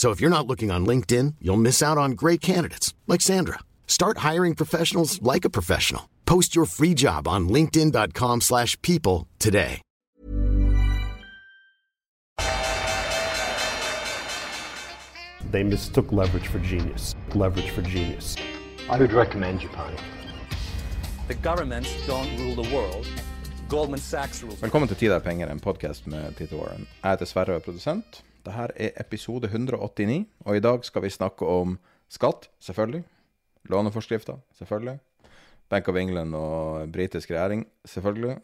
So if you're not looking on LinkedIn, you'll miss out on great candidates like Sandra. Start hiring professionals like a professional. Post your free job on linkedin.com/people slash people today. They mistook leverage for genius. Leverage for genius. I would recommend Japan. The governments don't rule the world. Goldman Sachs rules. Velkommen til Tid er penger, en podkast med Peter Warren. Jeg heter Sverre og er produsent. Dette er episode 189, og i dag skal vi snakke om skatt, selvfølgelig. Låneforskrifter, selvfølgelig. Bank of England og britisk regjering, selvfølgelig.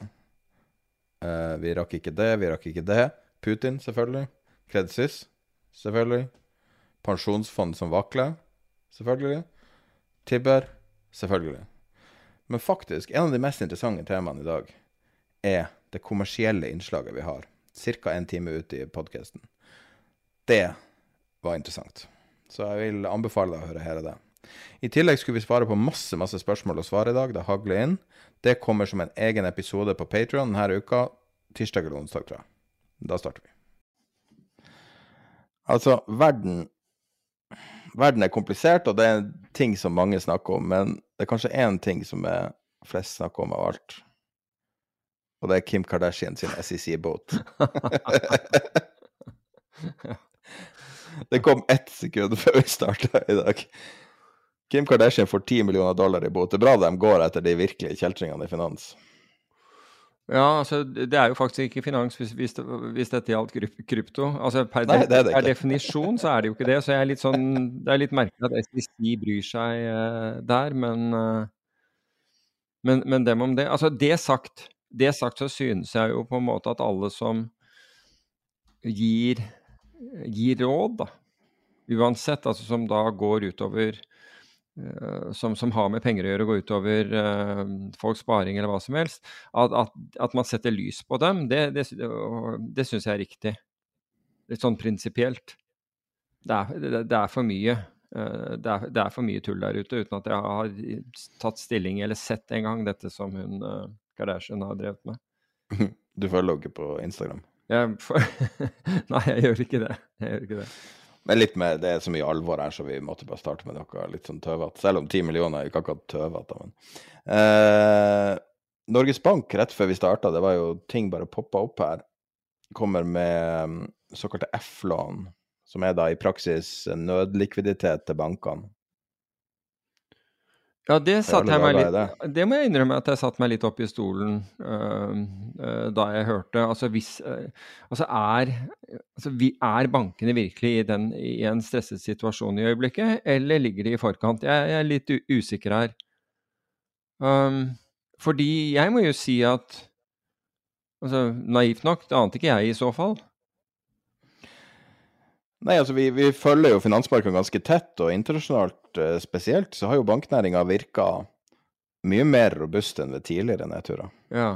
Eh, vi rakk ikke det, vi rakk ikke det. Putin, selvfølgelig. Credit Suisse, selvfølgelig. Pensjonsfond som vakler, selvfølgelig. Tibber, selvfølgelig. Men faktisk, en av de mest interessante temaene i dag er det kommersielle innslaget vi har. Ca. en time ute i podkasten. Det var interessant. Så jeg vil anbefale deg å høre hele det. I tillegg skulle vi svare på masse masse spørsmål og svar i dag. Det hagler inn. Det kommer som en egen episode på Patrion denne uka. Tirsdag eller onsdag, tror jeg. Da starter vi. Altså, verden Verden er komplisert, og det er ting som mange snakker om, men det er kanskje én ting som er flest snakker om av alt. Og det er Kim Kardashian sin SEC-båt. det kom ett sekund før vi starta i dag. Kim Kardashian får 10 millioner dollar i bot. Det er bra de går etter de virkelige kjeltringene i finans. Ja, altså det er jo faktisk ikke finans hvis, hvis, hvis dette gjaldt krypto. Altså per, Nei, det er det per definisjon så er det jo ikke det. Så er sånn, det er litt merkelig at SDC bryr seg uh, der, men, uh, men Men dem om det. Altså det sagt, det sagt så synes jeg jo på en måte at alle som gir, gir råd, da, uansett, altså som da går utover eh, som, som har med penger å gjøre, går utover uh, folks sparing eller hva som helst, at, at, at man setter lys på dem, det, det, det syns jeg er riktig. Litt sånn prinsipielt. Det det, er for mye. Uh, er, det er for mye tull der ute, uten at jeg har tatt stilling eller sett engang dette som hun uh, Kardashian har drevet med. Du får logge på Instagram. Jeg, nei, jeg gjør ikke det. Jeg gjør ikke det. Men litt mer, det er så mye alvor her, så vi måtte bare starte med noe litt sånn tøvete. Selv om ti millioner er ikke akkurat tøvete. Men. Eh, Norges Bank, rett før vi starta, det var jo ting bare poppa opp her, kommer med mm, såkalte F-lån, som er da i praksis nødlikviditet til bankene. Ja, det meg litt Det må jeg innrømme at jeg satte meg litt opp i stolen uh, uh, da jeg hørte. Altså hvis uh, Altså er altså, vi, Er bankene virkelig i, den, i en stresset situasjon i øyeblikket, eller ligger de i forkant? Jeg, jeg er litt usikker her. Um, fordi jeg må jo si at Altså, naivt nok, det ante ikke jeg i så fall. Nei, altså vi, vi følger jo finansmarkedene ganske tett, og internasjonalt eh, spesielt så har jo banknæringa virka mye mer robust enn ved tidligere nedturer. Ja.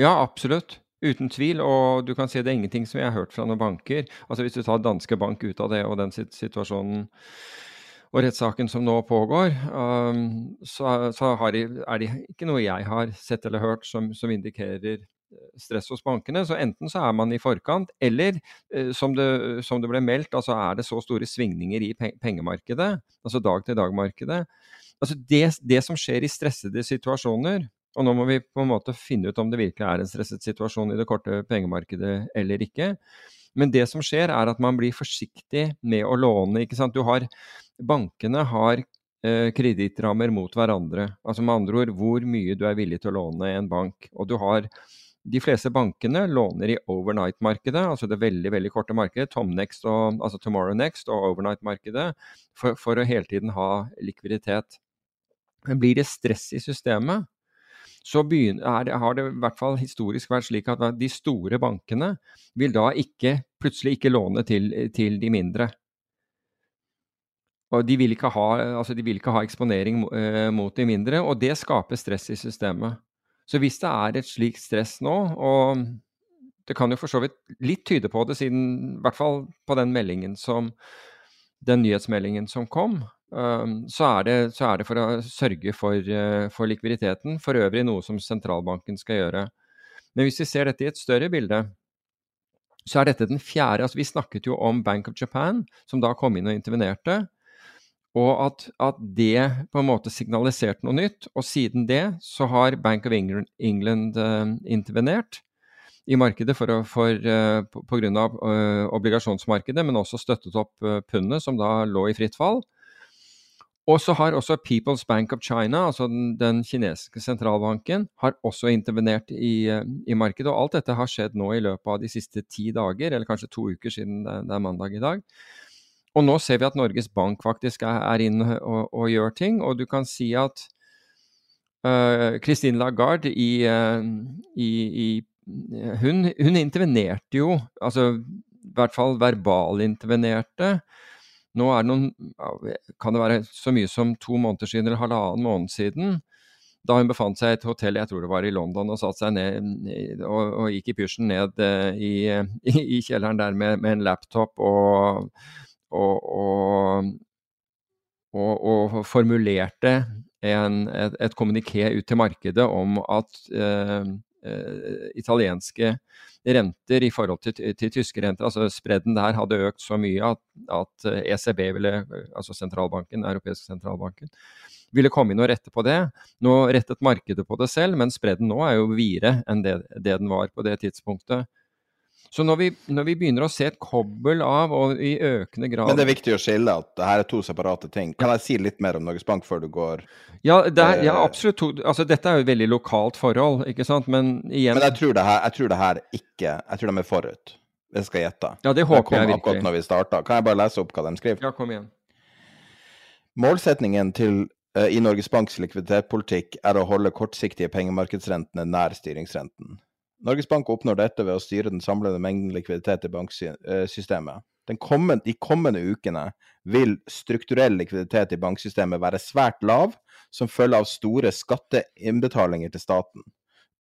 ja, absolutt. Uten tvil. Og du kan si det er ingenting som jeg har hørt fra noen banker. Altså Hvis du tar Danske Bank ut av det og den situasjonen og rettssaken som nå pågår, um, så, så de, er det ikke noe jeg har sett eller hørt som, som indikerer stress hos bankene. Så enten så er man i forkant, eller eh, som, det, som det ble meldt, altså er det så store svingninger i pengemarkedet, altså dag-til-dag-markedet. Altså det, det som skjer i stressede situasjoner, og nå må vi på en måte finne ut om det virkelig er en stresset situasjon i det korte pengemarkedet eller ikke. Men det som skjer, er at man blir forsiktig med å låne. ikke sant? Du har, bankene har eh, kredittrammer mot hverandre. Altså med andre ord hvor mye du er villig til å låne en bank. Og du har de fleste bankene låner i overnight-markedet, altså det veldig veldig korte markedet, Tomnext og, altså Tomorrow Next og overnight-markedet, for, for, å hele tiden ha likviditet. Men blir det stress i systemet, så begynner, er, har det i hvert fall historisk vært slik at de store bankene vil da ikke, plutselig ikke låne til, til de mindre. Og de vil ha, altså de vil ikke ha eksponering eh, mot de mindre, og det skaper stress i systemet. Så hvis det er et slikt stress nå, og det kan jo for så vidt litt tyde på det, siden i hvert fall på den meldingen som den nyhetsmeldingen som kom, så, er det, så, er det, for å sørge for, uh, for, likviditeten. For øvrig noe som sentralbanken skal gjøre. Men hvis vi ser dette i et større bilde, så er dette den fjerde altså Vi snakket jo om Bank of Japan, som da kom inn og intervenerte. Og at, at, det på en måte signaliserte noe nytt. Og siden det så har Bank of England, England uh, intervenert i markedet for, for, uh, av uh, obligasjonsmarkedet, men også støttet opp uh, pundet, som da lå i fritt fall. Og så har også People's Bank of China, altså den, den kinesiske sentralbanken, har også intervenert i, i, markedet. Og alt dette har skjedd nå i løpet av de siste ti dager, eller kanskje to uker siden det, det er mandag i dag. Og nå ser vi at Norges Bank faktisk er, er inne og, og, gjør ting, og du kan si at Christine Lagarde i, i, i hun, hun, intervenerte jo, altså i hvert fall verbalintervenerte. Nå er det noen Kan det være så mye som to måneder siden eller halvannen måned siden? Da hun befant seg i et hotell, jeg tror det var i London, og satte seg ned og, og gikk i pysjen ned i, i, i, kjelleren der med, med en laptop og og, og, og formulerte en, et, et kommuniké ut til markedet om at eh, eh, italienske renter i forhold til, til, tyske renter, altså spredden der hadde økt så mye at, at ECB, ville, altså sentralbanken, europeiske sentralbanken, ville komme inn og rette på det. Nå rettet markedet på det selv, men spredden nå er jo videre enn det, det den var på det tidspunktet. Så når vi, når vi, begynner å se et kobbel av, og i økende grad Men det er viktig å skille at det her er to separate ting. Kan jeg si litt mer om Norges Bank før du går Ja, det er, ja eh, absolutt. To, altså, dette er jo et veldig lokalt forhold, ikke sant, men igjen Men jeg tror det her, jeg tror det her ikke Jeg tror de er forut, jeg skal gjette. Ja, det håper jeg virkelig. akkurat når vi starta. Kan jeg bare lese opp hva de skriver? Ja, kom igjen. Målsetningen til uh, i Norges Banks likviditetspolitikk er å holde kortsiktige pengemarkedsrentene nær styringsrenten. Norges Bank oppnår dette ved å styre den samlede mengden likviditet i banksystemet. Kommende, de kommende ukene vil strukturell likviditet i banksystemet være svært lav som følge av store skatteinnbetalinger til staten.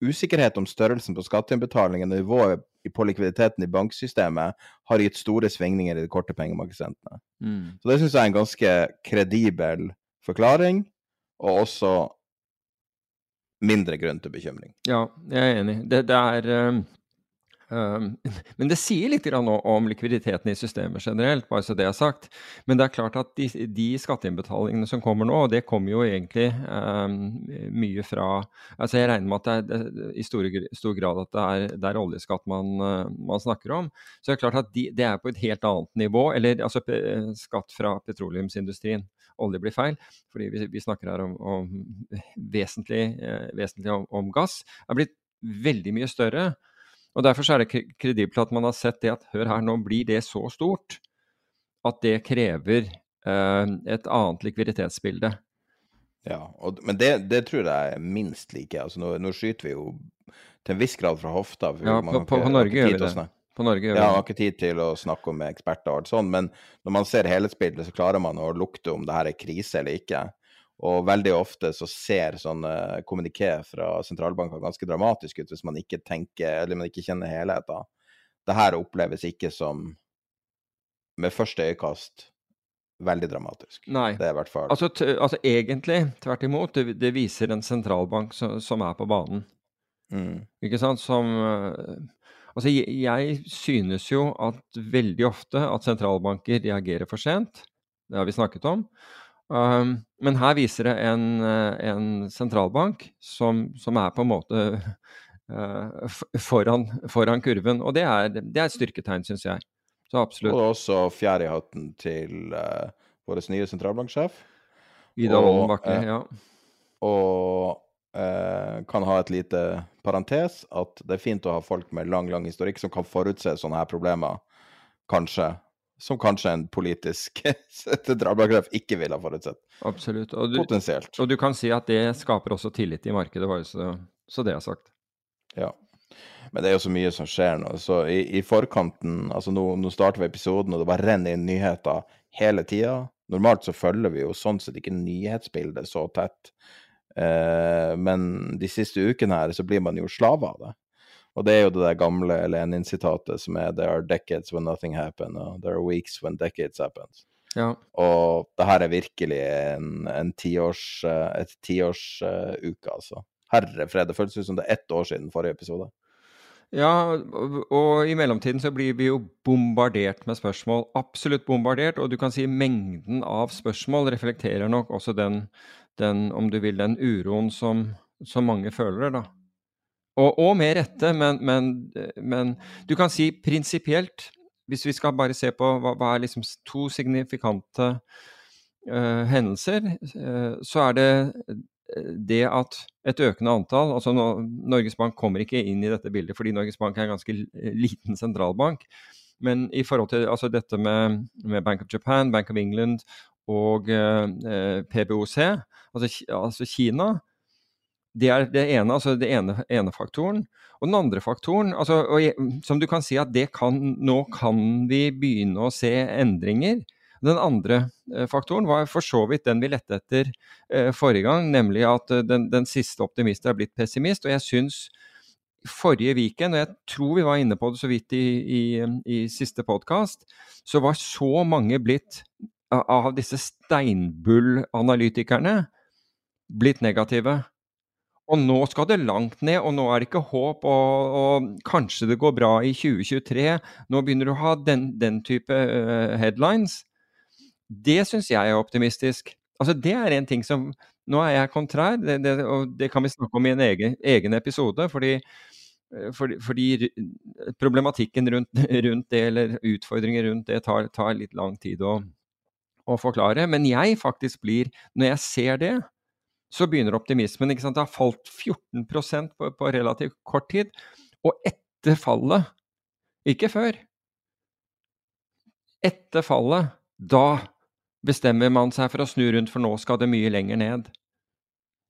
Usikkerhet om størrelsen på skatteinnbetalingen og nivået på likviditeten i banksystemet har gitt store svingninger i de korte pengemarkedsrentene. Mm. Så det syns jeg er en ganske kredibel forklaring, og også mindre grunn til bekymring. Ja, jeg er enig. Det, det er um, um, Men det sier litt om likviditeten i systemet generelt, bare så det er sagt. Men det er klart at de, de skatteinnbetalingene som kommer nå, og det kommer jo egentlig um, mye fra altså Jeg regner med at det er i stor, stor grad at det er, det er oljeskatt man, man, snakker om. Så det er klart at de, det er på et helt annet nivå, eller altså skatt fra petroleumsindustrien olje blir feil, fordi vi, vi snakker her om, om vesentlig, eh, vesentlig om, om, gass, er blitt veldig mye større. Og Derfor er det kredibelt at man har sett det at hør her, nå blir det så stort at det krever eh, et annet likviditetsbilde. Ja, og, men det, det, tror jeg er minst like. Altså, nå, nå, skyter vi jo til en viss grad fra hofta. Ja, på, på, på Norge gjør vi det på Norge. Ja, jeg har ikke tid til å snakke med eksperter og alt sånt, men når man ser helhetsbildet, så klarer man å lukte om det her er krise eller ikke. Og veldig ofte så ser sånne kommuniké fra sentralbanker ganske dramatisk ut hvis man ikke tenker, eller man ikke kjenner helheten. Det her oppleves ikke som, med første øyekast, veldig dramatisk. Nei. Det er i hvert fall Altså, altså egentlig, tvert imot, det, det, viser en sentralbank som, som er på banen. Mm. Ikke sant? Som Altså, jeg synes jo at veldig ofte at sentralbanker reagerer for sent. Det har vi snakket om. Um, men her viser det en, en sentralbank som, som, er på en måte uh, foran, foran, kurven. Og det er, det er et styrketegn, syns jeg. Så absolutt. Og også fjær i hatten til uh, vår nye sentralbanksjef. Ida Wolden Bakke, ja. Og eh, kan ha et lite parentes at det er fint å ha folk med lang, lang historikk som kan forutse sånne her problemer, kanskje. Som kanskje en politisk drabbakreft ikke ville ha forutsett. Absolutt. Og du, Potensielt. og du kan si at det skaper også tillit i markedet, bare så, så det er sagt. Ja. Men det er jo så mye som skjer nå. Så i, i forkanten Altså, nå, nå starter vi episoden, og det bare renner inn nyheter hele tida. Normalt så følger vi jo sånn sett ikke nyhetsbildet så tett. Eh, men de siste ukene her så blir man jo slave av det. Og det er jo det der gamle Lenin-sitatet som er 'There are decades when nothing happens', og 'There are weeks when decades happens'. Ja. Og det her er virkelig en, en tiårs, eh, et tiårsuke, altså. Herre fred, det føles ut som det er ett år siden forrige episode. Ja, og, og i mellomtiden så blir vi jo bombardert med spørsmål. Absolutt bombardert. Og du kan si mengden av spørsmål reflekterer nok også den, den om du vil, den uroen som, som mange føler, da. Og, og med rette, men, men, men du kan si prinsipielt, hvis vi skal bare se på hva, hva er liksom to signifikante uh, hendelser, uh, så er det det at et økende antall altså Norges Bank kommer ikke inn i dette bildet fordi Norges Bank er en ganske liten sentralbank. Men i forhold til altså dette med, med, Bank of Japan, Bank of England og eh, PBOC, altså, altså, Kina Det er det ene, altså det ene, ene faktoren. Og den andre faktoren, altså, og, som du kan si at kan, nå kan vi begynne å se endringer. Den andre eh, faktoren var for så vidt den vi lette etter eh, forrige gang, nemlig at eh, den, den siste optimist er blitt pessimist. Og jeg syns forrige weekend, og jeg tror vi var inne på det så vidt i, i, i siste podkast, så var så mange blitt av disse steinbull-analytikerne blitt negative. Og nå skal det langt ned, og nå er det ikke håp, og, og kanskje det går bra i 2023. Nå begynner du å ha den, den type uh, headlines. Det syns jeg er optimistisk. Altså, det er en ting som Nå er jeg kontrær, det, det, og det kan vi snakke om i en egen, egen episode. fordi fordi, fordi, problematikken rundt, rundt, det, eller utfordringer rundt det, tar, tar litt lang tid å, å, forklare. Men jeg faktisk blir Når jeg ser det, så begynner optimismen. ikke sant? Det har falt 14 på, på relativt kort tid. Og etter fallet, ikke før Etter fallet, da bestemmer man seg for å snu rundt, for nå skal det mye lenger ned.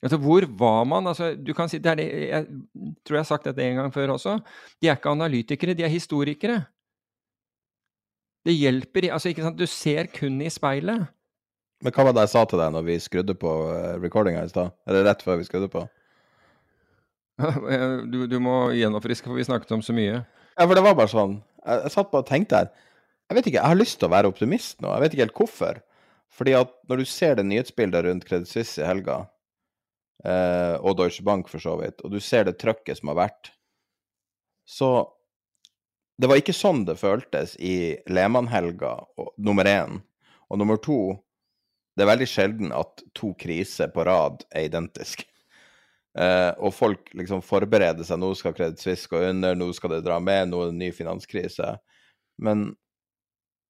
Altså, hvor var man? Altså, du kan si, det det, jeg tror jeg har sagt dette en gang før også. De er ikke analytikere, de er historikere. Det hjelper altså, ikke sant? Du ser kun i speilet. Men hva var det jeg sa til deg når vi skrudde på eh, recordinga i stad? Eller rett før vi skrudde på? Du, du må gjenoppfriske, for vi snakket om så mye. Ja, for det var bare sånn. Jeg, jeg satt bare og tenkte her. Jeg vet ikke, jeg har lyst til å være optimist nå. Jeg vet ikke helt hvorfor. Fordi at når du ser det nyhetsbildet rundt Credit Suisse i helga, eh, og Deutsche Bank for så vidt, og du ser det trøkket som har vært, så Det var ikke sånn det føltes i Lehmann-helga, nummer én. Og nummer to Det er veldig sjelden at to kriser på rad er identiske. Uh, og folk liksom forbereder seg. Nå skal Credit Suisse gå under, nå skal det dra med, nå er det en ny finanskrise. Men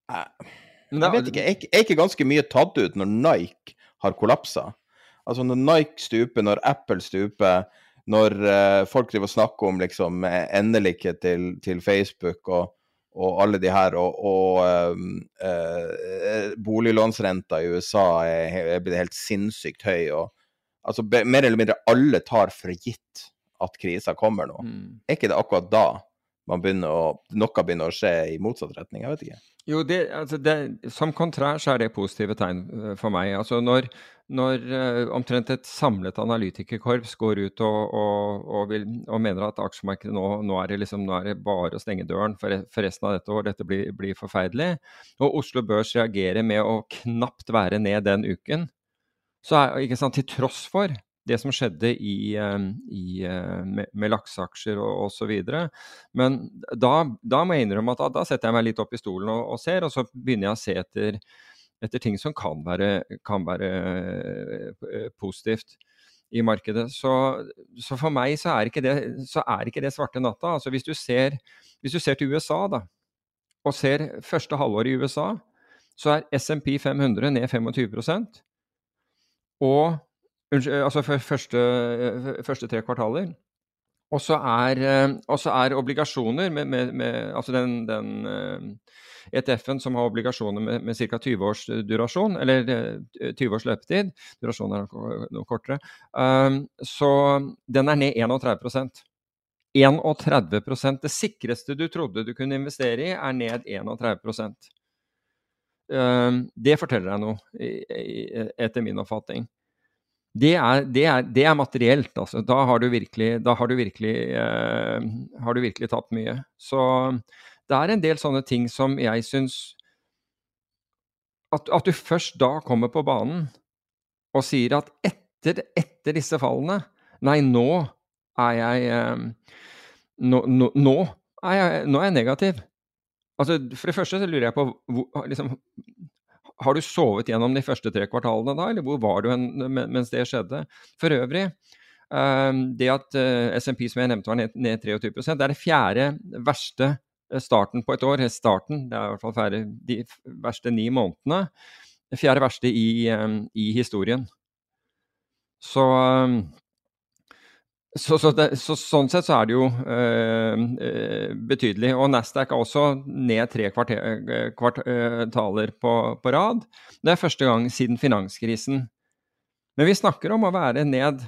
eh, jeg vet ikke, er, er ikke ganske mye tatt ut når Nike har kollapsa? Altså når Nike stuper, når Apple stuper, når uh, folk driver og snakker om liksom endelikhet til, til Facebook og, og, alle de her, og, og um, uh, boliglånsrenta i USA er, er, blitt helt sinnssykt høy. og altså Mer eller mindre alle tar for gitt at krisa kommer nå. Mm. Er ikke det akkurat da man begynner å, noe begynner å skje i motsatt retning? Jeg vet ikke. Jo, det, altså det, som kontrær så er det positive tegn eh, for meg. Altså når, når uh, omtrent et samlet analytikerkorps går ut og, og, og, vil, og mener at aksjemarkedet nå, nå, er det liksom, nå er det bare å stenge døren for, for resten av dette år, dette blir, blir, forferdelig, og Oslo Børs reagerer med å knapt være ned den uken, så er ikke sant, til tross for det som skjedde i, ehm, i, eh, med, med lakseaksjer og osv. Men da, da, må jeg innrømme at da, da, setter jeg meg litt opp i stolen og, og, ser, og så begynner jeg å se etter, etter ting som kan være, kan være uh, positivt i markedet. Så, så, for meg så er ikke det, er ikke det svarte natta. Altså hvis du, ser, hvis du ser til USA, da, og ser første halvår i USA, så er SMP 500 ned 25% og Unnskyld, altså første, første tre kvartaler. Og så er, er, obligasjoner med, med, med Altså den, den ETF-en som har obligasjoner med, med ca. 20 års durasjon, eller 20 års løpetid, durasjonen er noe kortere, så den er ned 31% 31% Det sikreste du trodde du kunne investere i, er ned 31 um, Det forteller deg noe, etter min oppfatning. Det er, det, er, det er, materielt, altså. Da har du virkelig, har du virkelig, eh, har du virkelig tatt mye. Så det er en del sånne ting som jeg syns at, at, du først da kommer på banen og sier at etter, etter disse fallene Nei, nå er jeg eh, nå, nå, nå, er jeg, nå er jeg negativ. Altså, For det første så lurer jeg på liksom, Har du sovet gjennom de første tre kvartalene da, eller hvor var du hen mens det skjedde? For øvrig, um, det at uh, SMP som jeg nevnte var ned, ned 23 det er det fjerde verste Eh, starten på et år, starten, det er i hvert fall færre, de verste ni månedene, det fjerde verste i, i historien. Så, så, så, det, så, sånn sett så er det jo øh, betydelig. Og Nasdaq er også ned tre kvartaler på, på, rad. Det er første gang siden finanskrisen. Men vi snakker om å være ned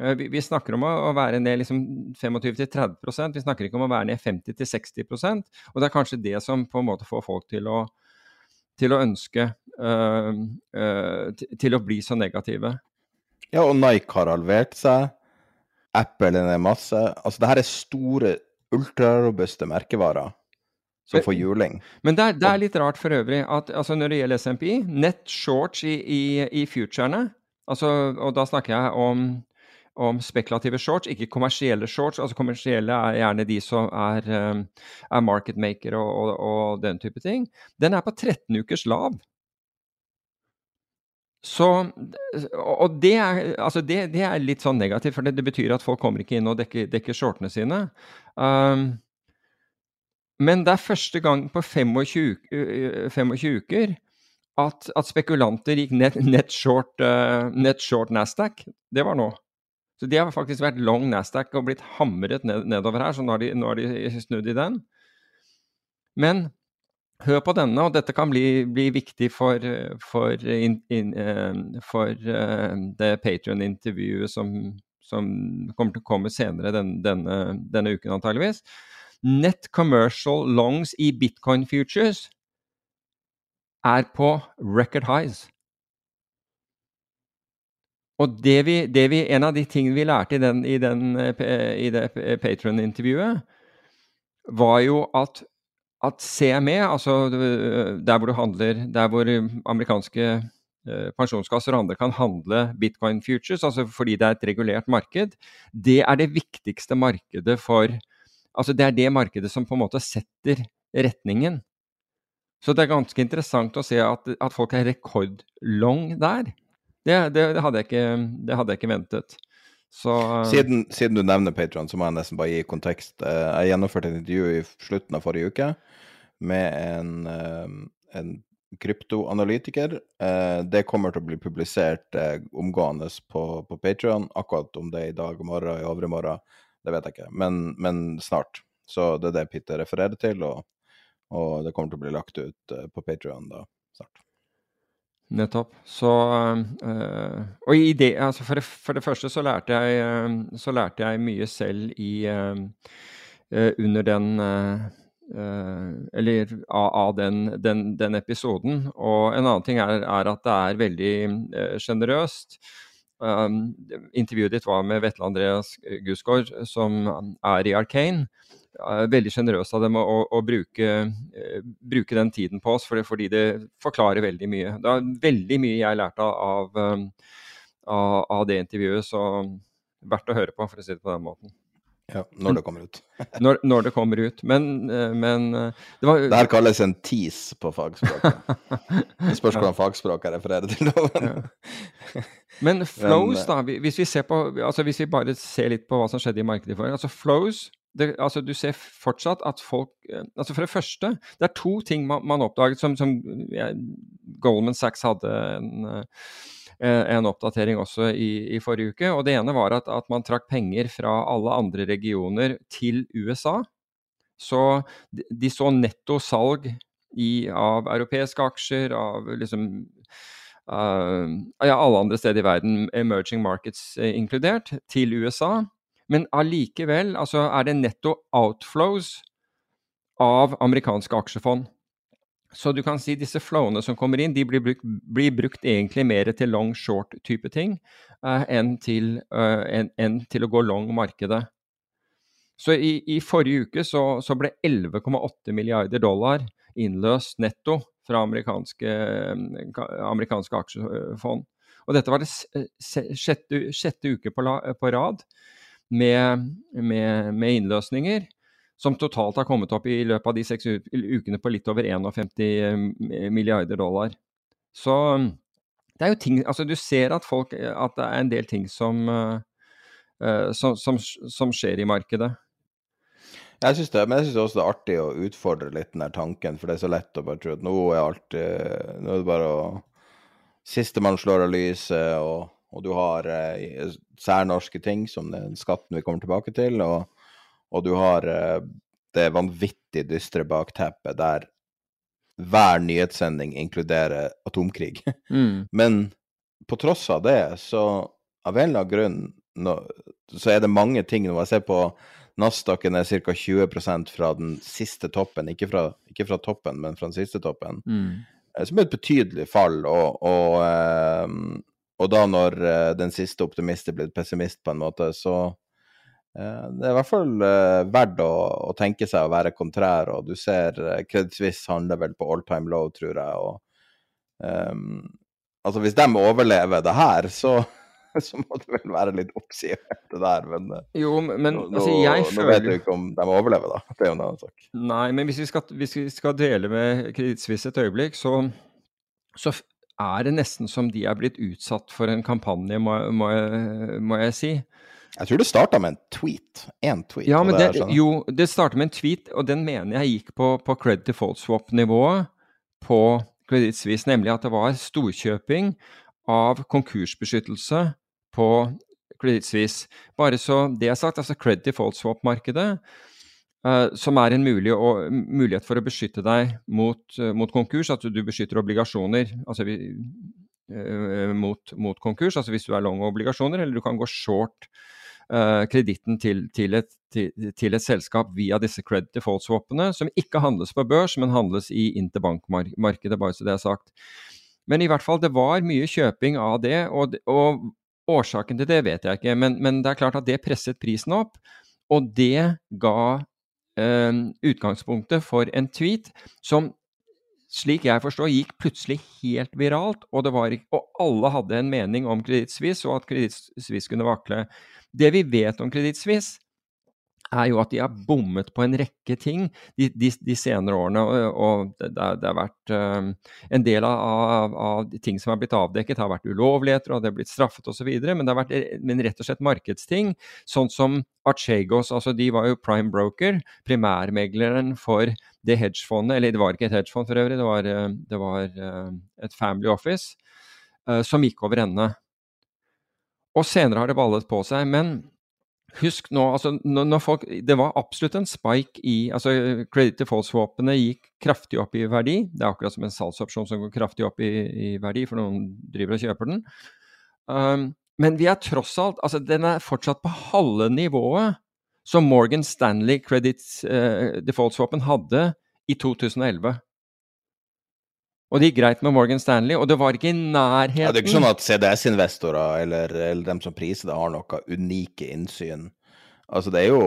Eh, vi, snakker om å, være ned liksom 25-30% vi snakker ikke om å være ned 50-60% Og det er kanskje det som på en måte får folk til å, til å ønske uh, uh, til å bli så negative. Ja, og Nike har halvert seg. Apple er masse. Altså, det her er store, ultrarobuste merkevarer som får juling. Men det er, det er, litt rart for øvrig at altså når det gjelder SMP, nett shorts i, i, i futurene altså, Og da snakker jeg om om spekulative shorts, ikke kommersielle shorts. altså Kommersielle er gjerne de som er, er market maker og, og, og, den type ting. Den er på 13 ukers lav. Så, og det er, altså det, det er, litt sånn negativt, for det, det, betyr at folk kommer ikke inn og dekker, dekker shortene sine. Um, men det er første gang på 25, 25 uker at, at, spekulanter gikk net, net, short, uh, net short Nasdaq. Det var nå. Så de har faktisk vært long Nasdaq og blitt hamret ned, nedover her, så nå har, de, nå har de snudd i den. Men hør på denne, og dette kan bli, bli viktig for, for, in, in, uh, for uh, det Patrion-intervjuet som, som, kommer til å komme senere den, denne, denne, uken, antageligvis. Net commercial longs i bitcoin futures er på record highs. Og det vi, det vi, en av de tingene vi lærte i, den, i, den, i det Patron-intervjuet, var jo at, at, CME, altså der hvor du handler Der hvor amerikanske eh, pensjonskasser og andre kan handle bitcoin futures, altså fordi det er et regulert marked, det er det viktigste markedet for Altså det er det markedet som på en måte setter retningen. Så det er ganske interessant å se at, at folk er rekordlong der. Det, det, det, hadde ikke, det, hadde jeg ikke, ventet. Så, uh, siden, siden, du nevner Patron, så må jeg nesten bare gi kontekst. Uh, jeg gjennomførte et intervju i slutten av forrige uke med en, uh, en kryptoanalytiker. det kommer til å bli publisert omgående på, på Patrion. Akkurat om det er i dag, morgen, i overmorgen, det vet jeg ikke. Men, men, snart. Så det er det Peter refererer til, og, og det kommer til å bli lagt ut på Patrion da snart. Nettopp. Så øh, Og i det, altså for, det, for, det, første så lærte, jeg, øh, så lærte jeg mye selv i øh, under den Eller av, av den, den, den, episoden. Og en annen ting er, er at det er veldig sjenerøst. Um, intervjuet ditt var med Vetle Andreas Gusgaard, som er i Arcane veldig sjenerøse av dem å, å bruke, uh, bruke, den tiden på oss, fordi, det forklarer veldig mye. Det er veldig mye jeg lærte av, um, av, av, det intervjuet, så verdt å høre på, for å si det på den måten. Ja, når det kommer ut. når, når, det kommer ut. Men, uh, men det var Det her kalles en tease på fagspråket. Det spørs hvordan fagspråket refererer til loven. ja. Men flows, da, hvis vi, ser på, altså hvis vi bare ser litt på hva som skjedde i markedet i forrige altså flows det, altså, du ser fortsatt at folk eh, altså For det første, det er to ting man, man oppdaget som, som ja, Goldman Sachs hadde en, en oppdatering også i, i, forrige uke. og Det ene var at, at, man trakk penger fra alle andre regioner til USA. Så de så netto salg i, av europeiske aksjer, av liksom uh, ja, alle andre steder i verden, emerging markets inkludert, til USA. Men allikevel altså er det netto outflows av amerikanske aksjefond. Så du kan si disse flowene som kommer inn, de blir brukt, blir brukt egentlig mer til long short-type ting uh, enn, til, uh, en, en til, å gå long markedet. Så i, i forrige uke så, så ble 11,8 milliarder dollar innløst netto fra amerikanske, amerikanske aksjefond. Og dette var det sjette, sjette uke på, la, på rad med, med, med innløsninger som totalt har kommet opp i løpet av de seks ukene på litt over 51 eh, milliarder dollar. Så det er jo ting Altså, du ser at, folk, at det er en del ting som, uh, som, som, som skjer i markedet. Jeg synes det, men syns også det er artig å utfordre litt den der tanken, for det er så lett å bare tro at nå er alt Nå er det bare å Sistemann slår av lyset, og, og, du har eh, særnorske ting, som den skatten vi kommer tilbake til, og og du har eh, det vanvittig dystre bakteppet der hver nyhetssending inkluderer atomkrig. Mm. Men på tross av det, så av en eller annen grunn no, så er det mange ting Når jeg ser på Nasdaqen er ca. 20% fra den siste toppen, ikke fra, ikke fra, toppen, men fra den siste toppen, mm. Eh, som er et betydelig fall. Og, og, um, og da når uh, den siste optimist er blitt pessimist, på en måte, så Eh, det er i hvert fall uh, verdt å, å, tenke seg å være kontrær, og du ser Credit Suisse handler vel på all time low, tror jeg. og um, Altså, hvis de overlever det her, så, så må det vel være litt oppsiktsvekkende der, men Jo, men nå, altså, jeg føler Nå vet du ikke om de overlever, da. Det er jo en annen sak. Nei, men hvis vi skal, hvis vi skal dele med Credit Suisse et øyeblikk, så, så er det nesten som de er blitt utsatt for en kampanje, må, må, må jeg si. Jeg tror det starta med en tweet. Én tweet. Ja, men det, jo, det starta med en tweet, og den mener jeg gikk på, på credit default swap-nivået på Credit Suisse, nemlig at det var storkjøping av konkursbeskyttelse på Credit Suisse. Bare så det er sagt, altså credit default swap-markedet, uh, som er en mulig, og, mulighet for å beskytte deg mot, uh, mot konkurs, at du beskytter obligasjoner. altså uh, mot, mot, konkurs, altså hvis du er long obligasjoner, eller du kan gå short kreditten til, til, til, til, et selskap via disse credit default-swappene, som ikke handles på børs, men handles i interbankmarkedet, bare så det er sagt. Men i hvert fall, det var mye kjøping av det, og, og årsaken til det vet jeg ikke. Men, men, det er klart at det presset prisen opp, og det ga eh, utgangspunktet for en tweet som slik jeg forstår, gikk plutselig helt viralt, og, var, og alle hadde en mening om Kreditt og at Kreditt kunne vakle. Det vi vet om Kreditt er jo at de har bommet på en rekke ting de, de, de senere årene. Og, det, det, har vært uh, En del av, av, av, ting som har blitt avdekket, har vært ulovligheter, og det har blitt straffet osv. Men det har vært men rett og slett markedsting. Sånn som Archegos. altså De var jo prime broker, primærmegleren for det hedgefondet. Eller det var ikke et hedgefond for øvrig, det var, det var et family office som gikk over ende. Og senere har det ballet på seg. Men husk nå, altså når folk Det var absolutt en spike i altså Credit default-swapene gikk kraftig opp i verdi. Det er akkurat som en salgsopsjon som går kraftig opp i, i verdi, for noen driver og kjøper den. Um, men vi er tross alt Altså, den er fortsatt på halve nivået som Morgan Stanley Credit uh, default-swapen hadde i 2011. Og det gikk greit med Morgan Stanley, og det var ikke i nærheten ja, Det er ikke sånn at CDS-investorer eller, eller dem som priser det, har noe unike innsyn. Altså, det er jo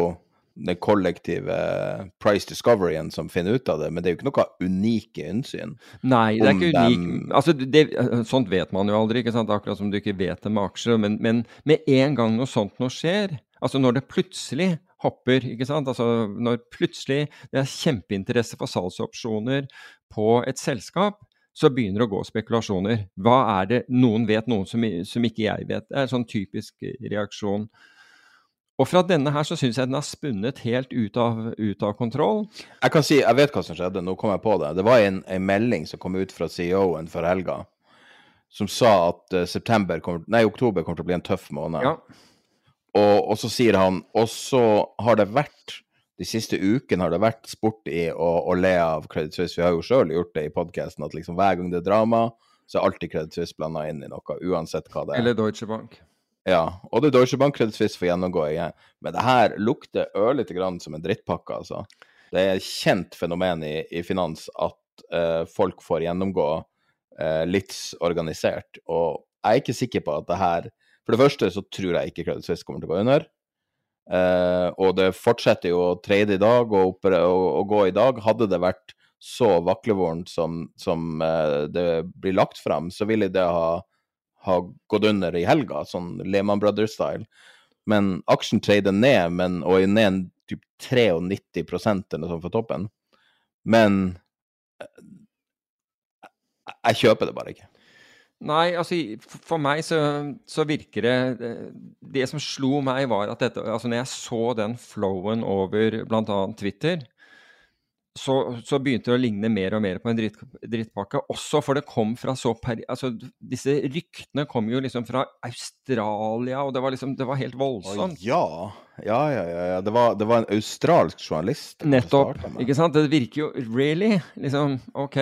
den kollektive price discoveryen som finner ut av det, men det er jo ikke noe unike innsyn. Nei, det er ikke unikt. Altså, det, sånt vet man jo aldri, ikke sant? akkurat som du ikke vet det med aksjer. Men, men med en gang noe sånt noe skjer, altså når det plutselig hopper, ikke sant? Altså når plutselig det er kjempeinteresse for salgsopsjoner på et selskap, så begynner det å gå spekulasjoner. Hva er det noen vet, noen som, som ikke jeg vet? Det er en sånn typisk reaksjon. Og fra denne her så syns jeg den har spunnet helt ut av, ut av, kontroll. Jeg kan si, jeg vet hva som skjedde, nå kom jeg på det. Det var en, en melding som kom ut fra CEO-en for helga, som sa at uh, september kom, nei, oktober kommer til å bli en tøff måned. Ja. Og, og, så sier han Og så har det vært De siste ukene har det vært sport i å, å le av Credit Suisse. Vi har jo sjøl gjort det i podkasten, at liksom hver gang det er drama, så er alltid Credit Suisse blanda inn i noe, uansett hva det er. Eller Deutsche Bank. Ja, og det er Deutsche Bank Credit Suisse får gjennomgå igjen. Men det her lukter ørlite grann som en drittpakke, altså. Det er et kjent fenomen i, i finans at uh, folk får gjennomgå uh, litt organisert. Og jeg er ikke sikker på at det her For det første så tror jeg ikke Credit Suisse kommer til å gå under. Uh, og det fortsetter jo å trade i dag og, og, og, gå i dag. Hadde det vært så vaklevorent som, som det blir lagt fram, så ville det ha, ha gått under i helga, sånn Lehman Brothers-style. Men aksjen trader ned, men, og er ned typ 93 eller noe sånt for toppen. Men jeg kjøper det bare ikke. Nei, altså for meg så, så, virker det Det som slo meg, var at dette Altså når jeg så den flowen over bl.a. Twitter, så, så, begynte det å ligne mer og mer på en dritt, drittpakke. Også for det kom fra så per... Altså, disse ryktene kom jo liksom fra Australia, og det var liksom Det var helt voldsomt. Ja. Ja, ja, ja. Det var, det var en australsk journalist. Nettopp. Ikke sant? Det virker jo Really? Liksom, OK.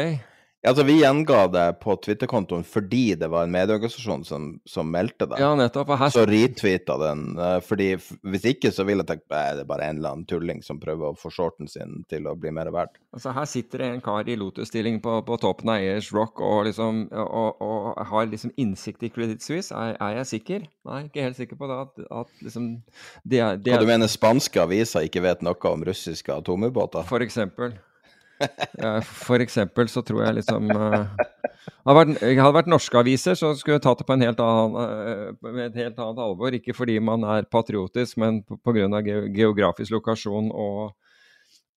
Ja, altså Vi gjenga det på Twitter-kontoen fordi det var en medieorganisasjon som, som meldte det. Ja, nettopp. Her... Så retweeta den. Eh, fordi Hvis ikke så ville jeg tenkt at det er bare en eller annen tulling som prøver å få shorten sin til å bli mer verdt. Altså Her sitter det en kar i Lotus-stilling på, på, toppen av Ayers Rock og, liksom, og, og, har liksom innsikt i Credit Suisse. Er, er, jeg sikker? Nei, ikke helt sikker på det. At, at liksom det er, det er... Hva du mener spanske aviser ikke vet noe om russiske atomubåter? For eksempel. For eksempel så tror jeg liksom uh, hadde vært, vært norske aviser, så skulle jeg tatt det på en helt annen, med et helt annet alvor. Ikke fordi man er patriotisk, men pga. Ge geografisk lokasjon og,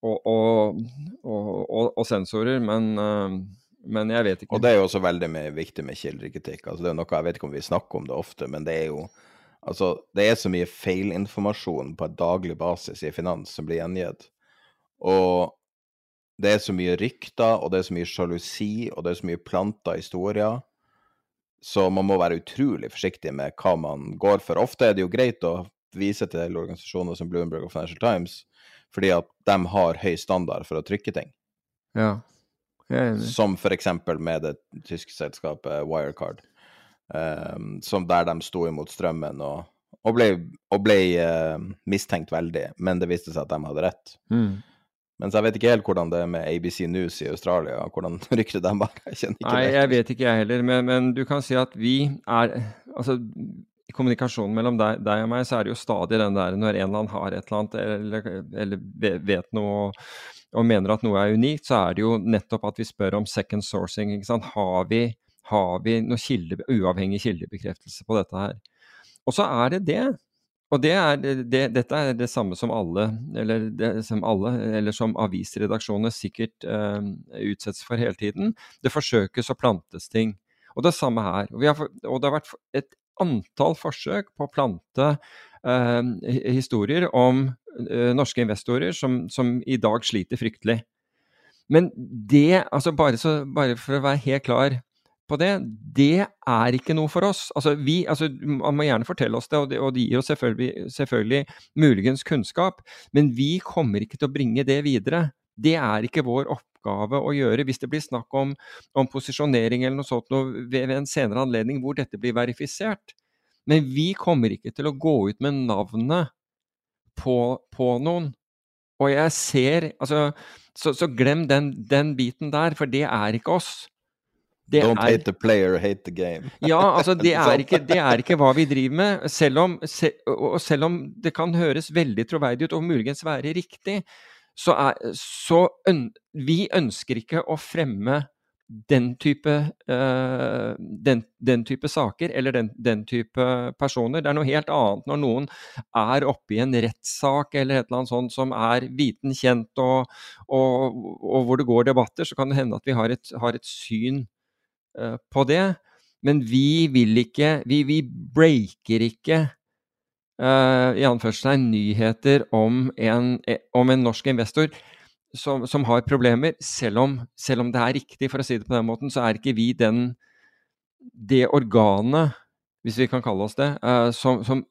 og, og, og sensorer. Men, uh, men, jeg vet ikke. Og det er jo også veldig med, viktig med kildekritikk. Altså, det er noe, jeg vet ikke om vi snakker om det ofte, men det er jo Altså, det er så mye feilinformasjon på en daglig basis i finans som blir gjengitt. Og det er så mye rykter, og det er så mye sjalusi, og det er så mye planta historier. Så man må være utrolig forsiktig med hva man går for. Ofte er det jo greit å vise til organisasjoner som Bloomberg og Financial Times, fordi at de har høy standard for å trykke ting. Ja. Som f.eks. med det tyske selskapet Wirecard, um, som der de sto imot strømmen og, og ble, og ble uh, mistenkt veldig, men det viste seg at de hadde rett. Mm. Mens jeg vet ikke helt hvordan det er med ABC News i Australia, hvordan rykker de bak? Jeg kjenner ikke Nei, jeg vet ikke jeg heller, men, men, du kan si at vi er Altså, i kommunikasjonen mellom deg, deg, og meg, så er det jo stadig den der når en eller annen har et eller annet, eller, eller vet noe og, mener at noe er unikt, så er det jo nettopp at vi spør om second sourcing. ikke sant? Har vi, har vi noe kilde, uavhengig kildebekreftelse på dette her? Og så er det det og det er, det, dette er det samme som alle, eller, det, som, alle, eller som avisredaksjoner sikkert uh, utsettes for hele tiden. Det forsøkes å plantes ting. Og det er samme her. Og, har, og det har vært et antall forsøk på å plante uh, historier om uh, norske investorer som, som, i dag sliter fryktelig. Men det, altså bare, så, bare for å være helt klar på det, det er ikke noe for oss. Altså, vi, altså, man må gjerne fortelle oss det, og det, og det gir oss selvfølgelig, selvfølgelig, muligens kunnskap, men vi kommer ikke til å bringe det videre. Det er ikke vår oppgave å gjøre. Hvis det blir snakk om, om posisjonering eller noe sånt noe ved, ved en senere anledning hvor dette blir verifisert. Men vi kommer ikke til å gå ut med navnet på, på noen. Og jeg ser Altså, så, så glem den, den biten der, for det er ikke oss. Det Don't er, hate the player, hate the game. ja, altså det er, ikke, det er, ikke, hva vi driver med. Selv om, se, og selv om det kan høres veldig troverdig ut og muligens være riktig, så, er, så øn, vi ønsker ikke å fremme den type, uh, den, den, type saker eller den, den, type personer. Det er noe helt annet når noen er oppe i en rettssak eller et eller annet sånt som er viten kjent, og, og, og, hvor det går debatter, så kan det hende at vi har et, har et syn på det. Men vi vil ikke Vi, vi breaker ikke uh, i anførselstegn nyheter om en, eh, om en norsk investor som, som har problemer, selv om, selv om, det er riktig, for å si det på den måten, så er ikke vi den det organet, hvis vi kan kalle oss det, uh, som, som,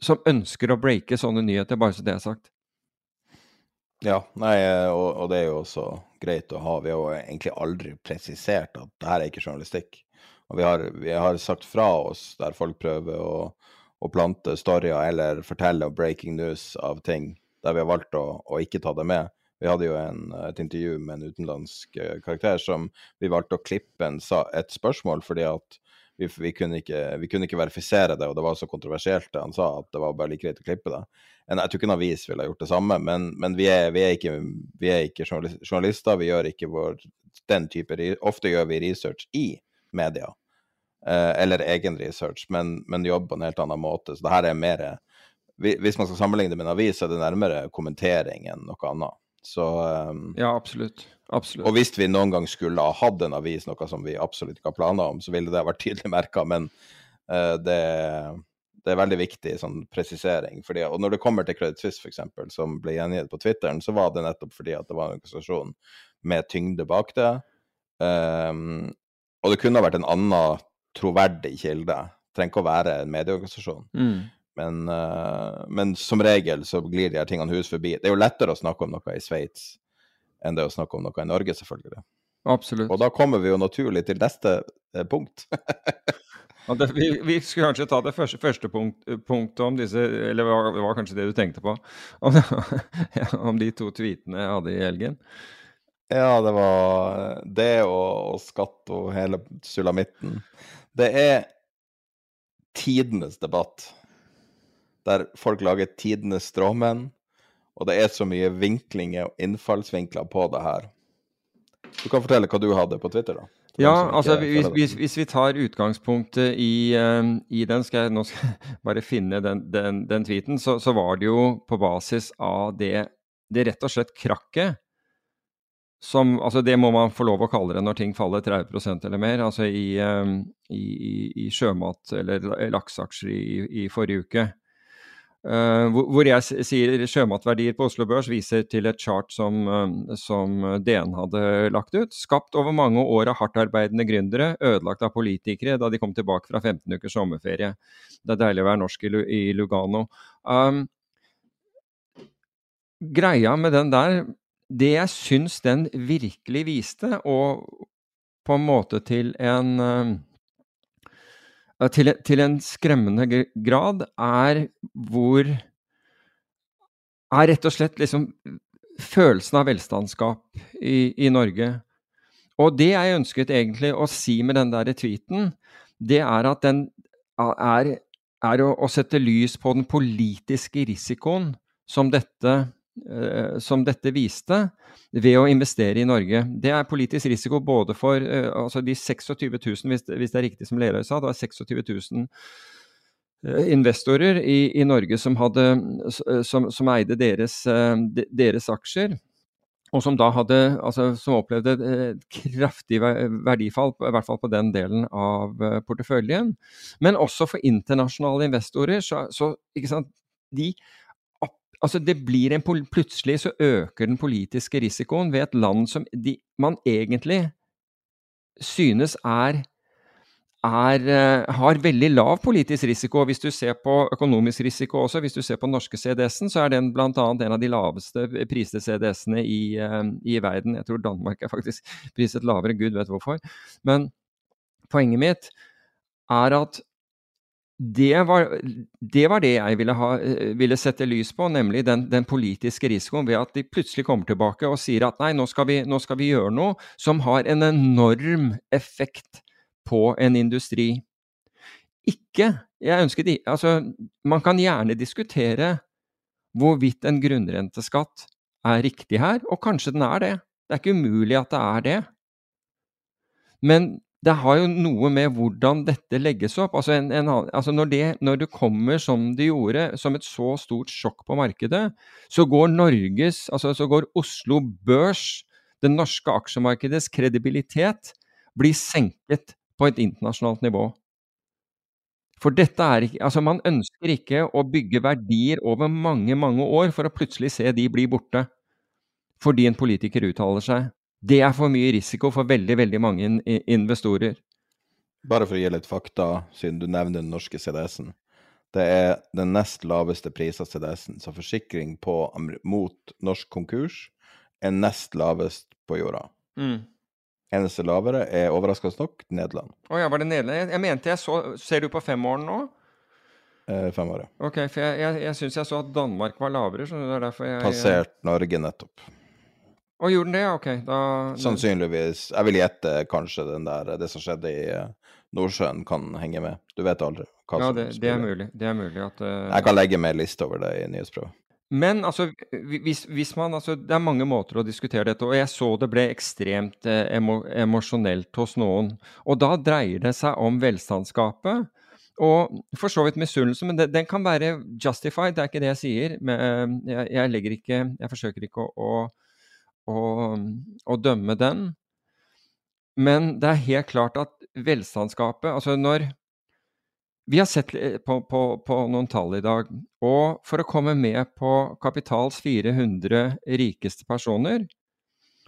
som, ønsker å breake sånne nyheter, bare så det er sagt. Ja, nei, og, og, det er jo også greit å ha. Vi har jo egentlig aldri presisert at det her er ikke journalistikk. Og vi har, vi har sagt fra oss der folk prøver å, å plante storyer eller fortelle breaking news av ting der vi har valgt å, å ikke ta det med. Vi hadde jo en, et intervju med en utenlandsk eh, karakter som vi valgte å klippe en, et spørsmål fordi at vi, vi, kunne ikke, vi, kunne ikke, verifisere det, og det var så kontroversielt det han sa at det var bare like greit å klippe det. En, jeg tror ikke en avis ville ha gjort det samme, men, men vi, er, vi, er, ikke, vi er ikke journalister. Vi gjør ikke vår, den type Ofte gjør vi research i media, eh, eller egen research, men, men jobber på en helt annen måte. Så det her er mer Hvis man skal sammenligne det med en avis, så er det nærmere kommentering enn noe annet. Så um, Ja, absolutt. absolutt. Og hvis vi noen gang skulle ha hatt en avis, noe som vi absolutt ikke har planer om, så ville det vært tydelig merka, men uh, det, det, er veldig viktig sånn presisering. Fordi, og når det kommer til Credit Suisse, f.eks., som ble gjengitt på Twitteren, så var det nettopp fordi at det var en organisasjon med tyngde bak det. Um, og det kunne ha vært en annen troverdig kilde. Det trenger ikke å være en medieorganisasjon. Mm. Men, uh, men, som regel så glir de her tingene hus forbi. Det er jo lettere å snakke om noe i Sveits enn det å snakke om noe i Norge, selvfølgelig. Absolutt. Og da kommer vi jo naturlig til neste eh, punkt. det, vi, vi, skulle kanskje ta det første, første punkt, punktet om disse Eller det var kanskje det du tenkte på? Om, om, de to tweetene jeg hadde i helgen? Ja, det var det og, og skatt og hele sulamitten. Det er tidenes debatt der folk lager tidenes stråmenn, og det er så mye vinklinger og innfallsvinkler på det her. Du kan fortelle hva du hadde på Twitter, da. Ja, altså hvis, hvis, hvis, vi tar utgangspunktet i, um, i, den, skal jeg nå skal jeg bare finne den, den, den tweeten, så, så, var det jo på basis av det, det rett og slett krakket som Altså det må man få lov å kalle det når ting faller 30% eller mer. Altså i, um, i, i sjømat- eller lakseaksjer i, i forrige uke. Uh, hvor jeg sier sjømatverdier på Oslo Børs viser til et chart som, uh, som, DN hadde lagt ut. Skapt over mange år av hardtarbeidende gründere, ødelagt av politikere da de kom tilbake fra 15 ukers sommerferie. Det er deilig å være norsk i, i Lugano. Um, greia med den der, det jeg syns den virkelig viste, og på en måte til en uh, til, til, en skremmende grad, er hvor Er rett og slett liksom følelsen av velstandsskap i, i Norge. Og det jeg ønsket egentlig å si med den der tweeten, det er at den er, er å, å, sette lys på den politiske risikoen som dette som dette viste, ved å investere i Norge. Det er politisk risiko både for eh, altså de 26 000, hvis, hvis det er riktig som Lerøy sa, det var 26 000 eh, investorer i, i Norge som, hadde, som, som eide deres, deres, aksjer. Og som da hadde, altså som opplevde et kraftig verdifall, i hvert fall på den delen av porteføljen. Men også for internasjonale investorer. Så, så ikke sant, de Altså, det blir en Plutselig så øker den politiske risikoen ved et land som de, man egentlig synes er, er uh, har veldig lav politisk risiko. Hvis du ser på økonomisk risiko også, hvis du ser på norske CDS-en, så er den bl.a. en av de laveste priste CDS-ene i, uh, i, verden. Jeg tror Danmark er faktisk priset lavere, gud vet hvorfor. Men poenget mitt er at det var, det var, det jeg ville, ha, ville, sette lys på, nemlig den, den, politiske risikoen ved at de plutselig kommer tilbake og sier at nei, nå skal, vi, nå skal vi gjøre noe som har en enorm effekt på en industri. Ikke jeg ønsker de, altså, Man kan gjerne diskutere hvorvidt en grunnrenteskatt er riktig her, og kanskje den er det. Det er ikke umulig at det er det. Men det har jo noe med hvordan dette legges opp. Altså, en, en, altså når, det, når, det, kommer som det gjorde, som et så stort sjokk på markedet, så går Norges, altså så går Oslo Børs, det norske aksjemarkedets kredibilitet, blir senket på et internasjonalt nivå. For dette er ikke Altså, man ønsker ikke å bygge verdier over mange, mange år for å plutselig se de bli borte fordi en politiker uttaler seg. Det er for mye risiko for veldig, veldig mange investorer. Bare for å gi litt fakta, siden du nevner den norske CDS-en. Det er den nest laveste prisa CDS-en, så forsikring på, mot norsk konkurs er nest lavest på jorda. Mm. Eneste lavere er overraskende nok Nederland. Å ja, var det Nederland? Jeg, jeg mente jeg så Ser du på femåren nå? Eh, fem år. Ok, for jeg, jeg, jeg syns jeg så at Danmark var lavere, så det er derfor jeg Passert Norge nettopp. Å, gjorde den det? Ok, da Sannsynligvis. Jeg vil gjette kanskje den der, det som skjedde i eh, Nordsjøen kan henge med. Du vet aldri. hva Ja, det, det er mulig. Det er mulig at uh... Jeg kan legge med liste over det i nyhetsprøve. Men altså, hvis, hvis man, altså, det er mange måter å diskutere dette og jeg så det ble ekstremt eh, emo, emosjonelt hos noen. Og da dreier det seg om velstandsgapet. Og for så vidt misunnelse, men det, den kan være justified, det er ikke det jeg sier. Men jeg, jeg ikke Jeg forsøker ikke å, å, å, å dømme den. Men det er helt klart at velstandsgapet Altså når vi har sett på, på, på noen tall i dag, og for å komme med på Kapitals 400 rikeste personer,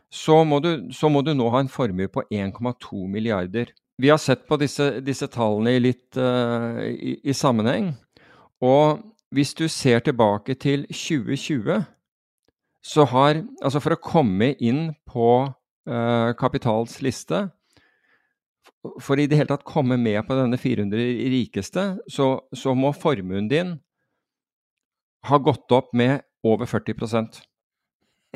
så må du, så må du nå ha en formue på 1,2 milliarder. Vi har sett på disse, disse tallene litt uh, i, i sammenheng, og hvis du ser tilbake til 2020, så har Altså for å komme inn på eh, Kapitals liste, for i det hele tatt komme med på denne 400 rikeste, så, så må formuen din ha gått opp med over 40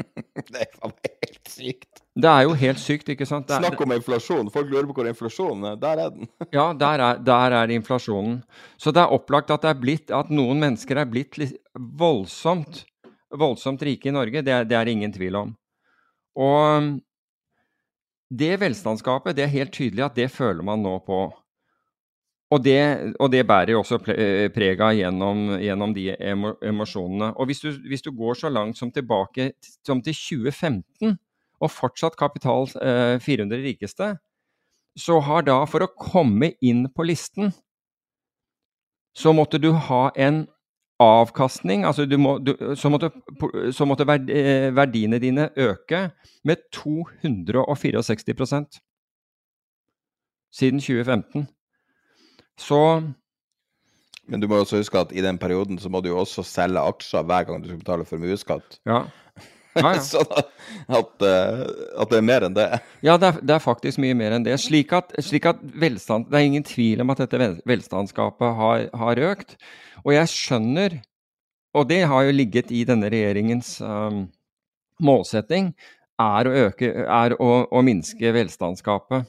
Det er helt sykt. Det er jo helt sykt, ikke sant? Det er, Snakk om inflasjon. Folk lurer på hvor inflasjonen er. Der er den. ja, der er, der er inflasjonen. Så det er opplagt at, det er blitt, at noen mennesker er blitt litt voldsomt, voldsomt rike i Norge. Det, det er det ingen tvil om. Og det velstandsgapet, det er helt tydelig at det føler man nå på. Og det, og det bærer jo også eh, preg gjennom, gjennom de emosjonene. Og hvis du, hvis du går så langt som tilbake som til 2015, og fortsatt kapital eh, 400 rikeste, så har da, for å komme inn på listen, så måtte du ha en avkastning, altså du må, du, så måtte, så måtte verd, eh, verdiene dine øke med 264 siden 2015. Så Men du må også huske at i den perioden så må du jo også selge aksjer hver gang du skal betale formuesskatt. ja. Ja, ja. sånn at, at, eh, det er mer enn det. Ja, det er, det er faktisk mye mer enn det. Slik at, slik at velstand, Det er ingen tvil om at dette velstandskapet har, har økt. Og jeg skjønner, og det har jo ligget i denne regjeringens um, målsetting, er å, øke, er å, å minske velstandskapet.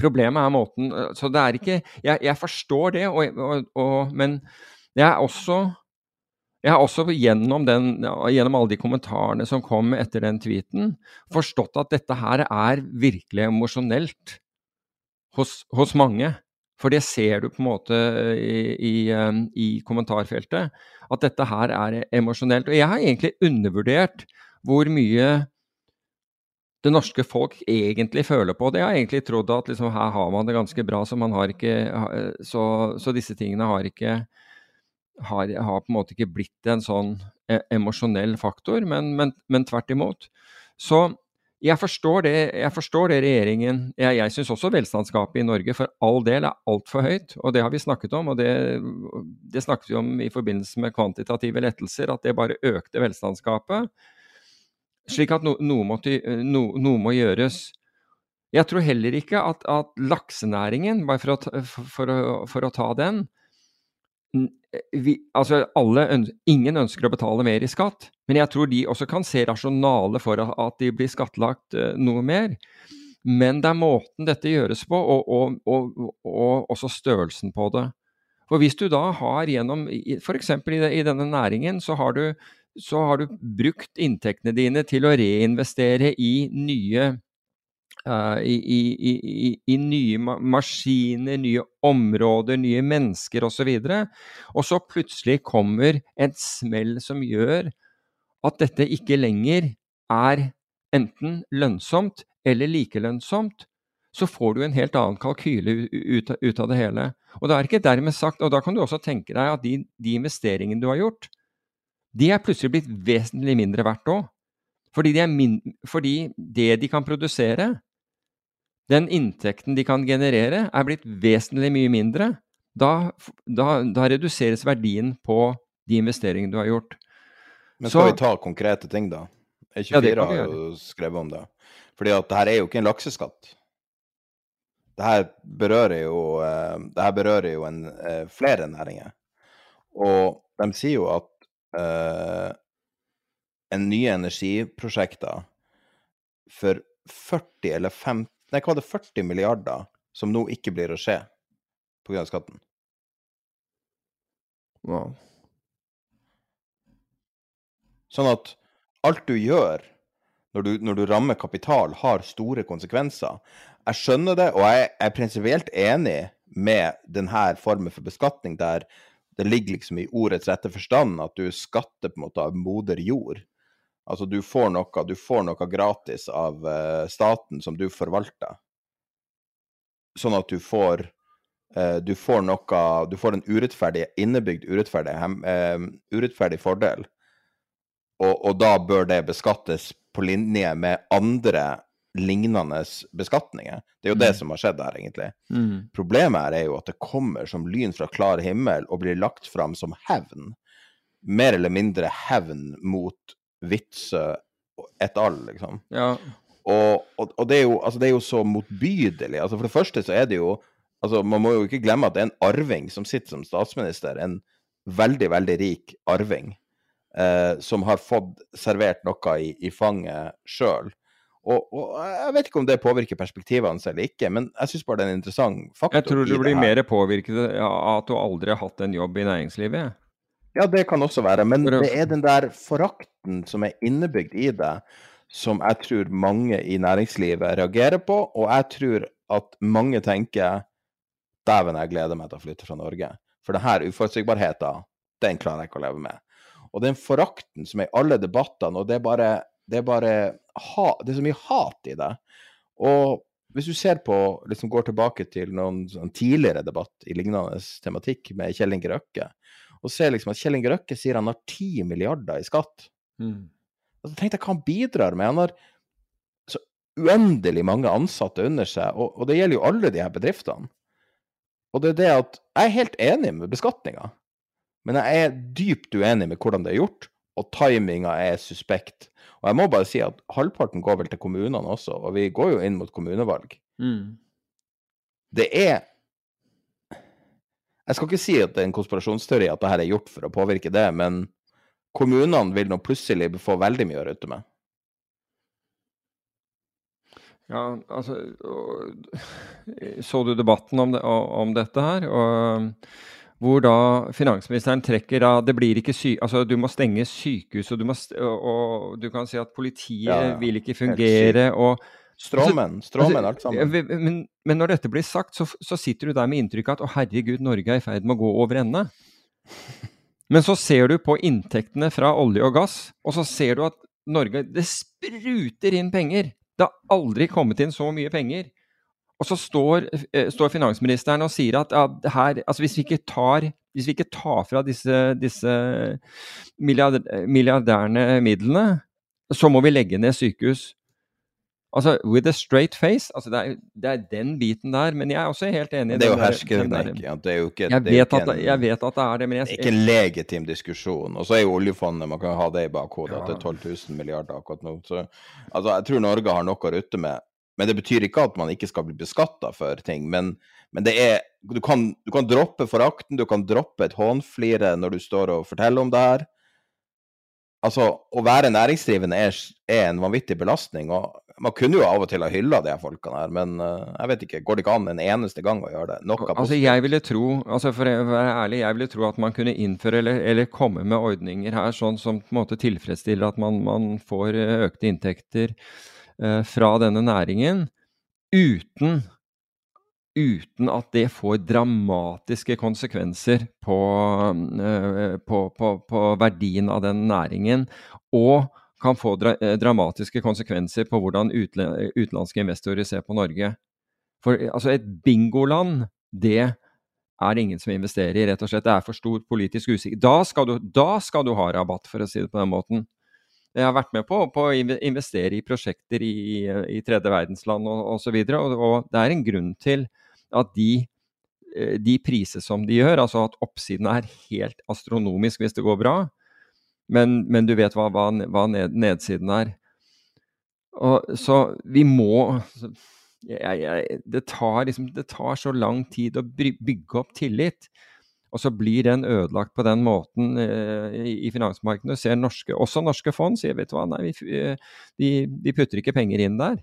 Problemet er måten Så det er ikke Jeg, jeg forstår det, og, og, og, men jeg er også jeg har også gjennom, den, gjennom alle de kommentarene som kom etter den tweeten, forstått at dette her er virkelig emosjonelt hos, hos mange. For det ser du på en måte i, i, eh, i kommentarfeltet, at dette her er emosjonelt. Og jeg har egentlig undervurdert hvor mye det norske folk egentlig føler på det. Jeg har egentlig trodd at liksom, her har man det ganske bra, så, ikke, så, så disse tingene har ikke har, har på en måte ikke blitt en sånn eh, emosjonell faktor, men, men, men tvert imot. Så jeg forstår det, jeg forstår det regjeringen Jeg, jeg syns også velstandsgapet i Norge for all del er altfor høyt, og det har vi snakket om. Og det, det snakket vi om i forbindelse med kvantitative lettelser, at det bare økte velstandsgapet. Slik at no, noe, måtte, no, noe må gjøres. Jeg tror heller ikke at, at laksenæringen, bare for å, for, for, for å ta den vi, altså alle, Ingen ønsker å betale mer i skatt, men jeg tror de også kan se rasjonale for at de blir skattlagt eh, noe mer. Men det er måten dette gjøres på, og, og, og, og også størrelsen på det. For hvis du da har gjennom F.eks. I, i denne næringen, så har, du, så har du brukt inntektene dine til å reinvestere i nye eh, i, i, i, nye ma maskiner, nye områder, nye mennesker osv. Og så plutselig kommer et smell som gjør at dette ikke lenger er enten lønnsomt eller like lønnsomt, så får du en helt annen kalkyle ut, ut av det hele. Og det er ikke dermed sagt, og da kan du også tenke deg at de, de investeringene du har gjort, de er plutselig blitt vesentlig mindre verdt òg. Fordi, de fordi det de kan produsere, den inntekten de kan generere, er blitt vesentlig mye mindre, da, da, da reduseres verdien på de investeringene du har gjort. Men skal Så, vi ta konkrete ting, da? E24 ja, har jo skrevet om det. Fordi at det her er jo ikke en lakseskatt. Det her berører jo, uh, det her berører jo en, uh, flere næringer. Og de sier jo at uh, en nye energiprosjekter for 40 eller 50 Nei, hva var det 40 milliarder som nå ikke blir å skje pga. skatten? Wow. Sånn at alt du gjør når du, når du, rammer kapital, har store konsekvenser. Jeg skjønner det, og jeg er prinsipielt enig med denne formen for beskatning, der det ligger liksom i ordets rette forstand at du skatter på en måte av moder jord. Altså du får noe, du får noe gratis av uh, staten som du forvalter. Sånn at du får uh, Du får noe Du får en urettferdig, innebygd urettferdig, uh, urettferdig fordel. Og, og, da bør det beskattes på linje med andre lignende beskatninger. Det er jo mm. det som har skjedd her, egentlig. Mm. Problemet her er jo at det kommer som lyn fra klar himmel og blir lagt fram som hevn. Mer eller mindre hevn mot Vitsø et al., liksom. Ja. Og, og, og det, er jo, altså, det, er jo, så motbydelig. Altså, for det første så er det jo altså, Man må jo ikke glemme at det er en arving som sitter som statsminister. En veldig, veldig rik arving. Eh, som har fått servert noe i, i fanget sjøl. Og, og, jeg vet ikke om det påvirker perspektivene hans eller ikke, men jeg syns bare det er en interessant faktor. Jeg tror du blir mer påvirket av at du aldri har hatt en jobb i næringslivet. Ja, det kan også være, men det er den der forakten som er innebygd i det, som jeg tror mange i næringslivet reagerer på, og jeg tror at mange tenker dæven, jeg gleder meg til å flytte fra Norge. For denne uforutsigbarheten, den klarer jeg ikke å leve med. Og den forakten som er i alle debattene, og det er bare det er bare ha, det er så mye hat i det. Og hvis du ser på, liksom går tilbake til noen sånn tidligere debatt i lignende tematikk med Kjell Inge Røkke, og ser liksom at Kjell Inge Røkke sier han har 10 milliarder i skatt. Mm. Og så tenkte jeg hva han bidrar med. Han har så uendelig mange ansatte under seg, og, og det gjelder jo alle de her bedriftene. Og det er det at jeg er helt enig med beskatninga, men jeg er dypt uenig med hvordan det er gjort, og timinga er suspekt. Og jeg må bare si at halvparten går vel til kommunene også, og vi går jo inn mot kommunevalg. Mm. Det er jeg skal ikke si at det er en konspirasjonsteori at dette er gjort for å påvirke det, men kommunene vil nå plutselig få veldig mye å rutte med. Ja, altså Så du debatten om, det, om dette her? Og, hvor da finansministeren trekker av Det blir ikke sy... Altså, du må stenge sykehus, og du, må, og, og du kan si at politiet ja, vil ikke fungere, og Stråmenn, stråmenn alt sammen. Men, men, når dette blir sagt, så, så sitter du der med inntrykk av at å herregud, Norge er i ferd med å gå over ende. Men så ser du på inntektene fra olje og gass, og så ser du at Norge Det spruter inn penger! Det har aldri kommet inn så mye penger. Og så står, eh, står finansministeren og sier at ja, her, altså hvis, vi tar, hvis vi ikke tar fra disse, disse milliardærene midlene, så må vi legge ned sykehus. Altså, with a straight face. altså det er, det er, den biten der. Men jeg er også helt enig. i Det er jo hersketeknikk. Ja, det er jo ikke, jeg, vet at, jeg vet at det er det, men jeg, Det er ikke en legitim diskusjon. Og så er jo oljefondet, man kan ha det i bakhodet, ja. at det er 12 000 milliarder akkurat nå. Så, altså, jeg tror Norge har noe å rutte med. Men det betyr ikke at man ikke skal bli beskatta for ting. Men, men det er du kan, du kan droppe forakten, du kan droppe et hånflire når du står og forteller om det her. Altså, å være næringsdrivende er, er en vanvittig belastning. og man kunne jo av og til ha hylla de her folkene her, men uh, jeg vet ikke. Går det ikke an en eneste gang å gjøre det? Noe altså, jeg ville tro, altså for å være ærlig, jeg ville tro at man kunne innføre eller, eller komme med ordninger her sånn som på en måte tilfredsstiller at man, man får eh, økte inntekter uh, fra denne næringen, uten uten at det får dramatiske konsekvenser på, uh, på, på, på verdien av den næringen. Og kan få dra eh, dramatiske konsekvenser på hvordan utenlandske investorer ser på Norge. For altså, et bingoland, det er det ingen som investerer i, rett og slett. Det er for stor politisk usikkerhet. Da, da, skal du ha rabatt, for å si det på den måten. Jeg har vært med på, å investere i prosjekter i, i tredje verdensland og osv. Og, og, og det er en grunn til at de, eh, de priser som de gjør, altså at oppsiden er helt astronomisk hvis det går bra, men, men du vet hva, hva, hva ned, nedsiden er. Og, så vi må jeg, jeg, det, tar liksom, det tar så lang tid å bygge opp tillit. Og så blir den ødelagt på den måten eh, i, i finansmarkedene. Ser norske, også norske fond sier vet du hva, nei, vi, de, de, putter ikke penger inn der.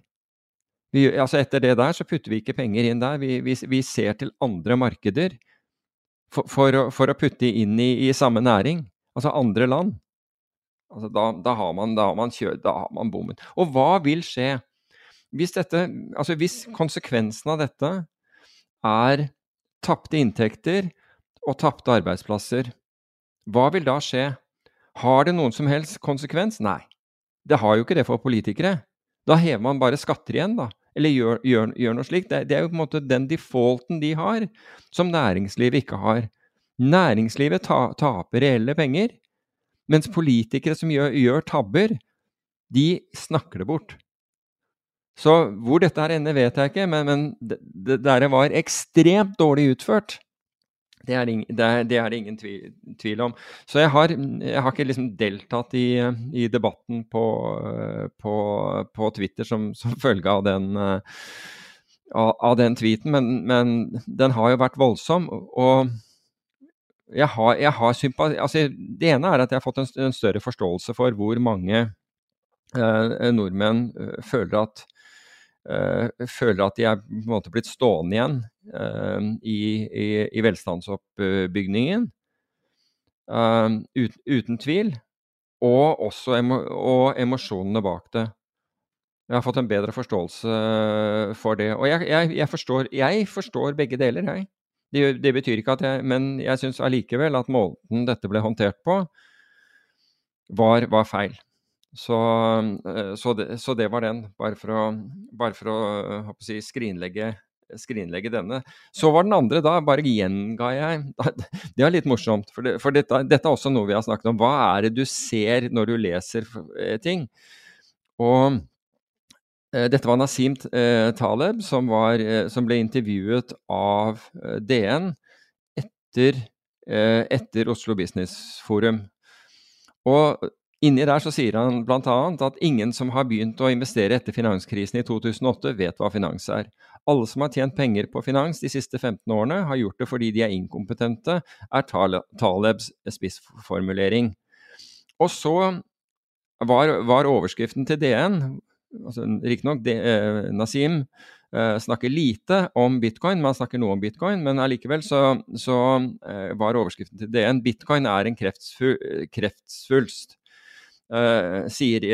Vi, altså etter det der så putter vi ikke penger inn der. Vi, vi ser til andre markeder for, for, å, for å, putte inn i, i, samme næring. Altså andre land. Altså da, da, har man, da, har man kjørt, da har man bommet. Og hva vil skje hvis, dette, altså hvis konsekvensen av dette er tapte inntekter og tapte arbeidsplasser, hva vil da skje? Har det noen som helst konsekvens? Nei. Det har jo ikke det for politikere. Da hever man bare skatter igjen, da. Eller gjør, gjør, gjør noe slikt. Det, det, er jo på en måte den defaulten de har, som næringslivet ikke har. Næringslivet ta, taper reelle penger, mens politikere som gjør, gjør tabber, de snakker det bort. Så hvor dette her ender, vet jeg ikke, men, men det, det var ekstremt dårlig utført. Det er, det, det, det er, ingen tvil, tvil, om. Så jeg har, jeg har ikke liksom deltatt i, i debatten på, på, på, Twitter som, som følge av den, av, av den tweeten, men, men, den har jo vært voldsom. Og jeg har, jeg har sympati altså, Det ene er at jeg har fått en, en større forståelse for hvor mange eh, nordmenn eh, føler at Uh, føler at de er på en måte blitt stående igjen uh, i, i, i, velstandsoppbyggingen. Uh, ut, uten tvil. Og også emo, og emosjonene bak det. Jeg har fått en bedre forståelse for det. Og jeg, jeg, jeg, forstår, jeg forstår, begge deler, jeg. Det, det, betyr ikke at jeg Men jeg syns allikevel at måten dette ble håndtert på, var, var feil. Så, eh, så, det, så, det, var den, bare for å, bare for å å si, skrinlegge, skrinlegge, denne. Så var den andre, da bare gjenga jeg Det er litt morsomt, for, det, for dette, dette, er også noe vi har snakket om. Hva er det du ser når du leser eh, ting? Og dette var Nasim Taleb, som, var, som ble intervjuet av DN etter, etter Oslo Business Forum. Og Inni der så sier han bl.a. at ingen som har begynt å investere etter finanskrisen i 2008, vet hva finans er. Alle som har tjent penger på finans de siste 15 årene, har gjort det fordi de er inkompetente, er Talebs spissformulering. Og så var, var overskriften til DN altså, Riktignok eh, Nasim eh, snakker lite om bitcoin, men han snakker noe om bitcoin. Men allikevel så, så eh, var overskriften til DN bitcoin er en kreftsvulst. eh, sier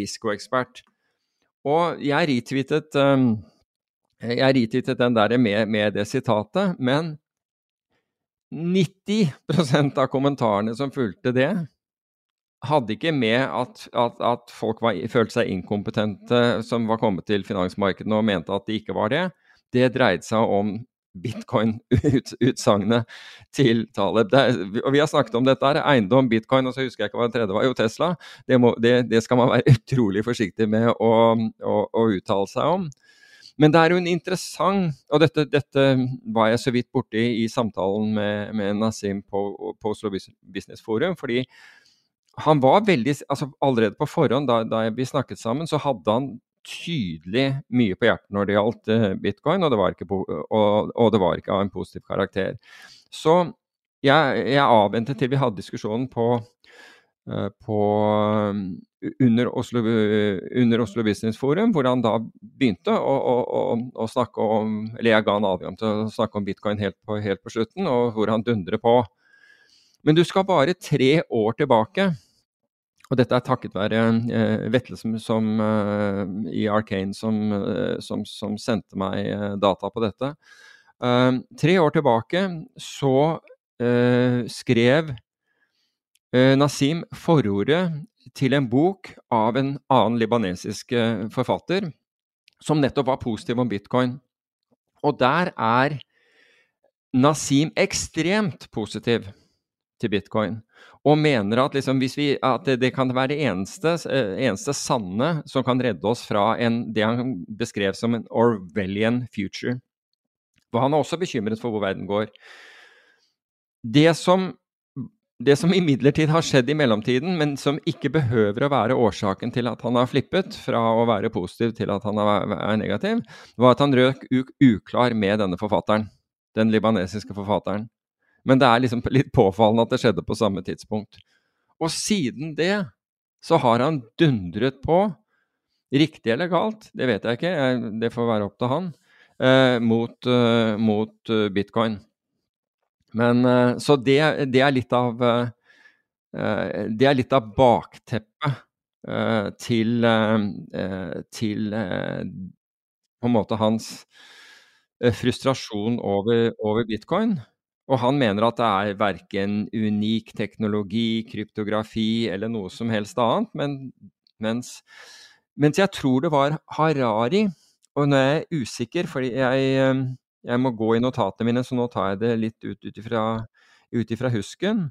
risikoekspert. Og jeg retweetet, um, jeg retweetet den der med, med, det sitatet, men 90% av kommentarene som fulgte det, hadde ikke med at, at, at folk var, følte seg inkompetente som var kommet til finansmarkedene og mente at de ikke var det. Det dreide seg om bitcoin-utsagnet til Taleb. Er, og Vi har snakket om dette, her, eiendom, bitcoin, og så husker jeg ikke hva den tredje var. Jo, Tesla. Det, må, det, det skal man være utrolig forsiktig med å, å, å, uttale seg om. Men det er jo en interessant Og dette, dette var jeg så vidt borti i samtalen med, med Nasim på, på Oslo Business Forum. fordi han var veldig, altså Allerede på forhånd, da, da vi snakket sammen, så hadde han tydelig mye på hjertet når det gjaldt uh, bitcoin, og det, var ikke, og, og det var ikke av en positiv karakter. Så jeg, jeg avventet til vi hadde diskusjonen på, uh, på under, Oslo, under, Oslo, Business Forum, hvor han da begynte å, å, å, snakke om Eller jeg ga han adgang til å snakke om bitcoin helt på, helt på slutten, og hvor han dundrer på. Men du skal bare tre år tilbake og dette er takket være uh, Vetle som, som uh, i Arcane som, uh, som, som, sendte meg data på dette. tre år tilbake så skrev Nasim forordet til en bok av en annen libanesisk forfatter som nettopp var positiv om bitcoin. Og der er Nasim ekstremt positiv til bitcoin. Og mener at, liksom, vi, at det, det, kan være det eneste, eh, eneste, sanne som kan redde oss fra en, det han beskrev som en Orwellian future. For han er også bekymret for hvor verden går. Det som det som imidlertid har skjedd i mellomtiden, men som ikke behøver å være årsaken til at han har flippet fra å være positiv til at han er negativ, var at han røk uklar med denne forfatteren. Den libanesiske forfatteren. Men det er liksom litt påfallende at det skjedde på samme tidspunkt. Og siden det så har han dundret på, riktig eller galt, det vet jeg ikke, det får være opp til han, eh, mot, eh, mot uh, bitcoin. Men eh, Så det, det, er litt av Det er litt av bakteppet til, til på en måte hans frustrasjon over, over bitcoin. Og han mener at det er verken unik teknologi, kryptografi eller noe som helst annet, men, mens, mens, jeg tror det var Harari, og nå er jeg usikker, fordi jeg, eh, jeg må gå i notatene mine, så nå tar jeg det litt ut, ifra, husken,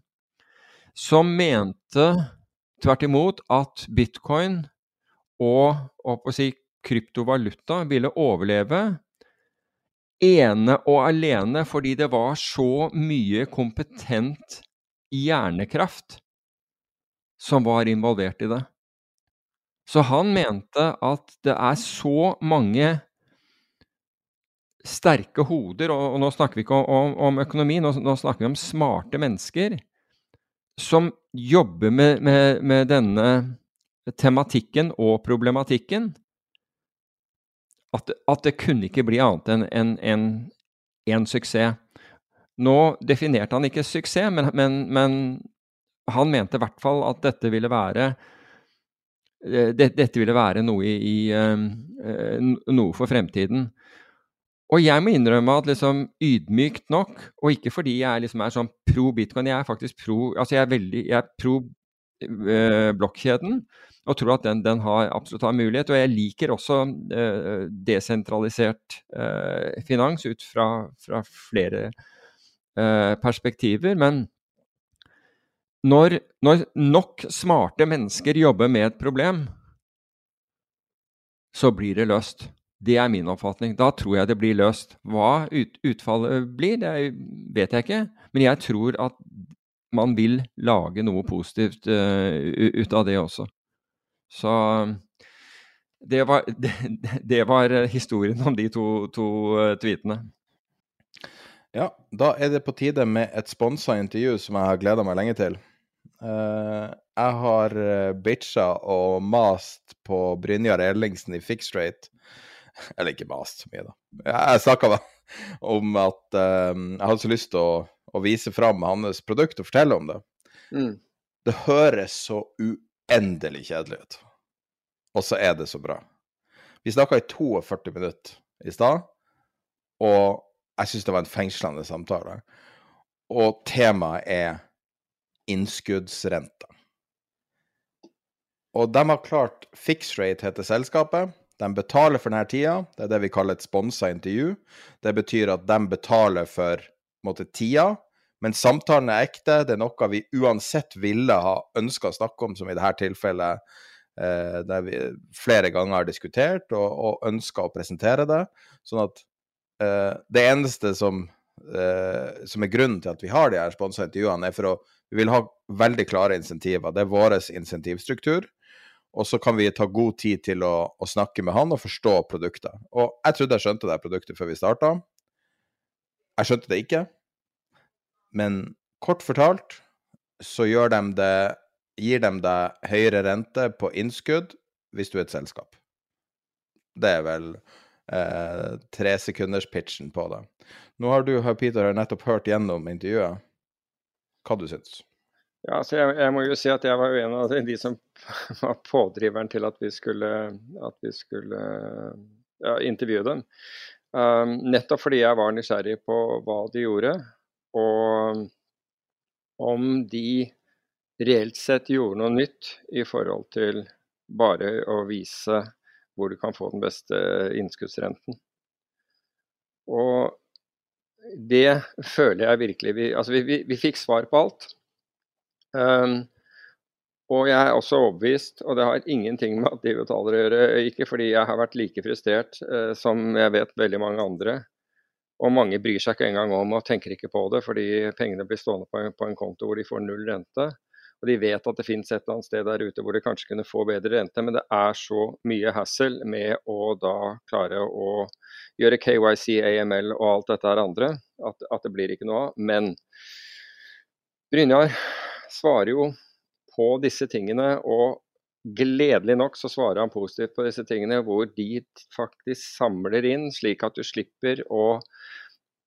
som mente tvert imot at bitcoin og, og si, kryptovaluta ville overleve ene og alene fordi det var så mye kompetent hjernekraft som var involvert i det. Så han mente at det er så mange sterke hoder, og, nå snakker vi ikke om, om økonomi, nå, nå, snakker vi om smarte mennesker, som jobber med, med, med denne tematikken og problematikken, at, at, det kunne ikke bli annet enn en, en, en, suksess. Nå definerte han ikke suksess, men, men, men han mente i hvert fall at dette ville være eh, det, dette ville være noe, i, uh, noe for fremtiden. Og jeg må innrømme at liksom ydmykt nok, og ikke fordi jeg liksom er sånn pro bitcoin, jeg er faktisk pro altså jeg er veldig, jeg er pro uh, blokkjeden og tror at den, den har, absolutt har mulighet. Og jeg liker også eh, desentralisert eh, finans ut fra, fra flere eh, perspektiver. Men når, når, nok smarte mennesker jobber med et problem, så blir det løst. Det er min oppfatning. Da tror jeg det blir løst. Hva ut, utfallet blir, det vet jeg ikke. Men jeg tror at man vil lage noe positivt uh, ut av det også. Så det var, det, det var, historien om de to, to eh, tweetene. Ja, da er det på tide med et sponsa intervju som jeg har gleda meg lenge til. Uh, jeg har eh, bitcha og mast på Brynjar Ellingsen i Fixed Rate. Eller ikke mast så mye, da. Jeg snakka om at jeg hadde så lyst til å, å, vise fram hans produkt og fortelle om det. Mm. Det høres så uendelig kjedelig ut og så er det så bra. Vi snakka i 42 minutter i stad, og jeg syns det var en fengslende samtale. Og temaet er innskuddsrenta. Og de har klart Fix Rate heter selskapet. De betaler for denne tida. Det er det vi kaller et sponsa intervju. Det betyr at de betaler for måte, tida, men samtalen er ekte. Det er noe vi uansett ville ha ønska å snakke om, som i dette tilfellet eh, der vi flere ganger har diskutert og, og ønska å presentere det. Sånn at eh, det eneste som, eh, som, er grunnen til at vi har de her sponsa intervjuene, er for å vi vil ha veldig klare insentiver. Det er vår insentivstruktur. Og så kan vi ta god tid til å, å, snakke med han og forstå produktet. Og jeg trodde jeg skjønte det produktet før vi starta. Jeg skjønte det ikke. Men kort fortalt så de det gir de deg høyere rente på innskudd hvis du er et selskap. Det er vel eh, tre sekunders pitchen på det. Nå har du, Peter, nettopp hørt gjennom intervjuet. Hva du syns ja, så jeg, jeg, må jo si at jeg var jo en av de som var pådriveren til at vi skulle, at vi skulle ja, intervjue dem. Um, nettopp fordi jeg var nysgjerrig på hva de gjorde, og om de reelt sett gjorde noe nytt i forhold til bare å vise hvor du kan få den beste innskuddsrenten. Og det føler jeg virkelig Vi, altså vi, vi, vi fikk svar på alt. Um, og jeg er også overbevist, og det har ingenting med at de betaler å gjøre, ikke fordi jeg har vært like frustrert uh, som jeg vet veldig mange andre. Og mange bryr seg ikke engang om og tenker ikke på det, fordi pengene blir stående på en, på en konto hvor de får null rente. Og de vet at det finnes et eller annet sted der ute hvor de kanskje kunne få bedre rente, men det er så mye hassle med å da klare å gjøre KYC, AML og alt dette her andre at, at det blir ikke noe av. Men Brynjar svarer jo på disse tingene, og gledelig nok så svarer han positivt på disse tingene, hvor de faktisk samler inn, slik at du slipper å,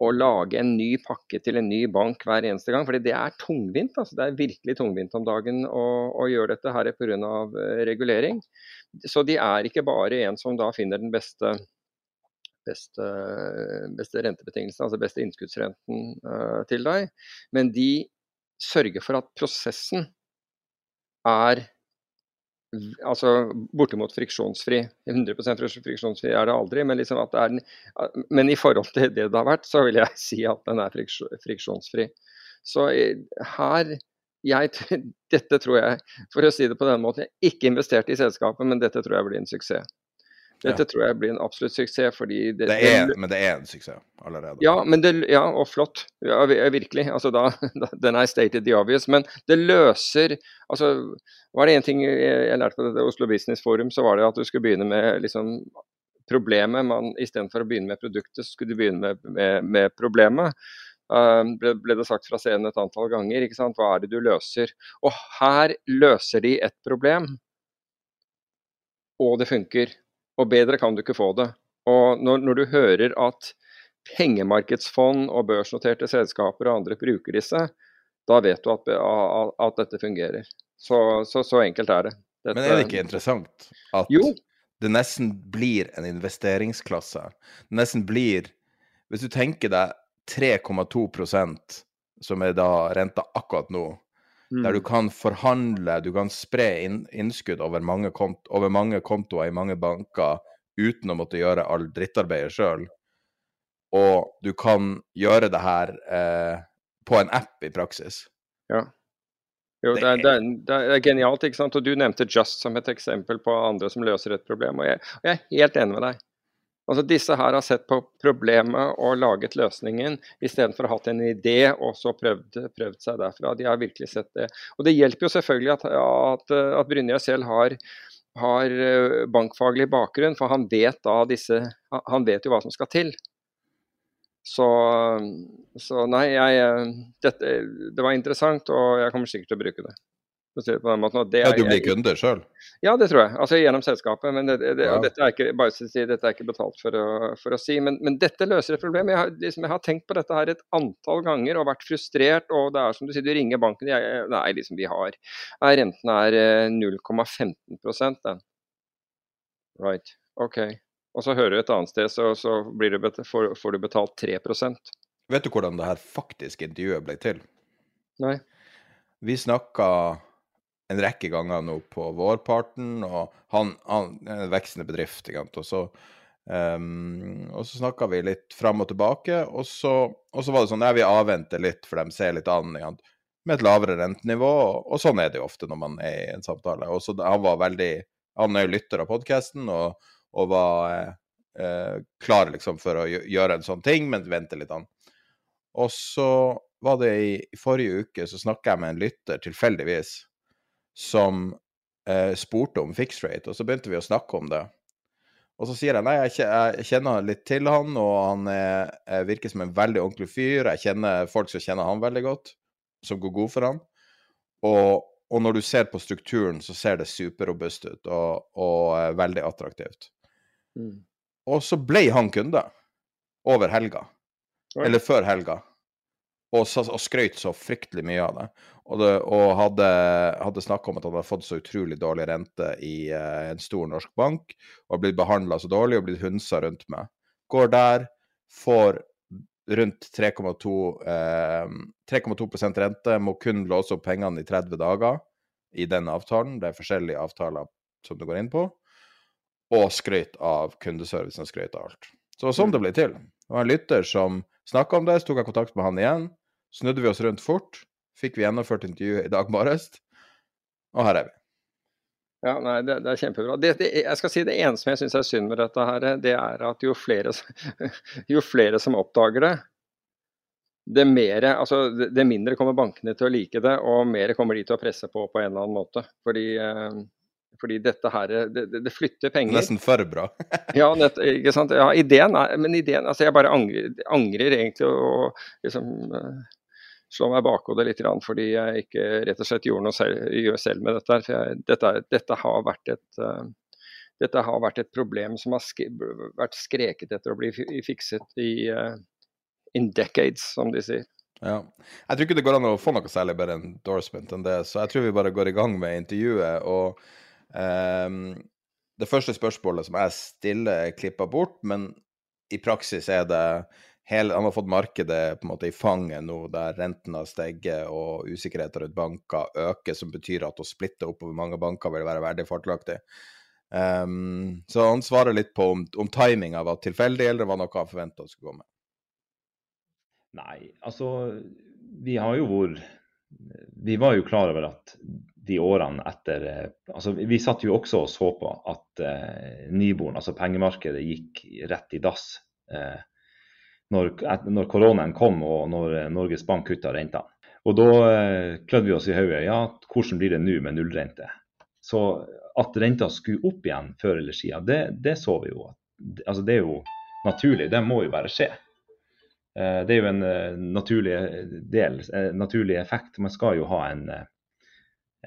å lage en ny pakke til en ny bank hver eneste gang. fordi det er tungvint. altså Det er virkelig tungvint om dagen å, å gjøre dette her pga. Uh, regulering. Så de er ikke bare en som da finner den beste, beste, beste rentebetingelsen, altså beste innskuddsrenten uh, til deg, men de sørger for at prosessen er altså bortimot friksjonsfri. 100% friksjonsfri er det aldri, men, liksom det er, men, i forhold til det det har vært, så vil jeg si at den er friksjonsfri. Så eh, her jeg, Dette tror jeg, for å si det på den måten, jeg ikke investerte i selskapet, men dette tror jeg blir en suksess. Dette ja. tror jeg blir en absolutt suksess. fordi det, det er, Men det er en suksess allerede? Ja, det, ja og flott. Ja, virkelig. Altså, da, da, den er stated the obvious. Men det løser altså, Var det én ting jeg lærte på dette Oslo Business Forum, så var det at du skulle begynne med liksom, problemet. Man, Istedenfor å begynne med produktet, så skulle du begynne med, med, med problemet. Uh, ble, ble, det sagt fra scenen et antall ganger. ikke sant? Hva er det du løser? Og her løser de et problem, og det funker. Og bedre kan du ikke få det. Og når, når du hører at pengemarkedsfond og børsnoterte selskaper og andre bruker disse, da vet du at, at, dette fungerer. Så, så, så, enkelt er det. Dette, Men er det ikke interessant at jo. det nesten blir en investeringsklasse? Det nesten blir Hvis du tenker deg 3,2% som er da renta akkurat nå, Mm. Der du mm. kan forhandle, du kan spre inn, innskudd over mange, kont over mange, kontoer i mange banker uten å måtte gjøre all drittarbeidet sjøl. Og du kan gjøre det her eh, på en app i praksis. Ja. Jo, det er, det, er, det er, genialt. ikke sant? Og Du nevnte Just som et eksempel på andre som løser et problem. og Jeg, og jeg er helt enig med deg. Altså Disse her har sett på problemet og laget løsningen, istedenfor å ha hatt en idé og så prøvd, prøvd, seg derfra. De har virkelig sett det. Og Det hjelper jo selvfølgelig at, at, at Brynjar selv har, har, eh, bankfaglig bakgrunn, for han vet, da disse, han vet jo hva som skal til. Så, så nei, jeg, eh, dette, det var interessant, og jeg kommer sikkert til å bruke det på den måten. ja, du blir kunde sjøl? Ja, det tror jeg. Altså gjennom selskapet. Men det, det, ja. dette, er ikke, bare si, dette er ikke betalt for å, for å si. Men, men, dette løser et problem. Jeg har, liksom, jeg har, tenkt på dette her et antall ganger og vært frustrert. Og det er som du sier, du ringer banken jeg, Nei, liksom vi har Renten er 0,15 eh, den. Right. OK. Og så hører du et annet sted, så, så du betalt, får, får, du betalt 3% Vet du hvordan det her faktisk intervjuet ble til? Nei. Vi snakka en rekke ganger nå på vårparten, og han, er en veksende bedrift. Og så, um, så snakka vi litt fram og tilbake, og så, og så var det sånn at vi avventer litt, for de ser litt an igjen, med et lavere rentenivå. Og, og, sånn er det jo ofte når man er i en samtale. Og så Han var veldig, han er jo lytter av podkasten og, og, var eh, eh, klar liksom for å gjøre en sånn ting, men venter litt an. Og så var det i, i forrige uke, så snakka jeg med en lytter tilfeldigvis som eh, spurte om fixed rate, og så begynte vi å snakke om det. Og så sier jeg nei, jeg kjenner litt til han, og han er, virker som en veldig ordentlig fyr. Jeg kjenner folk som kjenner han veldig godt, som går god for han. Og, og når du ser på strukturen, så ser det superrobust ut og, og veldig attraktivt. Mm. Og så ble han kunde over helga. Oi. Eller før helga og, og skrøt så fryktelig mye av det. Og, det, og hadde, hadde snakka om at han hadde fått så utrolig dårlig rente i uh, en stor norsk bank, og blitt behandla så dårlig og blitt hunsa rundt med. Går der, får rundt 3,2 eh, rente, må kun låse opp pengene i 30 dager i den avtalen. Det er forskjellige avtaler som du går inn på. Og skrøt av kundeservicen og skrøt av alt. Så sånn mm. det ble til. Det var en lytter som snakka om det, så tok jeg kontakt med han igjen. Snudde vi oss rundt fort. fikk vi gjennomført intervjuet i dag morges, og her er vi. Ja, nei, det, det er kjempebra. Det, det, jeg skal si Det eneste jeg syns er synd med dette, her, det er at jo flere, jo flere som oppdager det, det, mere, altså, det, mindre kommer bankene til å like det, og mer kommer de til å presse på på en eller annen måte. Fordi, eh, fordi dette her, det, det flytter penger. Nesten for bra. ja, nett, ikke sant? ja, ideen er, men ideen altså Jeg bare angrer, angrer egentlig og liksom eh, slå meg bakhodet litt fordi jeg ikke rett og slett gjorde noe selv, gjør selv med dette. For jeg, dette, dette, har vært et, uh, dette har vært et problem som har sk vært skreket etter å bli fikset i uh, in decades, som de sier. Ja. Jeg tror ikke det går an å få noe særlig bedre endorsement enn det, så jeg tror vi bare går i gang med intervjuet. og um, Det første spørsmålet som jeg stiller, er klippa bort, men i praksis er det hele, han har fått markedet på en måte i fanget nå, der rentene har steget og usikkerheten rundt banker øker, som betyr at å splitte opp over mange banker vil være veldig fordelaktig. Um, så han svarer litt på om, om timinga var tilfeldig, eller var noe han forventa skulle komme. Nei, altså Vi har jo vært Vi var jo klar over at de årene etter eh, altså Vi satt jo også og så på at eh, Nyboren, altså pengemarkedet, gikk rett i dass. Eh, når, når koronaen kom og når eh, Norges Bank kutta rentene. Og da eh, klødde vi oss i hodet. Ja, hvordan blir det nå med nullrente? Så at renta skulle opp igjen før eller siden, det, det så vi jo. Altså, det er jo naturlig. Det må jo bare skje. Eh, det er jo en naturlig del, en naturlig effekt. Man skal jo ha en,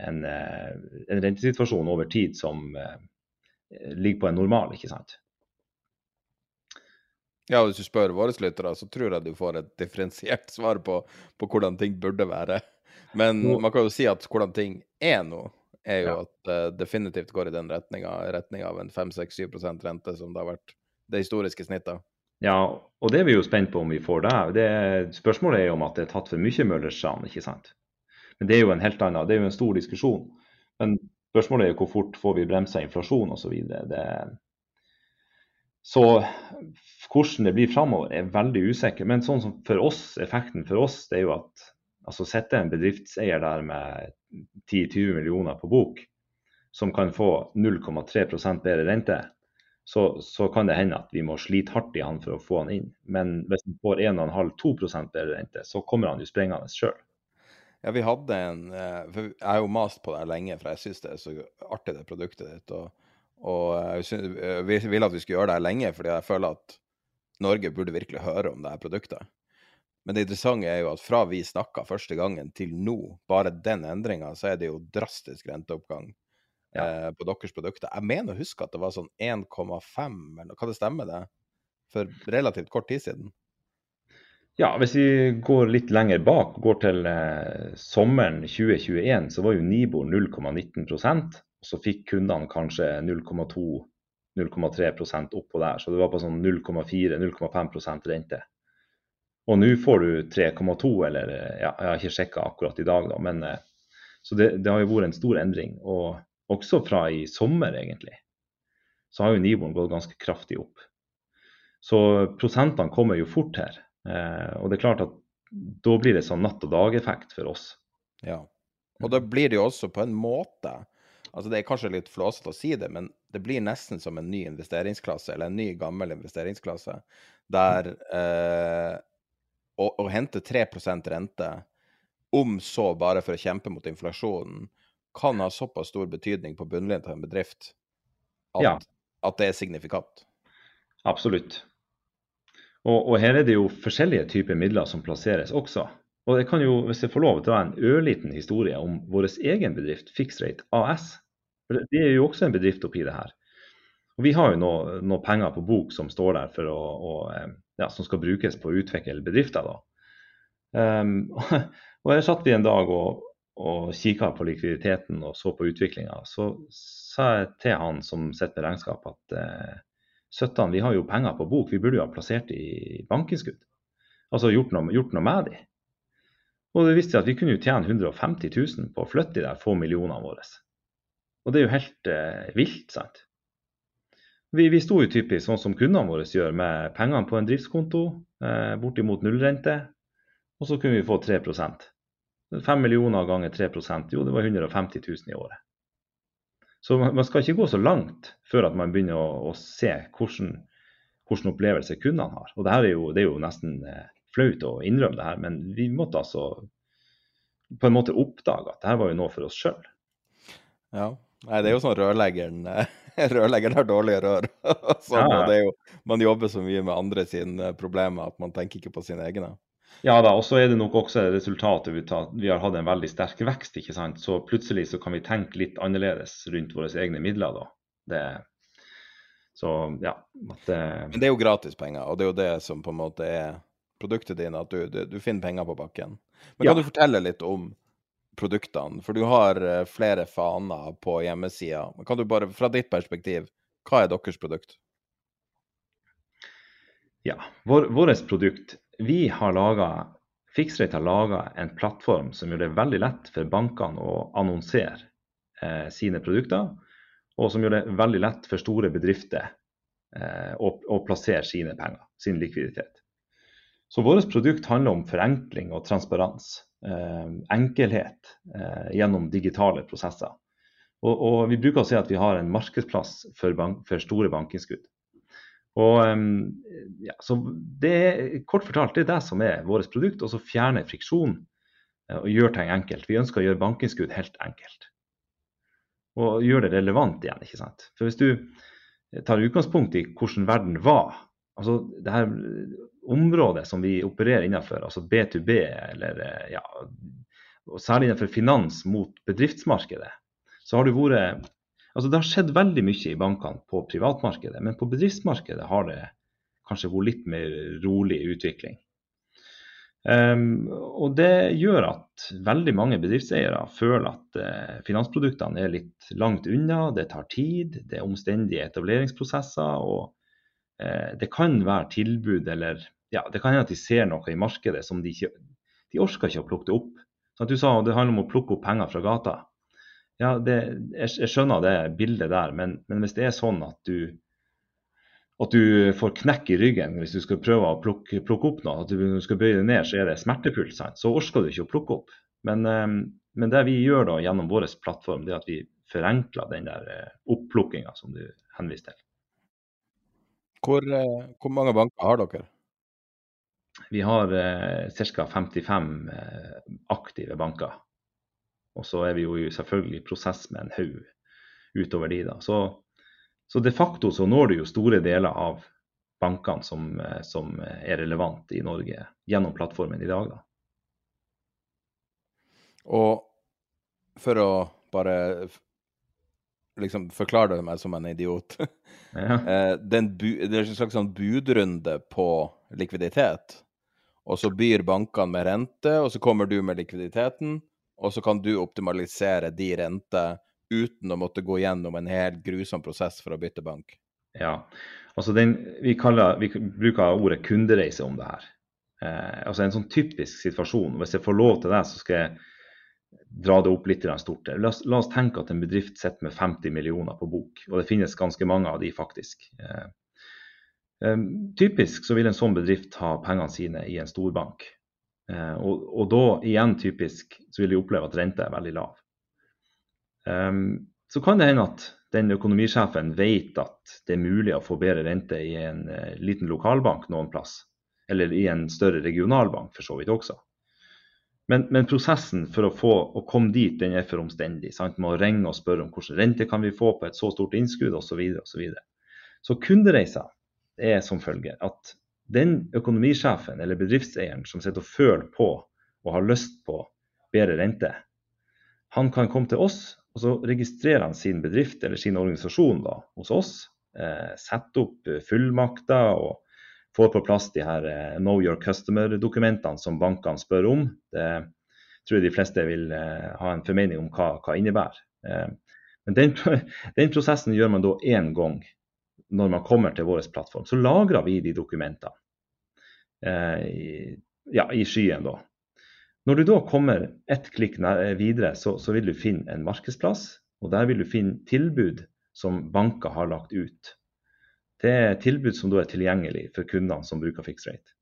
en, en rentesituasjon over tid som ligger på en normal, ikke sant. Ja, hvis du spør våre lyttere, så tror jeg du får et differensiert svar på, på hvordan ting burde være. Men nå, man kan jo si at hvordan ting er nå, er jo ja. at det uh, definitivt går i den retninga, retning av en 5-6-7% rente, som det har vært det historiske snittet. Ja, og det er vi jo spent på om vi får det. det spørsmålet er jo om at det er tatt for mye Møllerstran, ikke sant. Men det er jo en helt annen, det er jo en stor diskusjon. Men spørsmålet er jo hvor fort får vi bremsa inflasjon osv. Det, så hvordan det blir framover, er veldig usikker. Men sånn som for oss, effekten for oss, det er jo at altså sitter en bedriftseier der med 10-20 millioner på bok, som kan få 0,3 bedre rente, så, så, kan det hende at vi må slite hardt i han for å få han inn. Men hvis han får 1,5-2 bedre rente, så kommer han jo sprengende sjøl. Ja, vi hadde en eh, for Jeg har jo mast på det lenge, for jeg syns det er så artig, det produktet ditt. og og vi ville at vi skulle gjøre det her lenge, fordi jeg føler at Norge burde virkelig høre om det her produktet. Men det interessante er jo at fra vi snakka første gangen til nå, bare den endringa, så er det jo drastisk renteoppgang ja. eh, på deres produkter. Jeg mener å huske at det var sånn 1,5, eller kan det stemme det? For relativt kort tid siden. Ja, hvis vi går litt lenger bak, går til eh, sommeren 2021, så var jo Nibor 0,19% så fikk kundene kanskje 0,2-0,3% oppå der. Så det var på sånn 0,4-0,5% rente. Og nå får du 3,2, eller ja, jeg har ikke sjekka akkurat i dag, da, men eh, så det, det, har jo vært en stor endring. Og også fra i sommer, egentlig, så har jo Niboen gått ganske kraftig opp. Så prosentene kommer jo fort her. Eh, og det er klart at da blir det sånn natt og dag-effekt for oss. Ja, og da blir det jo også på en måte Altså Det er kanskje litt flåsete å si det, men det blir nesten som en ny investeringsklasse, eller en ny, gammel investeringsklasse, der eh, å, å, hente 3 rente, om så bare for å kjempe mot inflasjonen, kan ha såpass stor betydning på bunnlinjen til en bedrift at, ja. at, det er signifikant. Absolutt. Og, og her er det jo forskjellige typer midler som plasseres også. Og jeg kan jo, hvis jeg får lov, ha en ørliten historie om vår egen bedrift, Fixrate AS. For Det er jo også en bedrift oppi det her. Og Vi har jo noen noe penger på bok som står der for å, å, eh, ja, som skal brukes på å utvikle bedrifter. da. Um, og her satt vi en dag og, og kikka på likviditeten og så på utviklinga. Så sa jeg til han som sitter med regnskap at eh, Søttan, vi har jo penger på bok, vi burde jo ha plassert i bankinnskudd. Altså gjort noe, gjort noe med de. Og det viste seg at vi kunne jo tjene 150 000 på å flytte de der få millionene våre. Og det er jo helt eh, vilt, sant. Vi, vi sto jo typisk sånn som kundene våre gjør, med pengene på en driftskonto, eh, bortimot nullrente, og så kunne vi få 3% 5 millioner ganger 3% jo det var 150 000 i året. Så man skal ikke gå så langt før at man begynner å, å se hvordan, hvordan opplevelse kundene har. Og det, er jo, det er jo nesten eh, flaut å innrømme det her, men vi måtte altså på en måte oppdage at det her var jo noe for oss sjøl. Ja. Nei, det er jo sånn rørleggeren Rørleggeren har dårlige rør. sånn, ja, ja. Jo, man jobber så mye med andre sine problemer at man tenker ikke på sine egne. Ja da, og så er det nok også resultatet av at vi har hatt en veldig sterk vekst. ikke sant? Så plutselig så kan vi tenke litt annerledes rundt våre egne midler da. Det, så ja. At, Men det er jo gratispenger, og det er jo det som på en måte er produktet ditt, at du, du, finner penger på bakken. Men kan ja. du fortelle litt om produktene? For du har eh, flere faner på hjemmesida. Kan du bare, fra ditt perspektiv, hva er deres produkt? Ja, vår, vårt produkt vi har laget, Fixrate har laga en plattform som gjør det veldig lett for bankene å annonsere eh, sine produkter, og som gjør det veldig lett for store bedrifter eh, å, å, plassere sine penger, sin likviditet. Så vårt produkt handler om forenkling og transparens. Eh, enkelhet eh, gjennom digitale prosesser. Og, og, Vi bruker å si at vi har en markedsplass for, bank, for store bankinnskudd. Og ja, så det er, Kort fortalt, det er det som er vårt produkt. Og så fjerne friksjon eh, og gjøre ting enkelt. Vi ønsker å gjøre bankinnskudd helt enkelt. Og gjøre det relevant igjen. ikke sant? For Hvis du tar utgangspunkt i hvordan verden var, altså det her området som vi opererer innenfor, altså B2B, eller eh, ja, og særlig innenfor finans mot bedriftsmarkedet, så har det vært Altså, det har skjedd veldig mye i bankene på privatmarkedet, men på bedriftsmarkedet har det kanskje vært litt mer rolig utvikling. Um, og Det gjør at veldig mange bedriftseiere føler at uh, finansproduktene er litt langt unna, det tar tid, det er omstendige etableringsprosesser. og uh, Det kan være tilbud eller ja, det kan hende at de ser noe i markedet som de ikke de orker ikke å plukke det opp. Sånn at du sa det handler om å plukke opp penger fra gata. Ja, det, jeg, jeg, skjønner det bildet der, men, men, hvis det er sånn at du, at du får knekk i ryggen hvis du skal prøve å plukke, plukke opp noe, at du skal bøye det ned, så er det smertefullt. Sant? Så orker du ikke å plukke opp. Men, ehm, men, det vi gjør da gjennom vår plattform, det er at vi forenkler den der eh, opplukkinga som du henviser til. Hvor, eh, hvor, mange banker har dere? Vi har eh, ca. 55 eh, aktive banker. Og så er vi jo selvfølgelig i prosess med en haug utover de. da. Så, så, de facto så når du jo store deler av bankene som, som er relevant i Norge gjennom plattformen i dag. da. Og for å bare liksom forklare det meg som en idiot ja. Eh, det, er en slags sånn budrunde på likviditet. Og så byr bankene med rente, og så kommer du med likviditeten og så kan du optimalisere de renter uten å måtte gå gjennom en helt grusom prosess for å bytte bank. Ja, altså den, vi, kaller, vi bruker ordet kundereise om det her. Eh, altså En sånn typisk situasjon. Hvis jeg får lov til det, så skal jeg dra det opp litt stort. La oss, la oss, tenke at en bedrift sitter med 50 millioner på bok, og det finnes ganske mange av de faktisk. Eh, eh, typisk så vil en sånn bedrift ha pengene sine i en storbank. Eh, og, og, da igjen typisk så vil de oppleve at renta er veldig lav. Um, så kan det hende at den økonomisjefen vet at det er mulig å få bedre rente i en uh, liten lokalbank noen plass, eller i en større regionalbank for så vidt også. Men, men prosessen for å, få, å komme dit den er for omstendig. Sant? Med å ringe og spørre om hvilken rente kan vi få på et så stort innskudd osv. Så, og så, videre. så kundereiser er som følger at den økonomisjefen eller bedriftseieren som sitter og føler på og har lyst på bedre rente, han kan komme til oss, og så registrerer han sin bedrift eller sin organisasjon da, hos oss. Eh, setter opp fullmakter og får på plass de her eh, Know your customer-dokumentene som bankene spør om. Det tror jeg de fleste vil eh, ha en formening om hva, hva innebærer. Eh, men den, den, prosessen gjør man da én gang når man kommer til vår plattform, så lagrer vi de dokumentene eh, ja, i skyen. da. Når du da kommer ett klikk videre, så, så, vil du finne en markedsplass. og Der vil du finne tilbud som banker har lagt ut. Det er tilbud som da er tilgjengelig for kundene som bruker fixrate.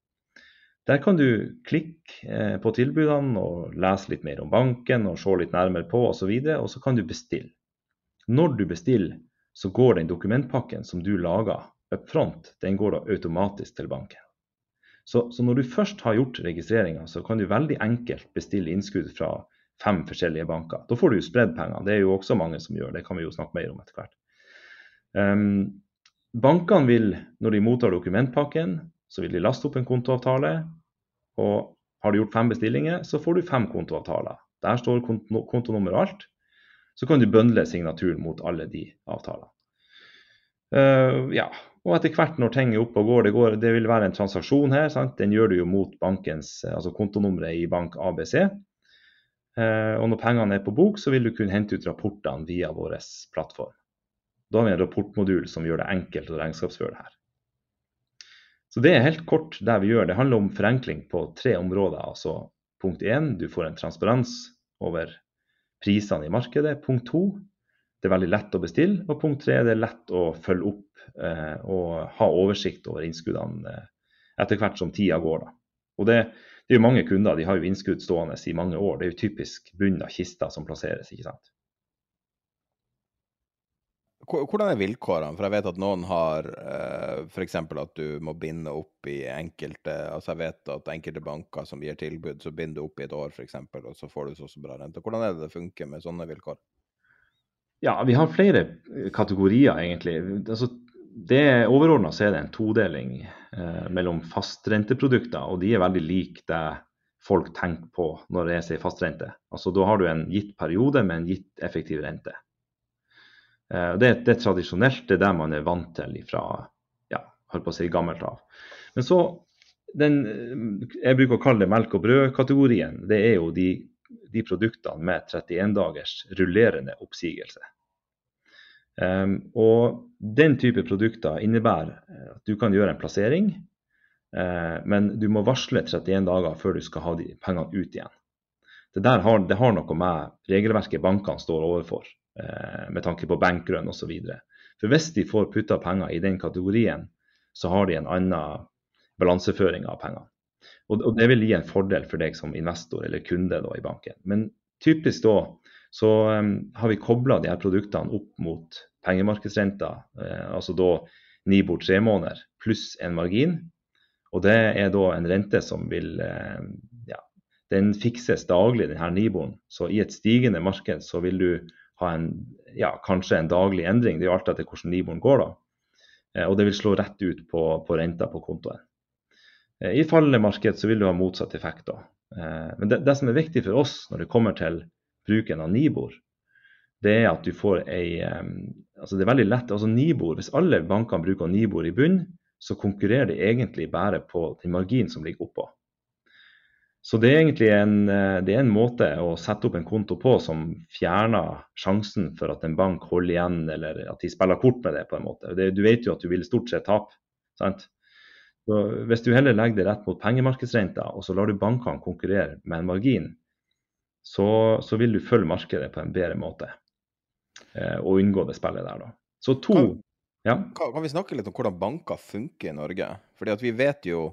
Der kan du klikke eh, på tilbudene og lese litt mer om banken og se litt nærmere på osv. Og, så og så kan du bestille. Når du bestiller, så går den dokumentpakken som du lager up front, den går da automatisk til banken. Så, så når du først har gjort registreringa, så kan du veldig enkelt bestille innskudd fra fem forskjellige banker. Da får du jo spredd pengene. Det er jo også mange som gjør, det kan vi jo snakke mer om etter hvert. Um, bankene vil, når de mottar dokumentpakken, så vil de laste opp en kontoavtale. Og har du gjort fem bestillinger, så får du fem kontoavtaler. Der står kontonummer og alt. Så kan du bøndle signaturen mot alle de avtalene. Uh, ja, og etter hvert når ting er oppe og går, det, går, det vil være en transaksjon her. Sant? Den gjør du jo mot bankens, altså kontonummeret i bank ABC. Uh, og når pengene er på bok, så vil du kunne hente ut rapportene via vår plattform. Da har vi en rapportmodul som gjør det enkelt å regnskapsføre det her. Så det er helt kort det vi gjør. Det handler om forenkling på tre områder. Altså punkt én, du får en transparens over prisene i markedet. Punkt to, det er veldig lett å bestille. Og punkt tre, det er lett å følge opp eh, og ha oversikt over innskuddene eh, etter hvert som tida går. Da. Og det, det, er jo mange kunder, de har jo innskudd stående i mange år. Det er jo typisk bunn av kista som plasseres, ikke sant. Hvordan er vilkårene? For jeg vet at noen har eh, f.eks. at du må binde opp i enkelte Altså jeg vet at enkelte banker som gir tilbud, så binder du opp i et år f.eks., og så får du så, så bra rente. Hvordan er det det funker med sånne vilkår? Ja, vi har flere kategorier, egentlig. Altså, det Overordna er det en todeling eh, mellom fastrenteprodukter, og de er veldig like det folk tenker på når jeg sier fastrente. Altså, da har du en gitt periode med en gitt effektiv rente. Eh, det, det, er tradisjonelt, det er det man er vant til fra ja, holdt på å si gammelt av. Men så, den, jeg bruker å kalle det melk og brød-kategorien, det er jo de, de produktene med 31 dagers rullerende oppsigelse. Um, og Den type produkter innebærer at du kan gjøre en plassering, uh, men du må varsle 31 dager før du skal ha de pengene ut igjen. Det, har, det har noe med regelverket bankene står overfor. Eh, med tanke på bankrun osv. For hvis de får putta penger i den kategorien, så har de en annen balanseføring av pengene. Og, det vil gi en fordel for deg som investor eller kunde da, i banken. Men typisk da så um, har vi kobla de her produktene opp mot pengemarkedsrenta, eh, altså da ni bort tre måneder pluss en margin. Og det er da en rente som vil eh, ja, den fikses daglig, denne Niboren. Så i et stigende marked så vil du ha en, ja, kanskje en daglig endring. Det er jo alt etter hvordan Niboren går, da. Eh, og det vil slå rett ut på, på renta på kontoen. Eh, I fallende marked så vil du ha motsatt effekt. da. Eh, men det, det, som er viktig for oss når det kommer til bruken av Nibor, det er at du får ei altså Det er veldig lett. altså Nibor, Hvis alle bankene bruker Nibor i bunn, så konkurrerer de egentlig bare på den marginen som ligger oppå. Så det er egentlig en, eh, det er en, måte å sette opp en konto på som fjerner sjansen for at en bank holder igjen, eller at de spiller kort med det. på en måte. Det, du vet jo at du vil stort sett tape. sant? Så hvis du heller legger det rett mot pengemarkedsrenta, og så lar du bankene konkurrere med en margin, så, så vil du følge markedet på en bedre måte. Eh, og unngå det spillet der, da. Så to kan, ja? kan vi snakke litt om hvordan banker funker i Norge? Fordi at vi vet jo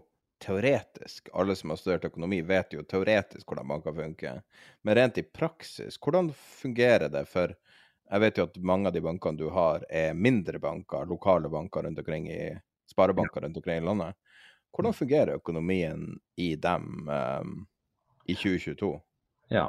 teoretisk, alle som har studert økonomi, vet jo teoretisk hvordan banker funker. Men rent i praksis, hvordan fungerer det? For jeg vet jo at mange av de bankene du har, er mindre banker, lokale banker rundt omkring i sparebanker rundt omkring i landet. Hvordan mm. fungerer økonomien i dem um, i 2022? Ja,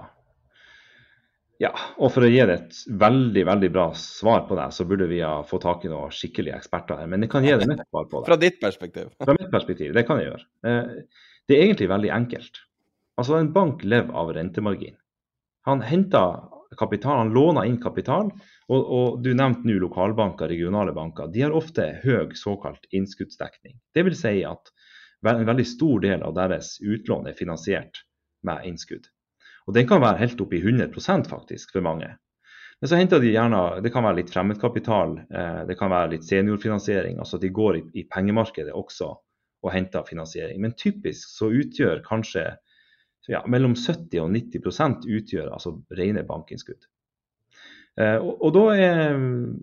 ja, og for å gi deg et veldig veldig bra svar på det, så burde vi ha fått tak i noen skikkelige eksperter her. Men jeg kan gi deg mitt svar på det. Fra ditt perspektiv? Fra mitt perspektiv, det kan jeg gjøre. Eh, det er egentlig veldig enkelt. Altså En bank lever av rentemargin. Han henter kapital, han låner inn kapital. Og, og du nevnte nå lokalbanker, regionale banker. De har ofte høy såkalt innskuddsdekning. Dvs. Si at en veldig stor del av deres utlån er finansiert med innskudd. Og den kan være helt opp i 100% faktisk for mange. Men så henter de gjerne Det kan være litt fremmedkapital, eh, det kan være litt seniorfinansiering. Altså de går i, i pengemarkedet også og henter finansiering. Men typisk så utgjør kanskje ja, mellom 70 og 90 utgjør altså rene bankinnskudd. Eh, og, og, da er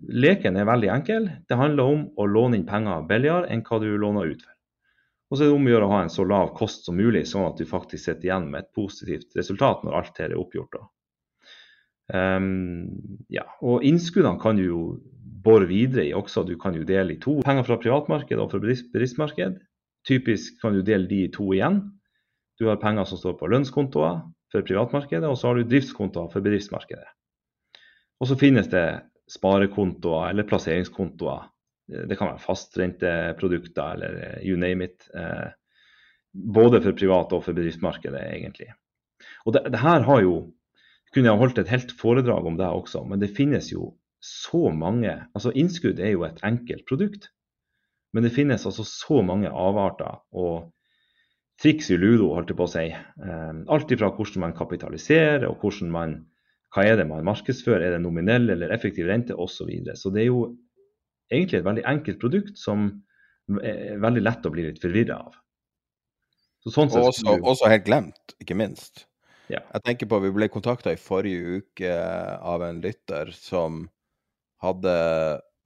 leken er veldig enkel. Det handler om å låne inn penger billigere enn hva du låner ut for. Og så er det om å gjøre å ha en så lav kost som mulig, sånn at du faktisk sitter igjen med et positivt resultat når alt her er oppgjort. Um, ja. Og innskuddene kan du jo bore videre i også. Du kan jo dele i to. Penger fra privatmarkedet og fra bedriftsmarked. Typisk kan du dele de i to igjen. Du har penger som står på lønnskontoer for privatmarkedet, og så har du driftskontoer for bedriftsmarkedet. Og så finnes det sparekontoer eller plasseringskontoer. Det kan være fastrenteprodukter eller you name it. Eh, både for privat og for bedriftsmarkedet, egentlig. Og det, det her har jo kunne jeg holdt et helt foredrag om det også, men det finnes jo så mange altså Innskudd er jo et enkelt produkt, men det finnes altså så mange avarter og triks i ludo, holdt jeg på å si. Eh, alt ifra hvordan man kapitaliserer, og hvordan man, hva er det man markedsfører, er det nominell eller effektiv rente osv. Så, videre. så det er jo egentlig et veldig enkelt produkt som er veldig lett å bli litt forvirra av. Sånn sett, også, også, helt glemt, ikke minst. Ja. Jeg tenker på, Vi ble kontakta i forrige uke av en lytter som hadde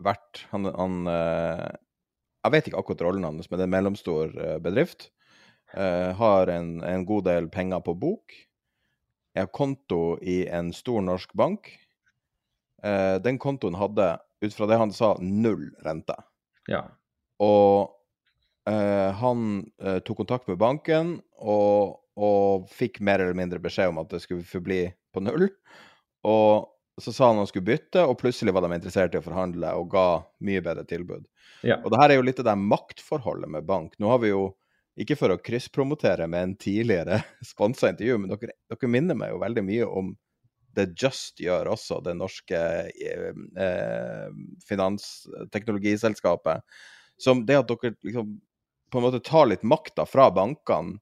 vært han, han, eh, Jeg vet ikke akkurat rollen hans, men det er en mellomstor eh, bedrift. Har en, en, god del penger på bok. Jeg har konto i en stor norsk bank. Den kontoen hadde, ut fra det han sa, null rente. Ja. Og eh, han tok kontakt med banken og, og, fikk mer eller mindre beskjed om at det skulle forbli på null. Og så sa han han skulle bytte, og plutselig var de interessert i å forhandle og ga mye bedre tilbud. Ja. Og det her er jo litt det maktforholdet med bank. Nå har vi jo ikke for å krysspromotere med en tidligere sponsa intervju, men dere, dere, minner meg jo veldig mye om det Just gjør også, det norske eh, eh, finansteknologiselskapet. Som det at dere liksom på en måte tar litt makta fra bankene,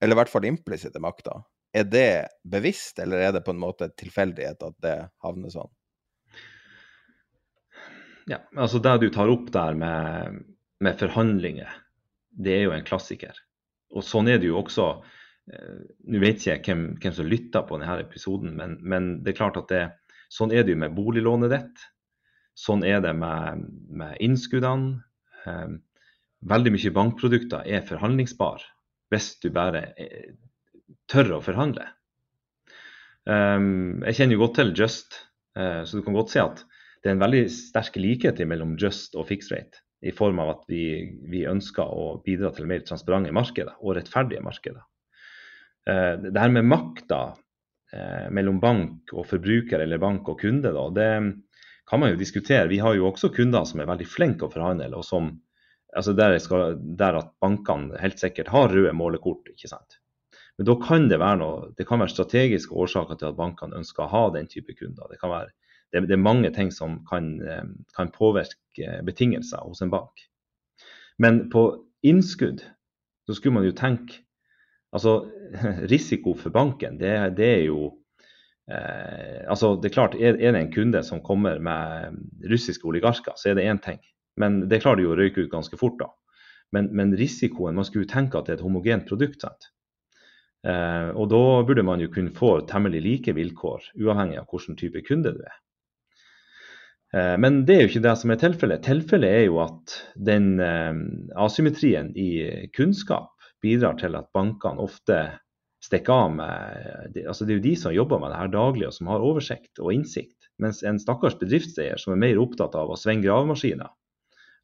eller i hvert fall implisitte makta. Er det bevisst, eller er det på en måte tilfeldighet at det havner sånn? Ja, altså Det du tar opp der med, med forhandlinger, det er jo en klassiker. Og sånn er det jo også Nå vet ikke jeg hvem, hvem, som lytter på denne episoden, men, men, det er klart at det, sånn er det jo med boliglånet ditt. Sånn er det med, med innskuddene. Eh, veldig mye bankprodukter er forhandlingsbar hvis du bare eh, tør å forhandle. Jeg kjenner jo godt til Just, så du kan godt se at det er en veldig sterk likhet mellom Just og fixed rate i form av at vi, vi, ønsker å bidra til mer transparente markeder og rettferdige markeder. Eh, det her med makta eh, mellom bank og forbruker eller bank og kunde, da, det kan man jo diskutere. Vi har jo også kunder som er veldig flinke å forhandle, og som altså der, skal, der at bankene helt sikkert har røde målekort. ikke sant? Men da kan det være noe, det kan være strategiske årsaker til at bankene ønsker å ha den type kunder. Det være det, det, er mange ting som kan, eh, kan, påvirke betingelser hos en bank. Men på innskudd så skulle man jo tenke Altså, risiko for banken, det, det er jo eh, altså det Er klart, er, er, det en kunde som kommer med russiske oligarker, så er det én ting. Men det klarer de å røyke ut ganske fort, da. Men, men, risikoen Man skulle tenke at det er et homogent produkt. sant? Eh, og da burde man jo kunne få temmelig like vilkår, uavhengig av hvilken type kunde du er. Eh, men det er jo ikke det som er tilfellet. Tilfellet er jo at den eh, asymmetrien i kunnskap bidrar til at bankene ofte stikker av med altså Det er jo de som jobber med det her daglig og som har oversikt og innsikt. Mens en stakkars bedriftseier som er mer opptatt av å svinge gravemaskiner,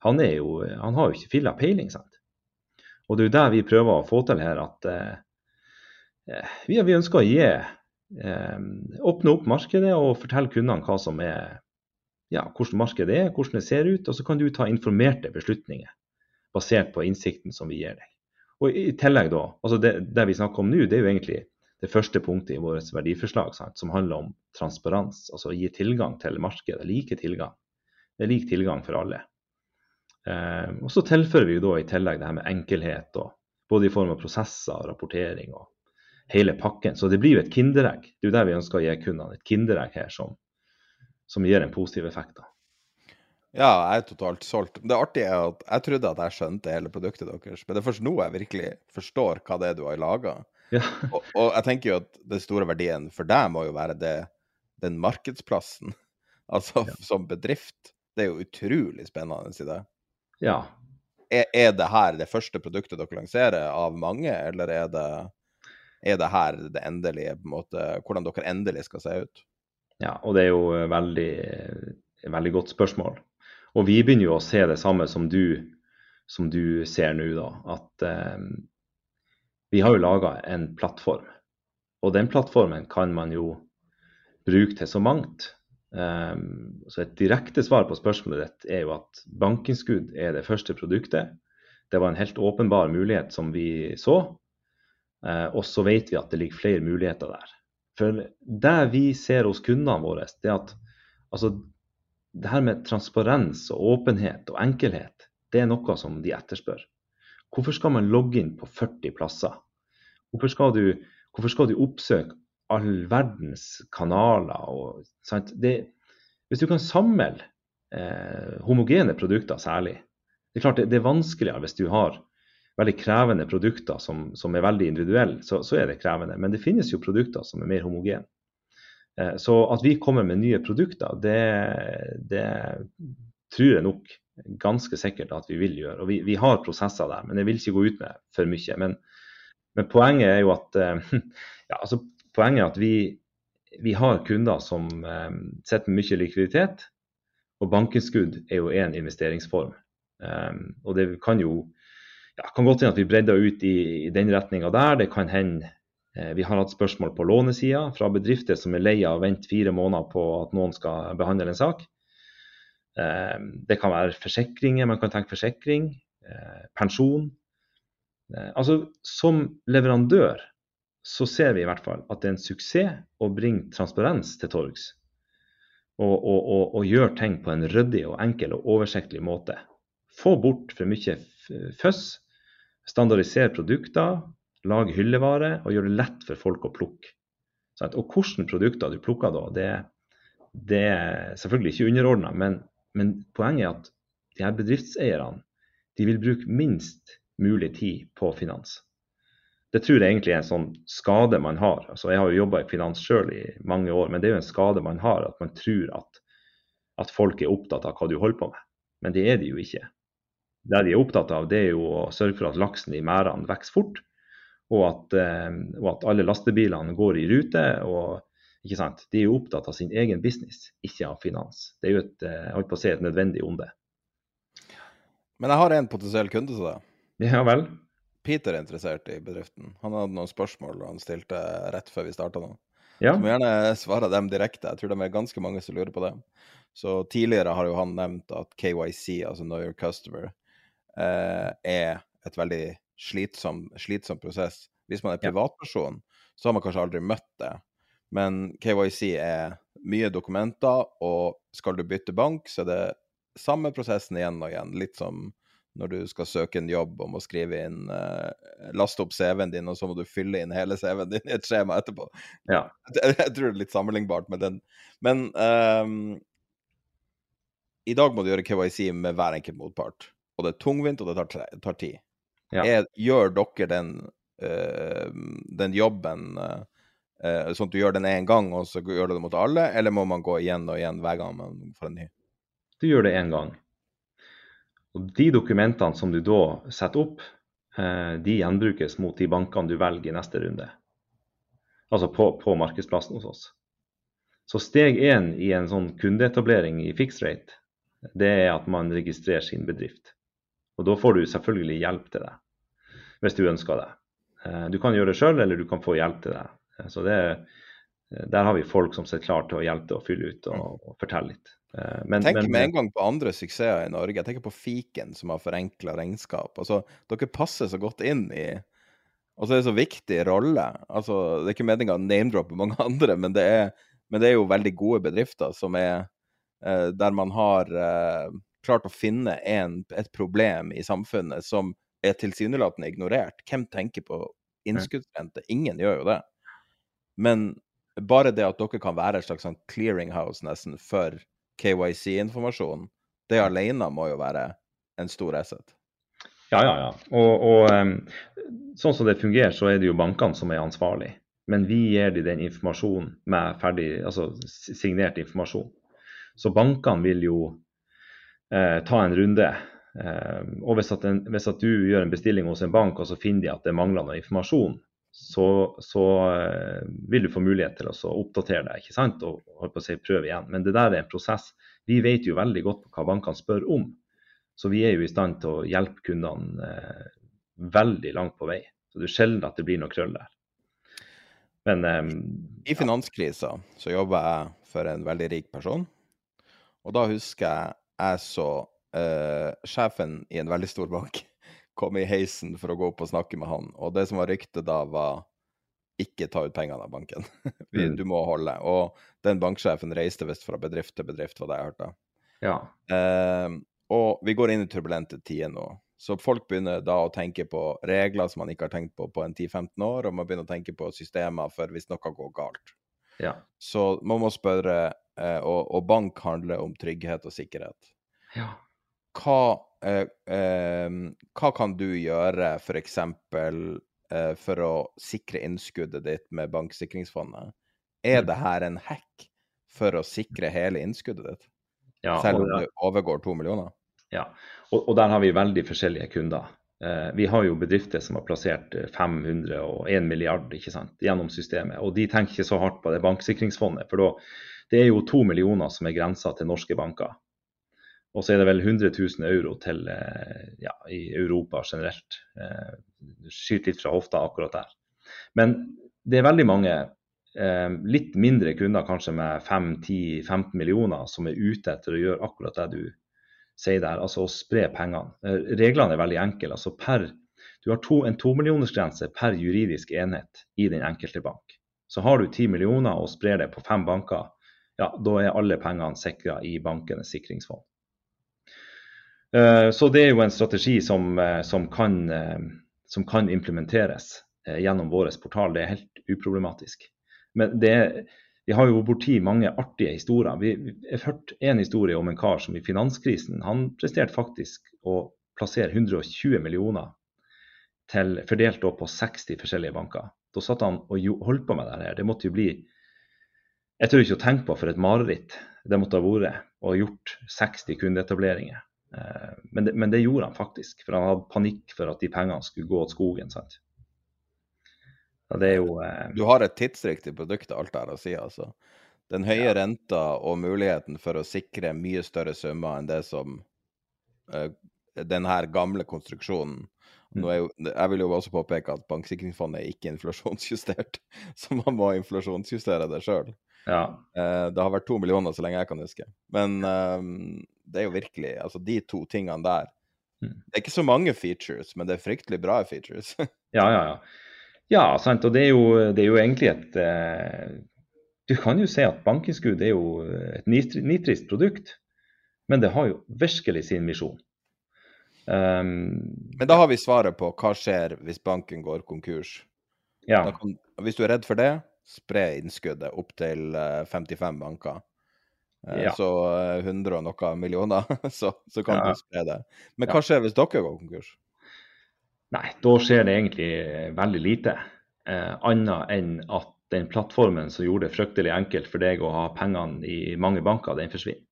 han, er jo, han har jo ikke filla peiling. sant? Og det er jo det vi prøver å få til her, at eh, eh vi, vi, ønsker å gi eh, åpne opp markedet og fortelle kundene hva som er ja, hvordan markedet er, hvordan det ser ut, og så kan du ta informerte beslutninger basert på innsikten som vi gir deg. Og I tillegg da, altså det, det vi snakker om nå, det er jo egentlig det første punktet i vårt verdiforslag, sant, som handler om transparens. Altså å gi tilgang til markedet. Like tilgang. Det er lik tilgang for alle. Eh, og Så tilfører vi jo da i tillegg det her med enkelhet, og, både i form av prosesser og rapportering og hele pakken. Så det blir jo et kinderegg. Det er jo der vi ønsker å gi kundene. Et kinderegg her som som gir en positiv effekt. da. Ja, jeg er totalt solgt. Det artige er at jeg trodde at jeg skjønte hele produktet deres, men det er først nå jeg virkelig forstår hva det er du har laga. Ja. og, og, jeg tenker jo at den store verdien for deg må jo være det, den markedsplassen. Altså ja. som bedrift. Det er jo utrolig spennende i det. Ja. er, er det her det første produktet dere lanserer av mange, eller er det, er det her det endelige, på en måte, hvordan dere endelig skal se ut? Ja, og det er jo et veldig, veldig godt spørsmål. Og vi begynner jo å se det samme som du, som du ser nå, da. At eh, vi har jo laga en plattform. Og den plattformen kan man jo bruke til så mangt. Um, så Et direkte svar på spørsmålet ditt er jo at bankinnskudd er det første produktet. Det var en helt åpenbar mulighet som vi så. Uh, og så vet vi at det ligger flere muligheter der. For det vi ser hos kundene våre, det er at altså, det her med transparens og åpenhet og enkelhet, det er noe som de etterspør. Hvorfor skal man logge inn på 40 plasser? Hvorfor skal du, hvorfor skal du oppsøke all verdens kanaler. Og, det, hvis du kan samle eh, homogene produkter særlig Det er klart det, det, er vanskeligere hvis du har veldig krevende produkter som, som er veldig individuelle, så, så, er det krevende. Men det finnes jo produkter som er mer homogene. Eh, så at vi kommer med nye produkter, det, det, tror jeg nok ganske sikkert at vi vil gjøre. Og vi, vi, har prosesser der, men jeg vil ikke gå ut med for mye. Men, men poenget er jo at eh, ja, altså, er at vi, vi har kunder som eh, sitter med mye likviditet, og bankinnskudd er jo én investeringsform. Um, og det kan jo ja, kan godt hende at vi bredder ut i, i den retninga der. Det kan hende vi har hatt spørsmål på lånesida fra bedrifter som er lei av å vente fire måneder på at noen skal behandle en sak. Um, det kan være forsikringer, man kan tenke forsikring, eh, pensjon. Eh, altså Som leverandør så ser vi i hvert fall at det er en suksess å bringe transparens til torgs. Og, og, og, og gjøre ting på en ryddig og enkel og oversiktlig måte. Få bort for mye føss, standardisere produkter, lage hyllevare og gjøre det lett for folk å plukke. Og hvilke produkter du plukker da, det, det er selvfølgelig ikke underordna, men, men, poenget er at de her bedriftseierne de vil bruke minst mulig tid på finans det tror jeg egentlig er en sånn skade man har. Altså, jeg har jo jobba i finans sjøl i mange år, men det er jo en skade man har. At man tror at, at, folk er opptatt av hva du holder på med. Men det er de jo ikke. Det de er opptatt av, det er jo å sørge for at laksen i merdene vokser fort. Og at, eh, og at, alle lastebilene går i rute. og ikke sant? De er jo opptatt av sin egen business, ikke av finans. Det er jo et, eh, jeg holdt på å si et nødvendig onde. Men jeg har en potensiell kunde til deg. Ja vel? Peter er interessert i bedriften. Han hadde noen spørsmål han stilte rett før vi starta nå. Ja. Du må gjerne svare dem direkte. Jeg tror det er ganske mange som lurer på det. Så tidligere har jo han nevnt at KYC, altså Know Your Customer, eh, er et veldig slitsom, slitsom prosess. Hvis man er privatperson, så har man kanskje aldri møtt det. Men KYC er mye dokumenter, og skal du bytte bank, så er det samme prosessen igjen og igjen. Litt som når du skal søke en jobb om å skrive inn uh, Laste opp CV-en din, og så må du fylle inn hele CV-en din i et skjema etterpå. Ja. Jeg, jeg, tror det er litt sammenlignbart med den. Men um, i dag må du gjøre KYC med hver enkelt motpart. Og det er tungvint, og det tar, tar tid. Ja. Er, gjør dere den, uh, den jobben uh, sånn at du gjør den én gang, og så gjør du det mot alle, eller må man gå igjen og igjen hver gang man får en ny? Du gjør det én gang. Og De dokumentene som du da setter opp, de gjenbrukes mot de bankene du velger i neste runde. Altså på, på markedsplassen hos oss. Så steg én i en sånn kundeetablering i fixed rate, det er at man registrerer sin bedrift. Og da får du selvfølgelig hjelp til det, hvis du ønsker det. Eh, du kan gjøre det sjøl, eller du kan få hjelp til det. Eh, så det, der har vi folk som sitter klar til å hjelpe til å fylle ut og, og fortelle litt. Eh, men, tenk med en gang på andre suksesser i Norge. Jeg tenker på Fiken, som har forenkla regnskap. Altså, dere passer så godt inn i Og så er det så viktig rolle. Altså, det er ikke meninga å name-droppe mange andre, men det, er, men det, er, jo veldig gode bedrifter som er eh, Der man har eh, klart å finne en, et problem i samfunnet som er tilsynelatende ignorert. Hvem tenker på innskuddsrente? Ingen gjør jo det. Men bare det at dere kan være et slags sånn clearinghouse nesten for KYC-informasjon, det alene må jo være en stor asset. Ja, ja, ja. Og, og sånn som det fungerer, så er det jo bankene som er ansvarlig. Men vi gir dem den informasjonen med ferdig, altså signert informasjon. Så bankene vil jo eh, ta en runde og hvis at, en, hvis at, du gjør en bestilling hos en bank, og så finner de at det mangler noe informasjon, så, så eh, vil du få mulighet til å oppdatere deg ikke sant? og, og si, prøve igjen. Men det der er en prosess. Vi vet jo veldig godt hva bankene spør om. Så vi er jo i stand til å hjelpe kundene eh, veldig langt på vei. Så det er sjelden at det blir noe krøll der. Men eh, I finanskrisa så jobba jeg for en veldig rik person. Og da husker jeg jeg så uh, sjefen i en veldig stor bank kom i heisen for å gå opp og snakke med han. Og det som var ryktet da, var ikke ta ut pengene av banken. Mm. du må holde. Og den banksjefen reiste visst fra bedrift til bedrift, var det jeg hørte. Ja. Uh, og vi går inn i turbulente tider nå. Så folk begynner da å tenke på regler som man ikke har tenkt på på en 10-15 år, og man begynner å tenke på systemer for hvis noe går galt. Ja. Så man må spørre, eh, og, og, bank handler om trygghet og sikkerhet. Ja. Hva, eh, eh, hva kan du gjøre f.eks. Eh, for å sikre innskuddet ditt med banksikringsfondet? Er mm. det her en hack for å sikre hele innskuddet ditt? Ja, Selv om det overgår to millioner? Ja, og, og, der har vi veldig forskjellige kunder. Eh, vi har jo bedrifter som har plassert 500 eh, og 1 milliard ikke sant, gjennom systemet. Og de tenker ikke så hardt på det banksikringsfondet. For da, det er jo to millioner som er grensa til norske banker. Og så er det vel 100 000 euro til eh, ja, i Europa generelt. Eh, Skyter litt fra hofta akkurat der. Men det er veldig mange eh, litt mindre kunder, kanskje med 5-10-15 millioner, som er ute etter å gjøre akkurat det du sier der, altså å spre pengene. Reglene er veldig enkle. altså per, Du har to, en tomillionersgrense per juridisk enhet i den enkelte bank. Så har du ti millioner og sprer det på fem banker, ja, da er alle pengene sikra i bankenes sikringsfond. Eh, så det er jo en strategi som, eh, som, kan, som kan, implementeres gjennom vår portal. Det er helt uproblematisk. Men det vi har jo borti mange artige historier. Vi, har hørt en historie om en kar som i finanskrisen han presterte faktisk å plassere 120 millioner til, fordelt på 60 forskjellige banker. Da satt han og holdt på med det her. Det måtte jo bli Jeg tør ikke å tenke på for et mareritt det måtte ha vært å gjort 60 kundeetableringer. Eh, men det, men det, gjorde han faktisk, for han hadde panikk for at de pengene skulle gå til skogen. sant? Jo, eh... Du har et tidsriktig produkt, alt det her å si, altså. Den høye ja. renta og muligheten for å sikre mye større summer enn det som eh, den her gamle konstruksjonen mm. jo, Jeg vil jo også påpeke at banksikringsfondet er ikke inflasjonsjustert, så man må inflasjonsjustere det sjøl. Ja. Eh, det har vært to millioner så lenge jeg kan huske. Men uh, det er jo virkelig Altså, de to tingene der mm. Det er ikke så mange features, men det er fryktelig bra features. ja, ja, ja. Ja, sant. Og det er jo, det er jo egentlig et eh, Du kan jo si at bankinnskudd er jo et nitrist produkt, men det har jo virkelig sin misjon. Um, men da har vi svaret på hva skjer hvis banken går konkurs. Ja. Kan, hvis du er redd for det, spre innskuddet opp til 55 eh, banker. Eh, ja. Så 100 og noe millioner, så, så kan ja. du spre det. Men hva skjer hvis dere går konkurs? Nei, da skjer det egentlig veldig lite. Eh, annet enn at den plattformen som gjorde det fryktelig enkelt for deg å ha pengene i mange banker, den forsvinner.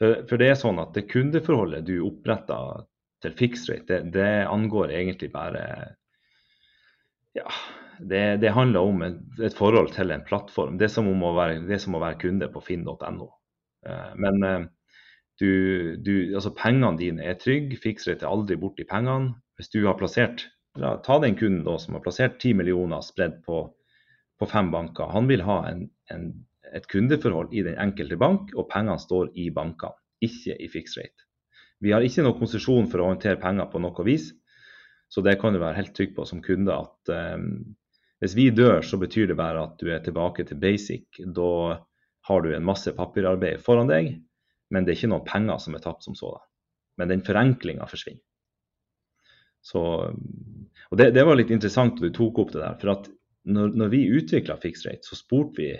For, for det er sånn at det kundeforholdet du oppretter til fixrate, det, det angår egentlig bare Ja, det, det handler om et, et, forhold til en plattform. Det er som, å være, det er som å være kunde på finn.no. Eh, men eh, du, du, altså pengene dine er trygge, fixrate er aldri borti pengene hvis du har plassert la, Ta den kunden da, som har plassert 10 millioner spredd på, på, fem banker. Han vil ha en, en, et kundeforhold i den enkelte bank, og pengene står i bankene, ikke i fiksrett. Vi har ikke noe konsesjon for å håndtere penger på noe vis, så det kan du være helt trygg på som kunde at um, hvis vi dør, så betyr det bare at du er tilbake til basic. Da har du en masse papirarbeid foran deg, men det er ikke noen penger som er tapt som sådan. Men den forenklinga forsvinner. Så, og det, det, var litt interessant at du tok opp det der. For at når, når vi utvikla Fixrate, så spurte vi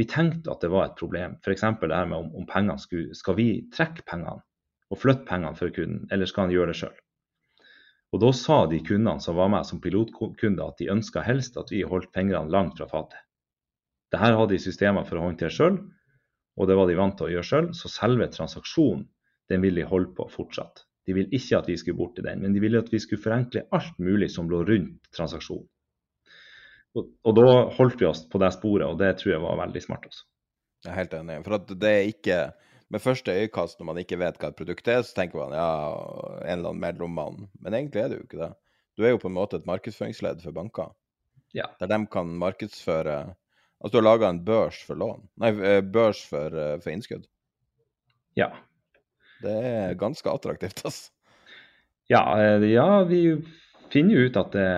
Vi tenkte at det var et problem. F.eks. det her med om, om pengene skulle Skal vi trekke pengene og flytte pengene for kunden, eller skal han gjøre det sjøl? Og da sa de kundene som var med som pilotkunde at de ønska helst at vi holdt fingrene langt fra fatet. Dette hadde de systemer for å håndtere sjøl, og det var de vant til å gjøre sjøl, så selve transaksjonen den vil de holde på fortsatt. De ville ikke at vi skulle bort til den, men de ville at vi skulle forenkle alt mulig som lå rundt transaksjonen. Og, og da holdt vi oss på det sporet, og det tror jeg var veldig smart. også. Jeg er helt enig. For at det er ikke Med første øyekast, når man ikke vet hva et produkt er, så tenker man ja, en eller annen mellommann. Men egentlig er det jo ikke det. Du er jo på en måte et markedsføringsledd for banker. Ja. Der de kan markedsføre Altså du har laga en børs for lån. Nei, eh, børs for, eh, for innskudd. Ja. Det er ganske attraktivt, altså. Ja, eh, ja vi finner jo ut at det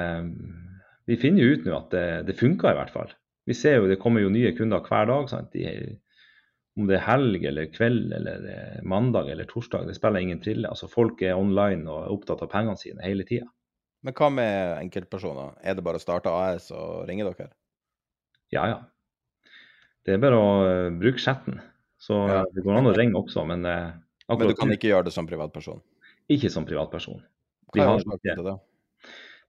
Vi finner jo ut nå at det, det funker, i hvert fall. Vi ser jo det kommer jo nye kunder hver dag. sant? De, om det er helg eller kveld eller eh, mandag eller torsdag, det spiller ingen trille. Altså Folk er online og er opptatt av pengene sine hele tida. Men hva med enkeltpersoner? Er det bare å starte AS og ringe dere? Ja, ja. Det er bare å uh, bruke chatten. Så Ja. det går an å ringe også, men akkurat... Men du kan ikke gjøre det som privatperson? ikke som privatperson. Vi Hva er har årsaken til det?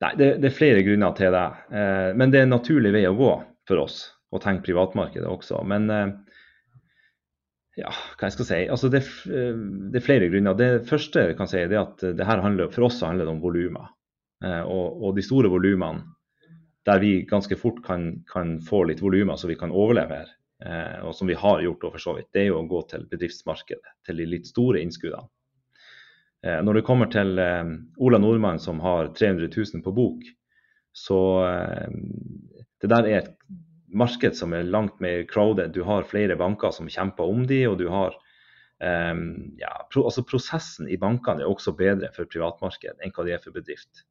Nei, det, det er flere grunner til det. Eh, men det er en naturlig vei å gå for oss å tenke privatmarkedet også. Men eh, ja, hva jeg skal si. Altså, det, eh, det er flere grunner. Det første jeg kan si, er at det her handler, for oss handler det om volumer. Eh, og, og de store volumene, der vi ganske fort kan, kan få litt volumer så vi kan overleve her, eh, og som vi har gjort for så vidt, det er jo å gå til bedriftsmarkedet, til de litt store innskuddene. Eh, Når det kommer til eh, Ola Nordmann som har 300 000 på bok, så eh, det der er et marked som er langt mer crowded. Du har flere banker som kjemper om de, og du har um, ja, pro, altså Prosessen i bankene er også bedre for privatmarked enn hva de er for bedrift.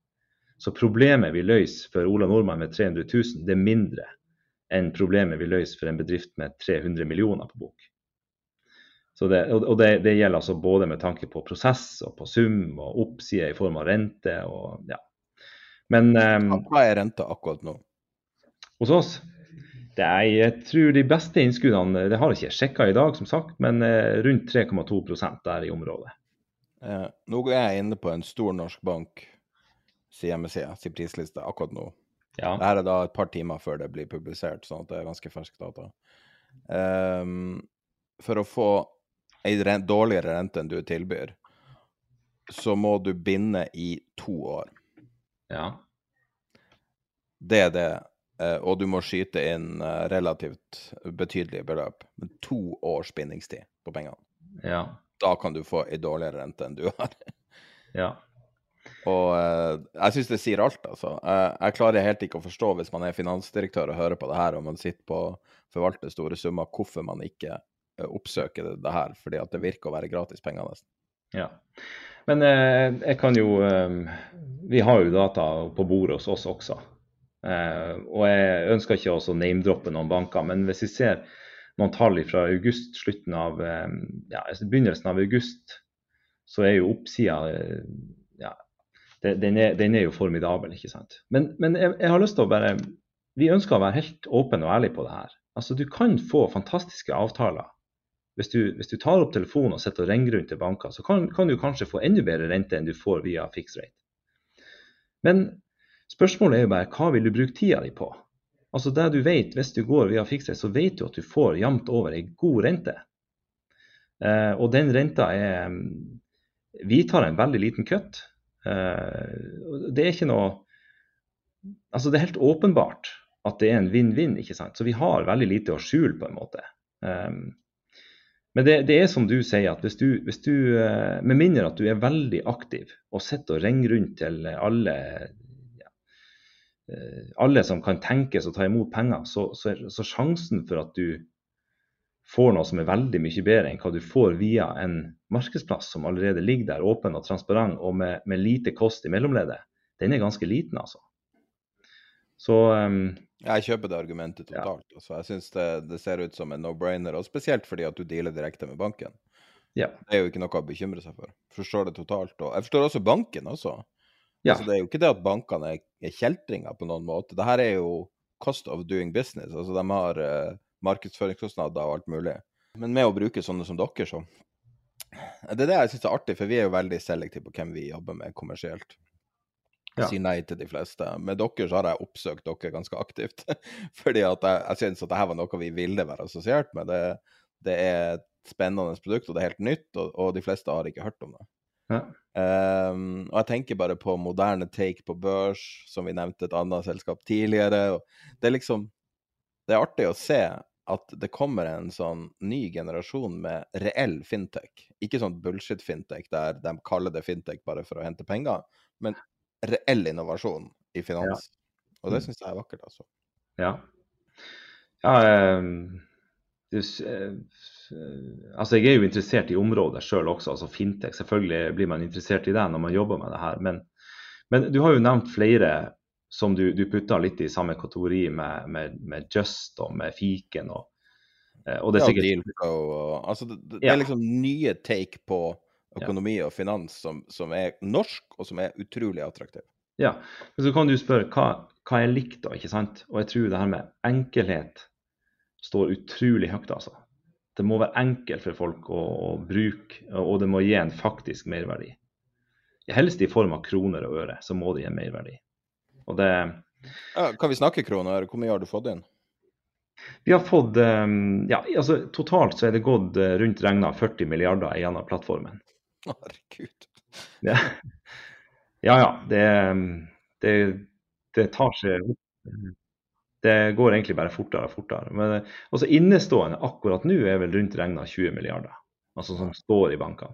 Så problemet vi løser for Ola Nordmann med 300 000, det er mindre enn problemet vi løser for en bedrift med 300 millioner på bok. Så det, og det, det gjelder altså både med tanke på prosess og på sum og oppside i form av rente. og ja. Men um, Hva er renta akkurat nå? hos oss det er, Jeg tror de beste innskuddene Det har jeg ikke sjekka i dag, som sagt, men eh, rundt 3,2% der i området. Eh, nå er jeg inne på en stor norsk bank sin hjemmeside, sin prisliste, akkurat nå. Ja. Dette er da et par timer før det blir publisert, sånn at det er ganske fersk data. Um, for å få ei rent, dårligere rente enn du tilbyr, så må du binde i to år. Ja. Det er det. Eh, og du må skyte inn eh, relativt betydelige beløp. Men to års bindingstid på pengene. Ja. Da kan du få ei dårligere rente enn du har. ja. Og eh, jeg syns det sier alt, altså. Jeg, klarer helt ikke å forstå, hvis man er finansdirektør og hører på det her, og man sitter på forvalter store summer, hvorfor man ikke oppsøker det, det her. Fordi at det virker å være gratis penger, nesten. Ja. Men eh, jeg kan jo Vi har jo data på bordet hos oss også. Eh, og jeg ønsker ikke å name-droppe noen banker, men hvis vi ser noen tall fra august, slutten av eh, ja, altså begynnelsen av august, så er jo oppsida eh, ja, den, er, den er jo formidabel, ikke sant. Men, men jeg, jeg har lyst til å bare Vi ønsker å være helt åpne og ærlige på det her. Altså, Du kan få fantastiske avtaler hvis du, hvis du tar opp telefonen og sitter og ringer rundt til banker, så kan, kan du kanskje få enda bedre rente enn du får via fixed rate. Men spørsmålet er jo bare hva vil du bruke tida di på? Altså det du vet, Hvis du går via fixed så vet du at du får jevnt over en god rente. Eh, og den renta er Vi tar en veldig liten kutt. Eh, det er ikke noe Altså det er helt åpenbart at det er en vinn-vinn, ikke sant. Så vi har veldig lite å skjule, på en måte. Eh, men det, det, er som du sier, at hvis du, hvis du eh, med mindre at du er veldig aktiv og sitter og ringer rundt til alle, alle som kan tenkes å ta imot penger, så, så, så sjansen for at du får noe som er veldig mye bedre enn hva du får via en markedsplass som allerede ligger der åpen og transparent og med, med lite kost i mellomleddet, den er ganske liten, altså. Så um, Jeg kjøper det argumentet totalt. Ja. Altså, jeg syns det, det, ser ut som en no-brainer, og spesielt fordi at du dealer direkte med banken. Ja. Det er jo ikke noe å bekymre seg for. Forstår det totalt. Og jeg forstår også banken også. Ja. Altså, det er jo ikke det at bankene er, er kjeltringer på noen måte. Dette er jo cost of doing business. Altså, de har uh, markedsføringskostnader og alt mulig. Men med å bruke sånne som dere, så Det er det jeg syns er artig, for vi er jo veldig selektive på hvem vi jobber med kommersielt. Ja. sier nei til de fleste. Med dere så har jeg oppsøkt dere ganske aktivt. Fordi at jeg, jeg syns at dette var noe vi ville være assosiert med. Det, det, er et spennende produkt, og det er helt nytt, og, og de fleste har ikke hørt om det. Ja. Um, og jeg tenker bare på moderne take på børs, som vi nevnte et annet selskap tidligere. Det er liksom Det er artig å se at det kommer en sånn ny generasjon med reell fintech. Ikke sånn bullshit-fintech der de kaller det fintech bare for å hente penger, men reell innovasjon i finans. Ja. Og det syns jeg er vakkert, altså. Ja. ja um, altså jeg er jo interessert i området sjøl også, altså fintech. Selvfølgelig blir man interessert i det når man jobber med det her. Men, men du har jo nevnt flere som du, du putter litt i samme kategori med, med, med Just og med Fiken. og, eh, og det er sikkert... Ja, Dealflow og altså det, det, er liksom nye take på økonomi og finans som, som, er norsk, og som er utrolig attraktiv. Ja, men så kan du spørre hva, hva er likt, da? ikke sant? Og jeg tror det her med enkelhet står utrolig høyt, altså. Det må være enkelt for folk å, å bruke, og det må gi en faktisk merverdi. Helst i form av kroner og øre, så må det gi en merverdi. Og det ja, Kan vi snakke kroner? Hvor mye har du fått inn? Vi har fått ehm, ja, altså Totalt så er det gått eh, rundt regna 40 milliarder gjennom plattformen. Herregud. Ja ja. ja det, det, det, tar seg Det går egentlig bare fortere og fortere. Men også eh, altså, innestående akkurat nå er vel rundt regna 20 milliarder. Altså som står i bankene.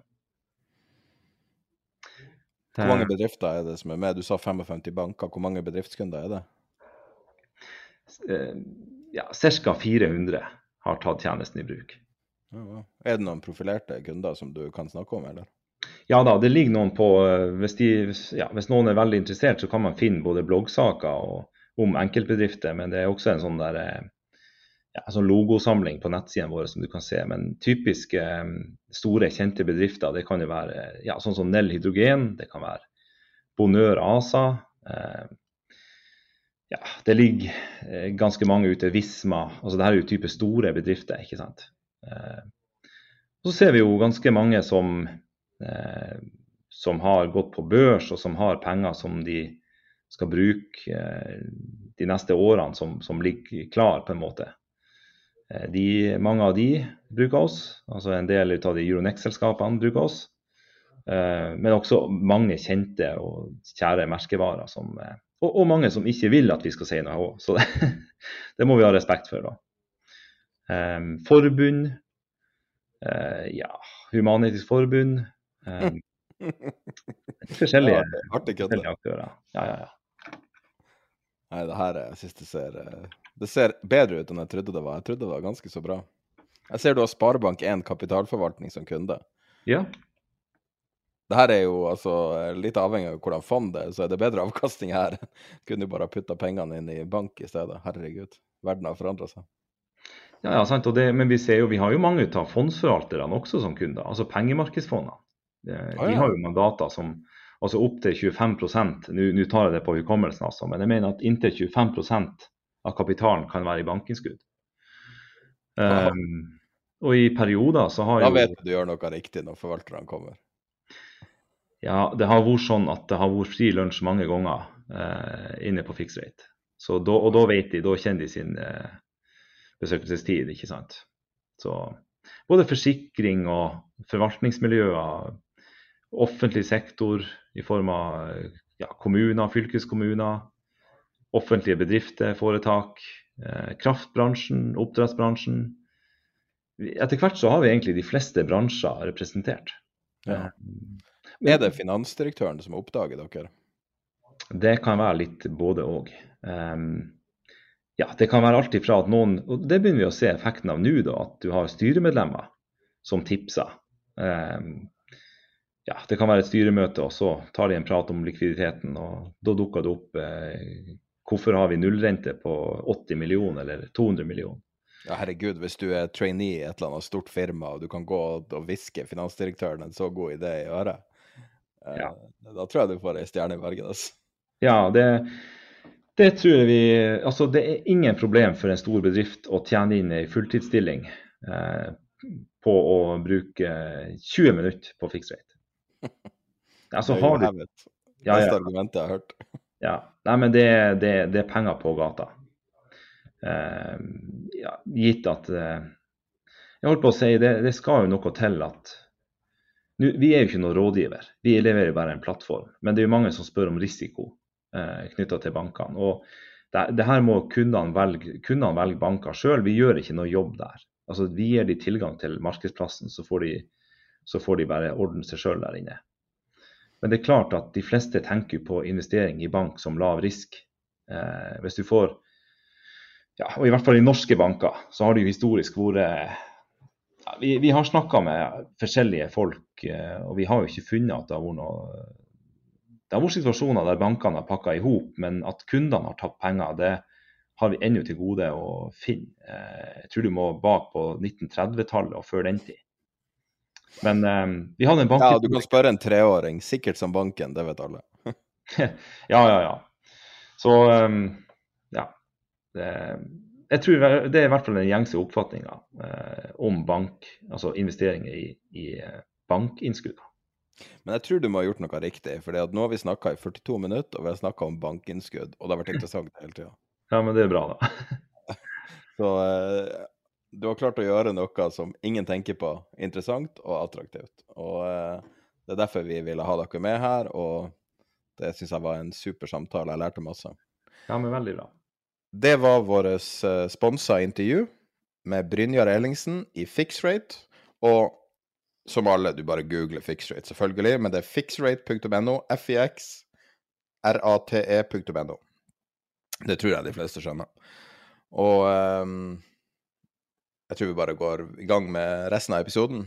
Hvor mange bedrifter er det som er med? Du sa 55 banker. Hvor mange bedriftskunder er det? Eh, ja, Ca. 400 har tatt tjenesten i bruk. Er det noen profilerte kunder som du kan snakke om, eller? Ja da, det ligger noen på eh, hvis, de, ja, hvis noen er veldig interessert, så kan man finne både bloggsaker og, om enkeltbedrifter. Men det er også en sånn der eh, ja, sånn logosamling på nettsidene våre som du kan se. Men typiske store, kjente bedrifter, det kan jo være ja, sånn som Nell Hydrogen, det kan være Bonør ASA. Eh, ja, det ligger eh, ganske mange ute. Visma. altså det her er jo type store bedrifter, ikke sant. Eh, så ser vi jo ganske mange som, eh, som har gått på børs, og som har penger som de skal bruke eh, de neste årene, som, som ligger klar, på en måte. Eh, de, mange av de bruker oss, altså en del av de Euronex-selskapene bruker oss. Eh, men også mange kjente og kjære merkevarer, som, og, og, mange som ikke vil at vi skal si noe òg. Så det, det, må vi ha respekt for. da. Forbund, ja, Human-Etisk Forbund. Forskjellige, forskjellige aktører. Ja, ja, ja. Nei, det her jeg synes det ser det ser bedre ut enn jeg trodde det var. Jeg trodde det var ganske så bra. Jeg ser du har Sparebank1 kapitalforvaltning som kunde. Ja. Det her er jo altså litt avhengig av hvordan fond det er, så er det bedre avkastning her. Kunne jo bare putta pengene inn i bank i stedet. Herregud. Verden har forandra seg. Ja, ja, sant. Det, men vi ser jo, vi har jo mange av fondsforvalterne også som kunder. Altså pengemarkedsfondene. De, ah, ja. de har jo mandater som altså opptil 25% Nå tar jeg det på hukommelsen, altså, men jeg mener at inntil 25% av kapitalen kan være i bankinnskudd. Um, og i perioder så har jo Da vet du du gjør noe riktig når forvalterne kommer. Ja, det har vært sånn at det har vært fri lunsj mange ganger eh, inne på Fixrate. Så da, og da vet de, da kjenner de sin eh, besøkelsestid, ikke sant. Så både forsikring og forvaltningsmiljøer, offentlig sektor i form av ja, kommuner, fylkeskommuner, offentlige bedrifter, foretak, eh, kraftbransjen, oppdrettsbransjen. Etter hvert så har vi egentlig de fleste bransjer representert. Ja. Er det finansdirektøren som oppdager dere? Det kan være litt både òg. Um, ja, det kan være alt ifra at noen Og det begynner vi å se effekten av nå, da, at du har styremedlemmer som tipser. Um, ja, det kan være et styremøte, og så tar de en prat om likviditeten. og Da dukker det opp eh, Hvorfor har vi nullrente på 80 millioner eller 200 millioner? Ja, herregud, hvis du er trainee i et eller annet stort firma, og du kan gå og hviske finansdirektøren en så god idé i øret, eh, ja. da tror jeg du får ei stjerne i bergen. Altså. Ja, det, det tror jeg vi Altså, det er ingen problem for en stor bedrift å tjene inn ei fulltidsstilling eh, på å bruke 20 minutter på fixed rate. Altså, har du ja, ja. argumentet jeg har hørt. Ja. Nei, men det, det, det er penger på gata. Uh, ja, gitt at uh, Jeg holdt på å si det, det skal jo noe til at nu, Vi er jo ikke noen rådgiver, vi leverer jo bare en plattform. Men det er jo mange som spør om risiko uh, knytta til bankene. og det, det, her må kundene velge, kundene velge banker sjøl. Vi gjør ikke noe jobb der. Altså, vi gir de tilgang til markedsplassen, så får de, så får de bare ordne seg sjøl der inne. Men det er klart at de fleste tenker på investering i bank som lav risk. Eh, hvis du får ja, og I hvert fall i norske banker så har det jo historisk vært ja, vi, vi, har snakka med forskjellige folk, eh, og vi har jo ikke funnet at det har vært noe Det har vært situasjoner der bankene har pakka i hop, men at kundene har tapt penger, det har vi ennå til gode å finne. Eh, jeg tror du må bak på 1930-tallet og før den tid. Men um, vi hadde en bank... Ja, du kan spørre en treåring. Sikkert som banken, det vet alle. ja, ja, ja. Så um, ja. Det, jeg tror det er i hvert fall den gjengse oppfatninga eh, om bank, altså investeringer i, i eh, bankinnskudd. Men jeg tror du må ha gjort noe riktig. For nå har vi snakka i 42 minutter, og vi har snakka om bankinnskudd. Og det har vært interessant hele tida. Ja, men det er bra, da. Så eh, du har klart å gjøre noe som ingen tenker på interessant og attraktivt. Og eh, det er derfor vi ville ha dere med her, og det syns jeg var en super samtale. Jeg lærte masse. Ja, men veldig bra. Det var vårt uh, sponsa intervju med Brynjar Ellingsen i Fixrate. Og som alle, du bare googler Fixrate, selvfølgelig, men det er fixrate.no, fixrate.no. Det tror jeg de fleste skjønner. Og um, jeg tror vi bare går i gang med resten av episoden.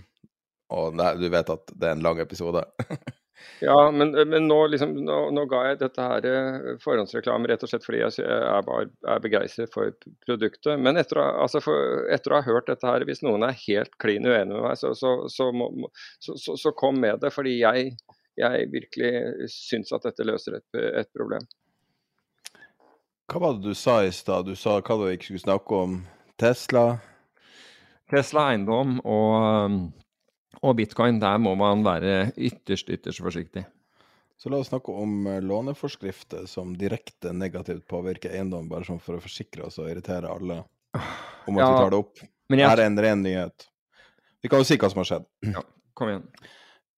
Og du vet at det er en lang episode. Ja, men, men nå, liksom, nå, nå, ga jeg dette her eh, forhåndsreklame rett og slett fordi jeg er, er begeistret for produktet. Men etter, altså for, etter, å ha hørt dette her, hvis noen er helt klin uenig med meg, så, så, så, må, så, kom med det. Fordi jeg, jeg virkelig syns at dette løser et, et, problem. Hva var det du sa i stad? Du sa hva du ikke skulle snakke om? Tesla? Tesla eiendom og og bitcoin, der må man være ytterst, ytterst forsiktig. Så la oss snakke om eh, låneforskrifter som direkte negativt påvirker eiendom, bare sånn for å forsikre oss og irritere alle om at ja, vi tar det opp. Jeg... Her er en ren nyhet. Vi kan jo si hva som har skjedd. Ja, kom igjen.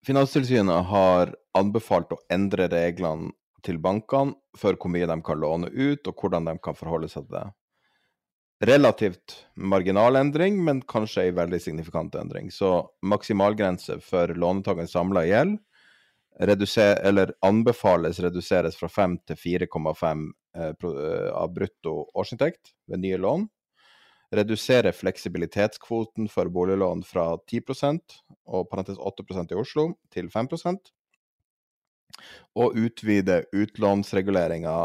Finanstilsynet har anbefalt å endre reglene til bankene for hvor mye de kan låne ut, og hvordan de kan forholde seg til det relativt marginal endring, men kanskje en veldig signifikant endring. Så maksimalgrense for låntakerens samla gjeld eller anbefales reduseres fra 5 til 4,5 eh, eh, av brutto årsinntekt ved nye lån. Redusere fleksibilitetskvoten for boliglån fra 10 og parentes 8% i Oslo til 5% og utvide utlånsreguleringa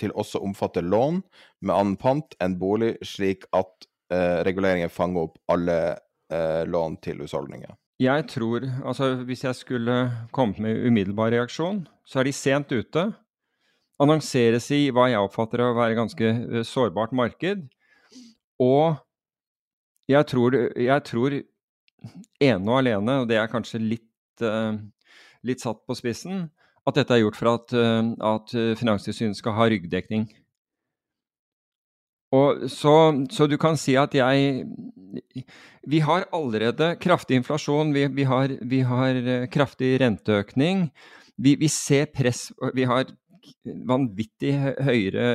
til også å omfatte lån med annen pant enn bolig, slik at eh, reguleringen fanger opp alle eh, lån til husholdninger? Jeg tror, altså Hvis jeg skulle kommet med umiddelbar reaksjon, så er de sent ute. Annonseres i hva jeg oppfatter å være ganske uh, sårbart marked. Og jeg tror, jeg tror ene og alene, og det er kanskje litt, uh, litt satt på spissen, at dette er gjort for at, eh, at eh, Finanstilsynet skal ha ryggdekning. Og så, så, du kan si at jeg Vi har allerede kraftig inflasjon, vi, vi, har, vi har, eh, kraftig renteøkning. Vi, vi, ser press Vi har vanvittig høyere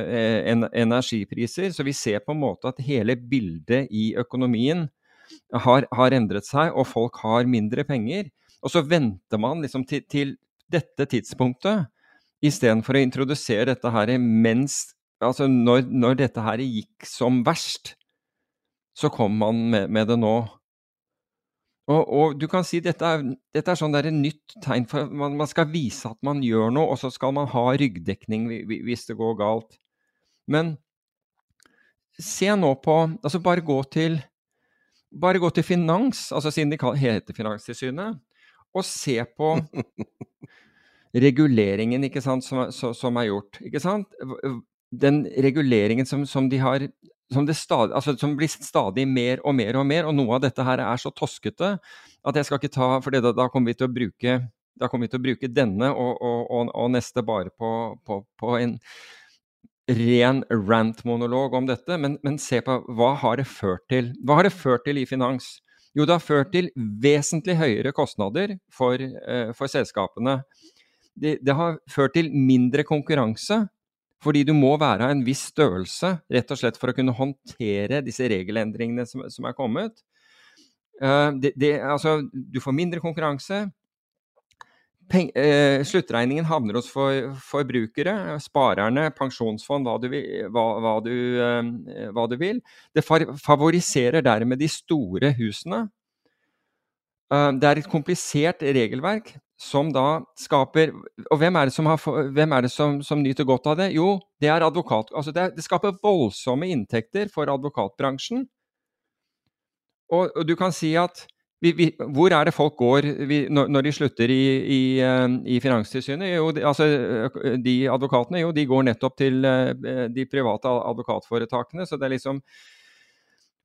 energipriser, så vi ser på en måte at hele bildet i økonomien har, har endret seg, og folk har mindre penger. Og så venter man liksom til, til dette tidspunktet, istedenfor å introdusere dette her mens Altså når, når, dette her gikk som verst, så kom man med, med det nå. Og, og, du kan si dette er, dette er sånn der et nytt tegn for man, man skal vise at man gjør noe, og så skal man ha ryggdekning hvis det går galt. Men se nå på Altså bare gå til bare gå til finans, altså siden de heter Finanstilsynet, og se på reguleringen sant, som, som, er gjort. Den reguleringen som, som de har som, stadig, altså, som, blir stadig mer og mer og mer, og noe av dette her er så toskete at jeg skal ikke ta For da, da kommer vi til å bruke til å bruke denne og, og, og, og neste bare på, på, på, en ren rant-monolog om dette, men, men, se på hva har det ført til? Hva har det ført til i finans? Jo, det har ført til vesentlig høyere kostnader for, uh, for selskapene. Det, det, har ført til mindre konkurranse, fordi du må være av en viss størrelse rett og slett for å kunne håndtere disse regelendringene som, som er kommet. Uh, det, det, altså, du får mindre konkurranse. Peng, uh, sluttregningen havner hos for, forbrukere, sparerne, pensjonsfond, hva du, hva, hva, du, uh, hva du, vil. Det favoriserer dermed de store husene. det er et komplisert regelverk som da skaper Og hvem er det som, har, hvem er det som, som nyter godt av det? Jo, det er advokat... Altså det, det skaper voldsomme inntekter for advokatbransjen. Og, og du kan si at vi, vi, hvor er det folk går vi, når, når, de slutter i, i, eh, i Finanstilsynet? Jo, de, altså, de advokatene jo, de går nettopp til uh, de private advokatforetakene. Så det er liksom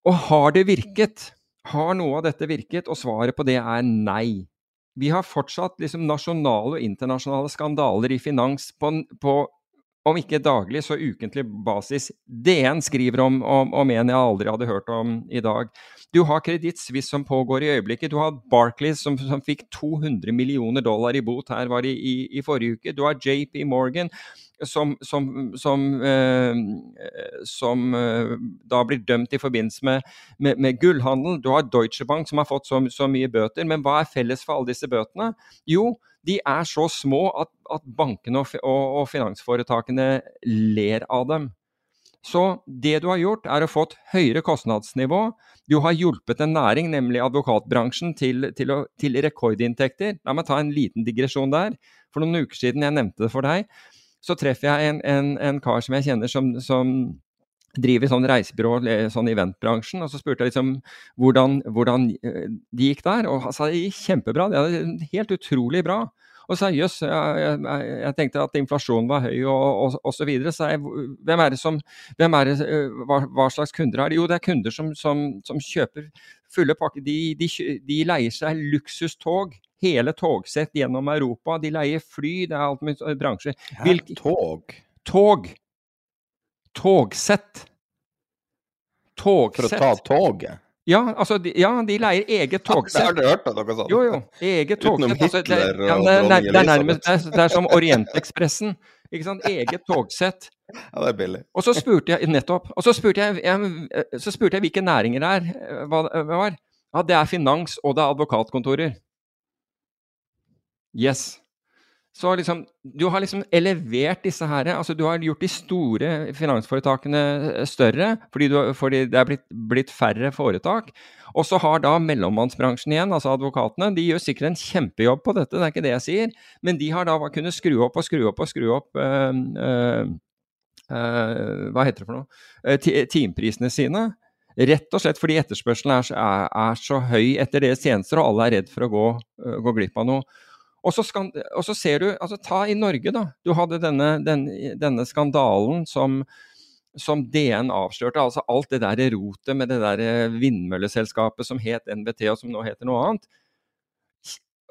Og har det virket? Har noe av dette virket? Og svaret på det er nei vi har fortsatt liksom nasjonale og internasjonale skandaler i finans på, på om ikke daglig, så ukentlig basis. DN skriver om, om, om, en jeg aldri hadde hørt om i dag. Du har Kreditt Suisse som pågår i øyeblikket. Du har Barclays som, som fikk 200 millioner dollar i bot her var i, i, i, forrige uke. Du har JP Morgan som, som, som, eh, som eh, da blir dømt i forbindelse med, med, med, gullhandel. Du har Deutsche Bank som har fått så, så mye bøter. Men hva er felles for alle disse bøtene? Jo, de er så små at, at bankene og, og, og, finansforetakene ler av dem. Så det du har gjort, er å få et høyere kostnadsnivå. Du har hjulpet en næring, nemlig advokatbransjen, til, til, å, til rekordinntekter. La meg ta en liten digresjon der. For noen uker siden jeg nevnte det for deg, så treffer jeg en, en, en kar som jeg kjenner som, som driver sånn reisebyrå, sånn eventbransjen. Og så spurte jeg liksom hvordan, hvordan eh, de gikk der, og han sa det gikk kjempebra. Det er helt utrolig bra. Og så sa jeg jøss, jeg, jeg, jeg, tenkte at inflasjonen var høy og, og, og så videre. Så jeg, hvem er det som, hvem er det, eh, hva, hva, slags kunder er det? Jo, det er kunder som, som, som kjøper fulle pakker. De, de, de, leier seg luksustog. Hele togsett gjennom Europa. De leier fly. Det er alt med bransjer. Hvilke, tog? Tog. Togsett. Togsett. For å ta toget? Ja, altså, de, ja, de leier eget togsett. Ja, har du hørt noe sånt? Jo, jo. Eget togsett. Altså, det, ja, det, det, det, er nærmest, det, er, det er som Orientekspressen. Ikke sant? Eget togsett. Ja, det er billig. Og så spurte jeg nettopp, og så spurte jeg, jeg, så spurte jeg hvilke næringer det er. Hva, hva var. Ja, det er finans, og det er advokatkontorer. Yes. Så liksom, du har liksom elevert disse her, altså Du har gjort de store finansforetakene eh, større fordi, du, fordi det er blitt, blitt, færre foretak. Og så har da mellommannsbransjen igjen, altså advokatene, de gjør sikkert en kjempejobb på dette, det er ikke det jeg sier, men de har da kunnet skru opp og skru opp og skru opp øh, øh, Hva heter det for noe? Timeprisene sine. Rett og slett fordi etterspørselen er, er, er, så høy etter deres tjenester, og alle er redd for å gå, gå glipp av noe. Og så, skal, og så, ser du altså Ta i Norge, da. Du hadde denne, den, denne skandalen som, som DN avslørte. Altså alt det der rotet med det der eh, vindmølleselskapet som het NBT, og som nå heter noe annet.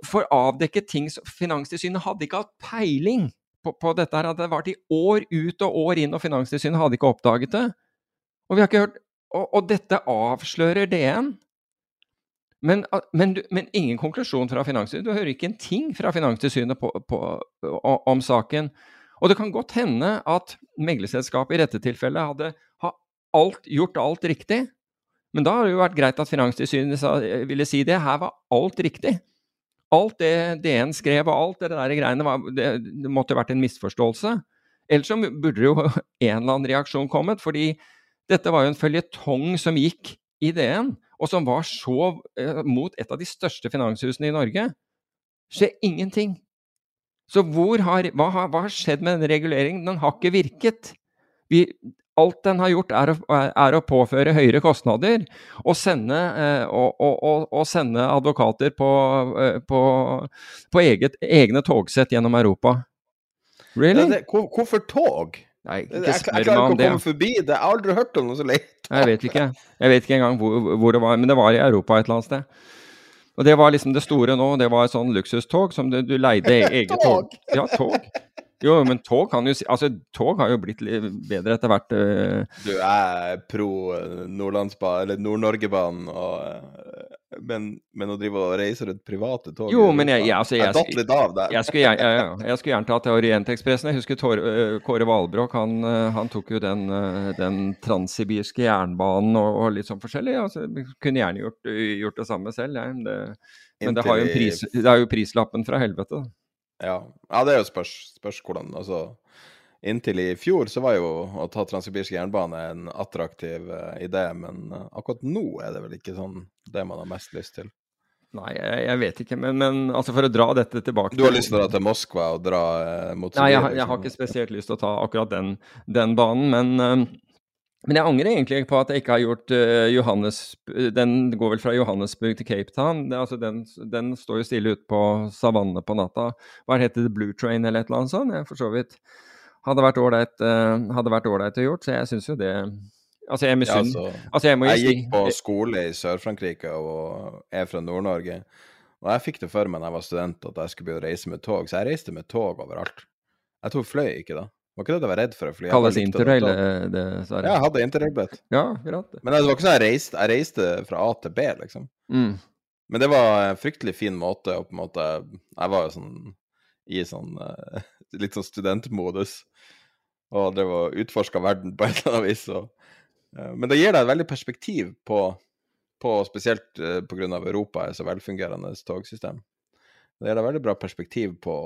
For avdekket ting som Finanstilsynet hadde ikke hatt peiling på, på dette. her, at Det varte i år ut og år inn, og Finanstilsynet hadde ikke oppdaget det. Og, vi har ikke hørt, og, og dette avslører DN. Men, men, men, ingen konklusjon fra Finanstilsynet. Du hører ikke en ting fra Finanstilsynet om saken. Og det kan godt hende at meglerselskapet i dette tilfellet hadde alt, gjort alt riktig. Men da har det jo vært greit at Finanstilsynet ville si det. Her var alt riktig. Alt det DN skrev og alt det der greiene, var, det, det måtte vært en misforståelse. Ellers så burde jo en eller annen reaksjon kommet, fordi dette var jo en føljetong som gikk i DN og som var så eh, mot et av de største finanshusene i Norge, skjer ingenting. Så har, hva, har, hva, har, skjedd med denne reguleringen? Den har ikke virket. Vi, alt den har gjort, er å, er å, påføre høyere kostnader og sende, eh, og, og, og sende advokater på, eh, på, på eget, egne togsett gjennom Europa. Really? Ja, det, hvorfor tog? Nei, ikke jeg, jeg, klarer ikke å komme forbi det. Jeg har aldri hørt om noe så leit. jeg vet ikke. Jeg vet ikke engang hvor, hvor, det var, men det var i Europa et eller annet sted. Og det var liksom det store nå. Det var et sånn luksustog som du, du leide eget tog. Ja, tog. Jo, men tog kan jo si Altså, tog har jo blitt bedre etter hvert. Uh... Du er pro Nordlandsbanen, eller Nord-Norgebanen og uh, men, men, å drive og reise rundt private tog Jo, men jeg, jeg, altså, jeg, datt litt av der. Jeg skulle, jeg skulle gjerne tatt Orientekspressen. Jeg husker Tor, Kåre Valbrok. Han, han, tok jo den, den transsibirske jernbanen og, og, litt sånn forskjellig. Altså, kunne gjerne gjort, gjort det samme selv. Ja. Det, men det har, pris, det har jo prislappen fra helvete. Ja, ja det er jo spørs, spørs hvordan altså Inntil i fjor så var jo å ta transsibirsk jernbane en attraktiv uh, idé, men uh, akkurat nå er det vel ikke sånn det man har mest lyst til. Nei, jeg, jeg vet ikke, men, men, altså for å dra dette tilbake Du har lyst til å dra til Moskva og dra uh, mot Sibir? Nei, jeg, jeg, har ikke spesielt lyst til å ta akkurat den, den banen, men men jeg angrer egentlig på at jeg ikke har gjort uh, Johannes Den går vel fra Johannesburg til Cape Town. Det, altså den, den, står jo stille ute på savannene på natta. Hva heter det, Blue Train eller et eller annet sånt? Jeg for så vidt hadde vært ålreit å gjort, så jeg syns jo det Altså, jeg ja, altså, altså, jeg, jeg gikk på skole i Sør-Frankrike og er fra Nord-Norge. Og jeg fikk det for meg da jeg var student at jeg skulle begynne å reise med tog, så jeg reiste med tog overalt. Jeg tok fløy ikke, da. Var ikke det jeg var redd for å fly. Kalles interrail, det, Sverre? Ja, jeg hadde interrailbillett. Ja, greit. Men det var ikke sånn jeg reiste, jeg reiste fra A til B, liksom. Mm. Men det var en fryktelig fin måte å på en måte Jeg var jo sånn i sånn uh, litt sånn studentmodus og drev og utforska verden på et eller annet vis. Og, uh, men det gir deg et veldig perspektiv på, på spesielt uh, eh, pga. Europa er så velfungerende togsystem. Det gir deg veldig bra perspektiv på,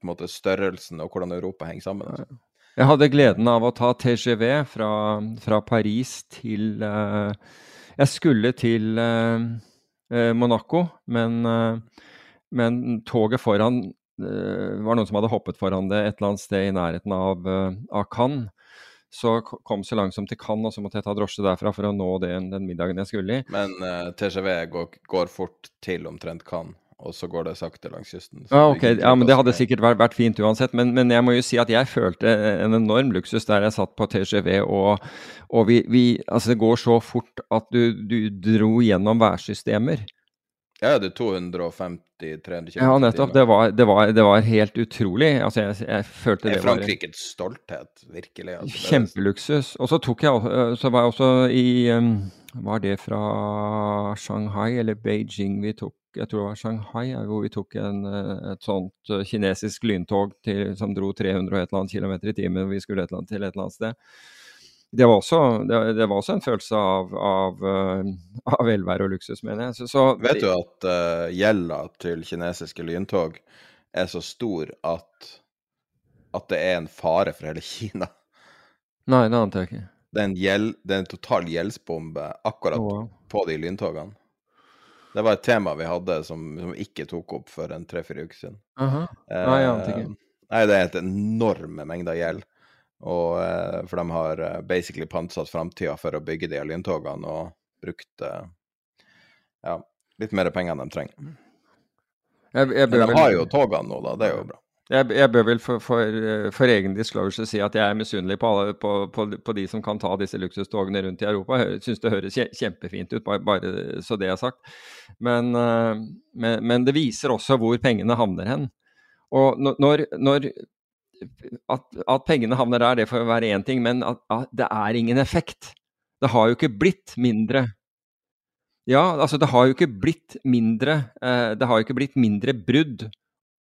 på måte, størrelsen og hvordan Europa henger sammen. Altså. Jeg hadde gleden av å ta TGV fra, fra Paris til uh, Jeg skulle til Monaco, men, men toget foran det var noen som hadde hoppet foran det et eller annet sted i nærheten av, eh, av Cannes. Så kom så langsomt til Cannes, og så måtte jeg ta drosje derfra for å nå den, den middagen jeg skulle i. Men uh, eh, TGV går, går, fort til omtrent Cannes, og så går det sakte langs kysten. Ja, okay. Ja, men Det hadde sikkert vært, vært fint uansett. Men, men, jeg må jo si at jeg følte en enorm luksus der jeg satt på TGV, og, og vi, vi, altså det går så fort at du, du dro gjennom værsystemer. Ja, det er 250-300 km. Ja, nettopp. Det var, det, var, det var, helt utrolig. Altså, jeg, jeg følte det, var Er Frankrikes stolthet, virkelig? Altså, kjempeluksus. Og så tok jeg øh, Så var jeg også i Var det fra Shanghai eller Beijing vi tok? Jeg tror det var Shanghai, hvor vi tok en, øh, et sånt øh, kinesisk lyntog til, som dro 300 og et eller annet km i timen. Vi skulle et eller annet, til et eller annet sted det var, også, det, det var også, en følelse av, av, uh, av velvære og luksus, mener jeg. Så, så, Vet du at uh, gjelda til kinesiske lyntog er så stor at, at det er en fare for hele Kina? Nei, det ante jeg ikke. Det er en, gjeld, det er en total gjeldsbombe akkurat oh, wow. på de lyntogene. Det var et tema vi hadde som, som ikke tok opp for en tre-fire uker siden. Uh -huh. Nei, jeg ante ikke. Nei, det er et enorme mengder gjeld. Og, eh, for de har eh, basically pantsatt framtida for å bygge de lyntogene og brukt eh, ja, litt mer penger enn de trenger. Jeg, jeg Men de har jo togene nå, da. Det er jo bra. Jeg, jeg bør vel for, for, for, egen disclosure si at jeg er misunnelig på, på, på, på, de som kan ta disse luksustogene rundt i Europa. Jeg syns det høres kjempefint ut, bare, bare, så det er sagt. Men, men, men, det viser også hvor pengene havner hen. Og når, når at, at, pengene havner der, det får være én ting, men at, at, det er ingen effekt. Det har jo ikke blitt mindre. Ja, altså det har jo ikke blitt mindre eh, Det har jo ikke blitt mindre brudd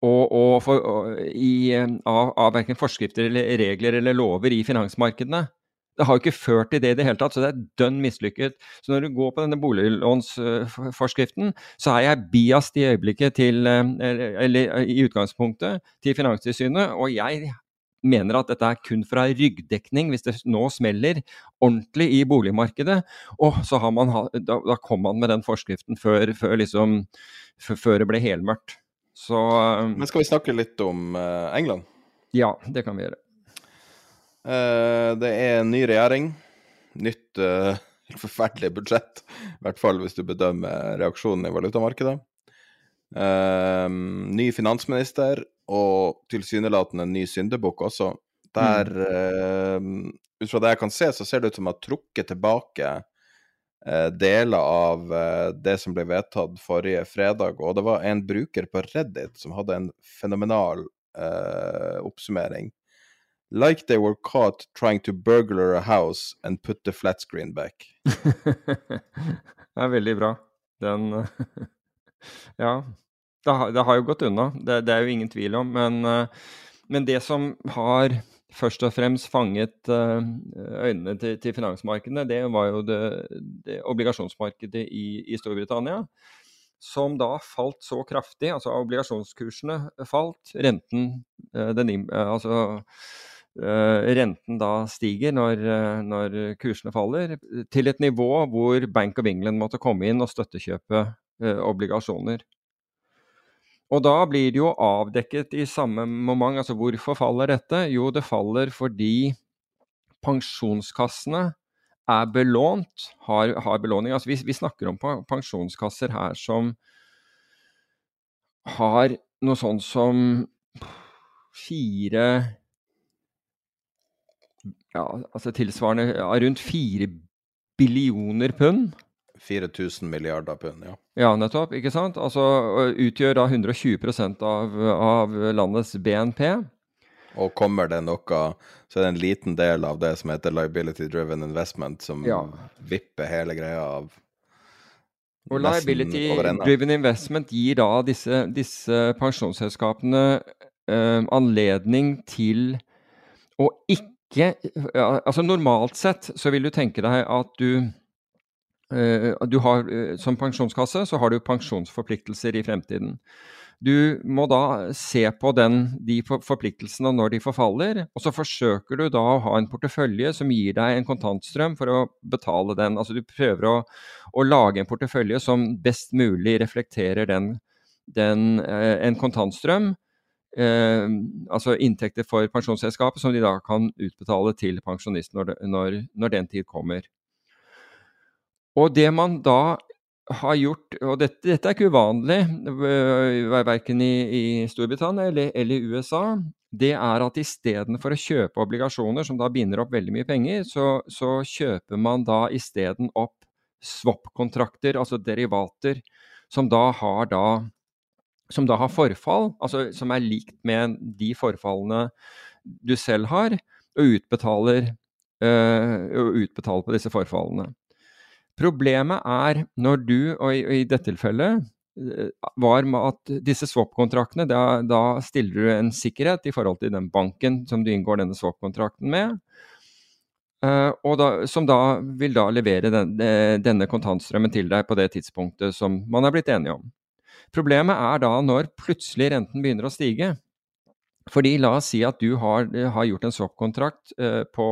og, og for, og, i, eh, av, av verken forskrifter eller regler eller lover i finansmarkedene. Det har jo ikke ført til det i det hele tatt, så det er dønn mislykket. Så når du går på denne boliglånsforskriften, så er jeg biast i øyeblikket til eh, Eller i utgangspunktet til Finanstilsynet, og jeg mener at dette er kun fra ryggdekning hvis det nå smeller ordentlig i boligmarkedet. Og så har man, da, da kom man med den forskriften før, før, liksom, før det ble helmørkt. Så eh, Men skal vi snakke litt om uh, England? Ja, det kan vi gjøre. Uh, det er en ny regjering. Nytt uh, forferdelig budsjett. I hvert fall hvis du bedømmer reaksjonen i valutamarkedet. Uh, ny finansminister og tilsynelatende en ny syndebukk også. Der, mm. ut fra det jeg kan se, så ser det ut som å ha trukket tilbake deler av det som ble vedtatt forrige fredag. Og det var en bruker på Reddit som hadde en fenomenal oppsummering Like they were caught trying to burglar a house and put the flat screen back. det er veldig bra. Den Ja. Det har, det har, jo gått unna, det, det, er jo ingen tvil om. Men, men, det som har først og fremst fanget øynene til, til finansmarkedene, det var jo det, det obligasjonsmarkedet i, i Storbritannia som da falt så kraftig. Altså obligasjonskursene falt, renten, den, altså, renten da stiger når, når, kursene faller, til et nivå hvor Bank of England måtte komme inn og støttekjøpe obligasjoner. Og da blir det jo avdekket i samme moment. Altså hvorfor faller dette? Jo, det faller fordi pensjonskassene er belånt, har, har belåning. Altså vi, vi, snakker om pensjonskasser her som har noe sånt som fire ja, altså tilsvarende ja, rundt fire billioner pund. 4000 milliarder pund, ja. Ja, nettopp. ikke sant? Altså utgjør da 120% av, av landets BNP. Og kommer det noe, så er det en liten del av det som heter liability driven investment, som ja. vipper hele greia av og liability driven investment gir da disse, disse pensjonsselskapene eh, anledning til å ikke ja, Altså normalt sett så vil du tenke deg at du eh, du har, eh, Som pensjonskasse så har du pensjonsforpliktelser i fremtiden. Du må da se på den, de forpliktelsene når de forfaller, og så forsøker du da å ha en portefølje som gir deg en kontantstrøm for å betale den. Altså du prøver å, å lage en portefølje som best mulig reflekterer den, den eh, en kontantstrøm. Eh, altså inntekter for pensjonsselskapet som de da kan utbetale til pensjonisten når, når, når den tid kommer. Og det man da har gjort Og dette, dette er ikke uvanlig, øh, verken i, i Storbritannia eller, eller, i USA. Det er at istedenfor å kjøpe obligasjoner som da binder opp veldig mye penger, så, så kjøper man da isteden opp swap-kontrakter, altså derivater, som da har da som da har forfall, altså som er likt med de forfallene du selv har, og utbetaler, øh, utbetaler på disse forfallene. Problemet er når du, og i, i dette tilfellet, eh, var med at disse swap-kontraktene, da, da, stiller du en sikkerhet i forhold til den banken som du inngår denne swap-kontrakten med, uh, og da, som da vil da levere den, eh, denne kontantstrømmen til deg på det tidspunktet som man er blitt enige om. Problemet er da når plutselig renten begynner å stige. Fordi la oss si at du har, har gjort en swap-kontrakt eh, på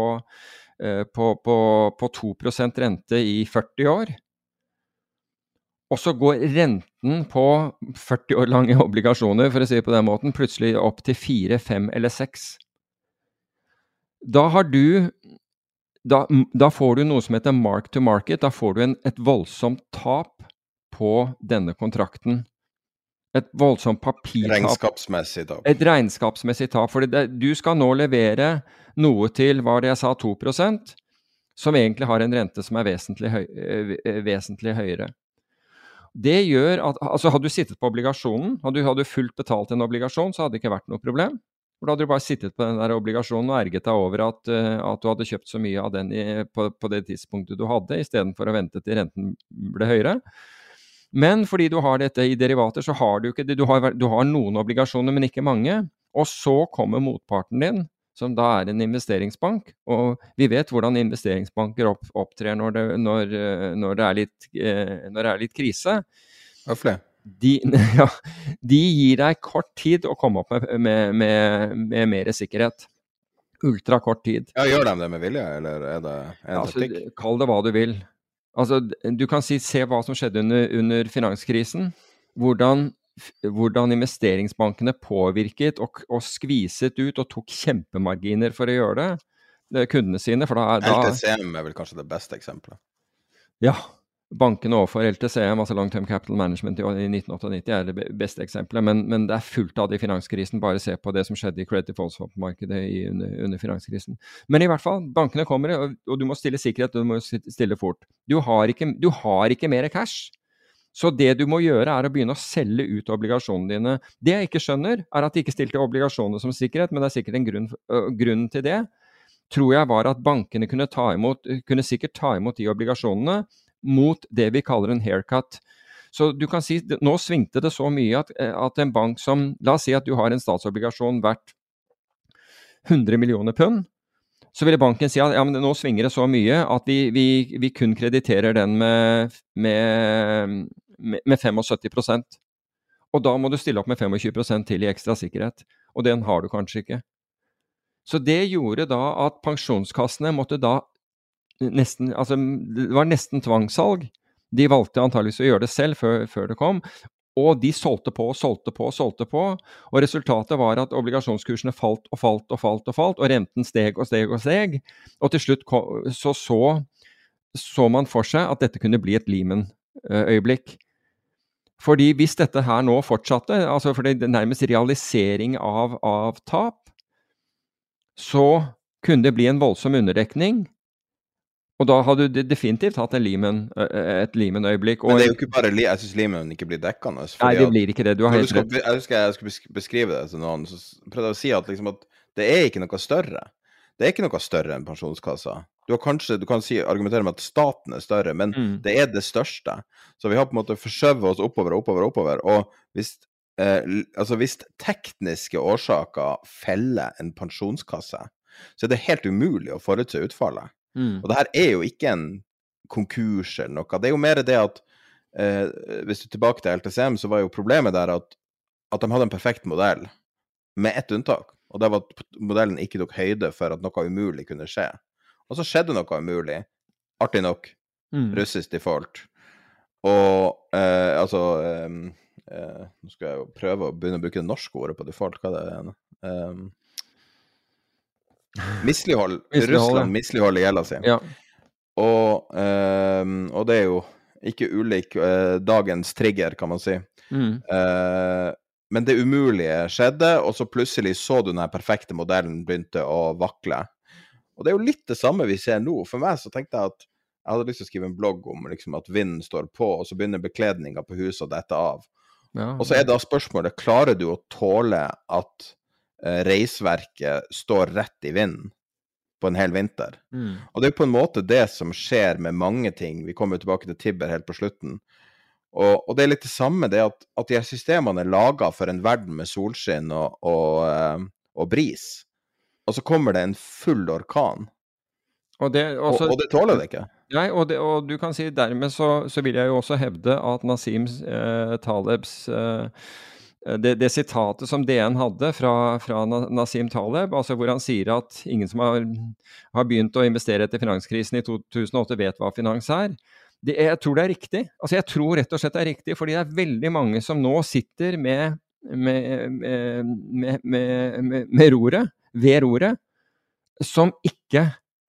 Eh, på, på, på 2% rente i 40 år. Og så går renten på 40 år lange obligasjoner, for å si det på den måten, plutselig opp til 4, 5 eller 6. Da har du da, da, får du noe som heter mark to market. Da får du en, et voldsomt tap på denne kontrakten et voldsomt papirtap. Regnskapsmessig tap. Et regnskapsmessig tap. For du skal nå levere noe til hva det jeg sa, 2% som egentlig har en rente som er vesentlig, høy, eh, eh, vesentlig høyere. Det gjør at, altså Hadde du sittet på obligasjonen, hadde du, hadde fullt betalt en obligasjon, så hadde det ikke vært noe problem. For Da hadde du bare sittet på den der obligasjonen og erget deg over at, uh, at du hadde kjøpt så mye av den i, på, på, det tidspunktet du hadde, istedenfor å vente til renten ble høyere. Men fordi du har dette i derivater, så har du ikke det. Du har, du har noen obligasjoner, men ikke mange. Og så kommer motparten din, som da er en investeringsbank. Og vi vet hvordan investeringsbanker opp, opptrer når det, når, når, det litt, eh, når, det er litt, krise. Det? De, ja, de, gir deg kort tid å komme opp med, med, med, med mer sikkerhet. Ultrakort tid. Ja, Gjør de det med vilje, eller er det en altså, Kall det hva du vil. Altså, du kan si, se hva som skjedde under, under finanskrisen. Hvordan, hvordan, investeringsbankene påvirket og, og, skviset ut og tok kjempemarginer for å gjøre det, det kundene sine. For da, da, LTCM er vel kanskje det beste eksempelet? Ja, bankene overfor LTCM, altså Long Term Capital Management i 1998, er det beste eksempelet. Men, men, det er fullt av det i finanskrisen. Bare se på det som skjedde i credit Falls-markedet under, under, finanskrisen. Men i hvert fall, bankene kommer, og, og du må stille sikkerhet, og du må stille fort. Du har ikke, du har ikke mer cash. Så det du må gjøre, er å begynne å selge ut obligasjonene dine. Det jeg ikke skjønner, er at de ikke stilte obligasjonene som sikkerhet, men det er sikkert en grunn, øh, grunn til det. Tror jeg var at bankene kunne, ta imot, kunne sikkert ta imot de obligasjonene mot det vi kaller en haircut. Så du kan si, nå svingte det så mye at, at en bank som La oss si at du har en statsobligasjon verdt 100 millioner pund. Så ville banken si at ja, nå svinger det så mye at vi, vi, vi kun krediterer den med, med, med 75% Og da må du stille opp med 25% til i ekstra sikkerhet. Og den har du kanskje ikke. Så det gjorde da at pensjonskassene måtte da nesten Altså, det var nesten tvangssalg. De valgte antageligvis å gjøre det selv før, før det kom. Og de solgte på og solgte på og solgte på. Og resultatet var at obligasjonskursene falt og falt og falt, og falt, og renten steg og steg og steg. Og til slutt så, så, så man for seg at dette kunne bli et Lehman-øyeblikk. Fordi hvis dette her nå fortsatte, altså for det er nærmest realisering av, av tap, så kunne det bli en voldsom underdekning. Og da hadde du definitivt hatt limen, et Limen-øyeblikk. Men det er jo ikke bare Jeg syns Limen ikke blir dekkende. Nei, det blir ikke det. Du har helt rett. Jeg husker jeg skulle beskrive det til noen, så prøvde jeg å si at, liksom at det er ikke noe større. Det er ikke noe større enn pensjonskassa. Du, har kanskje, du kan si, argumentere med at staten er større, men mm. det er det største. Så vi har på en måte forskjøvet oss oppover og oppover og oppover. Og hvis, eh, altså hvis tekniske årsaker feller en pensjonskasse, så er det helt umulig å forutse utfallet. Mm. Og det her er jo ikke en konkurs eller noe. Det er jo mer det at eh, Hvis du er tilbake til LTCM, så var jo problemet der at, at de hadde en perfekt modell, med ett unntak. Og det var at modellen ikke tok høyde for at noe umulig kunne skje. Og så skjedde noe umulig. Artig nok. Mm. Russisk default. Og eh, altså eh, eh, Nå skal jeg jo prøve å begynne å bruke det norske ordet på default. Hva er det? Um, Mislighold. Russland misligholder gjelda si. Ja. Og, øh, og, det er jo ikke ulik øh, dagens trigger, kan man si. Mm. Uh, men det umulige skjedde, og så plutselig så du den perfekte modellen begynte å vakle. Og det er jo litt det samme vi ser nå. For meg så tenkte jeg at jeg hadde lyst til å skrive en blogg om liksom, at vinden står på, og så begynner bekledninga på huset å dette av. Ja. Og så er da spørsmålet klarer du å tåle at Eh, reisverket står rett i vinden på en hel vinter. Mm. Og det er på en måte det som skjer med mange ting. Vi kommer tilbake til Tibber helt på slutten. Og, og, det er litt det samme, det at, at de her systemene er laga for en verden med solskinn og, og, uh, og, bris. Og så kommer det en full orkan. Og det, også, og, det tåler det ikke. Nei, og, det, og, du kan si dermed så, så, vil jeg jo også hevde at Nasim eh, Talebs eh, Eh, det, det, sitatet som DN hadde fra, fra, Nasim Taleb, altså hvor han sier at ingen som har, har, begynt å investere etter finanskrisen i 2008, vet hva finans er. Det, jeg tror det er riktig. Altså jeg tror rett og slett det er riktig, fordi det er veldig mange som nå sitter med, med, med, med roret, ved roret, som ikke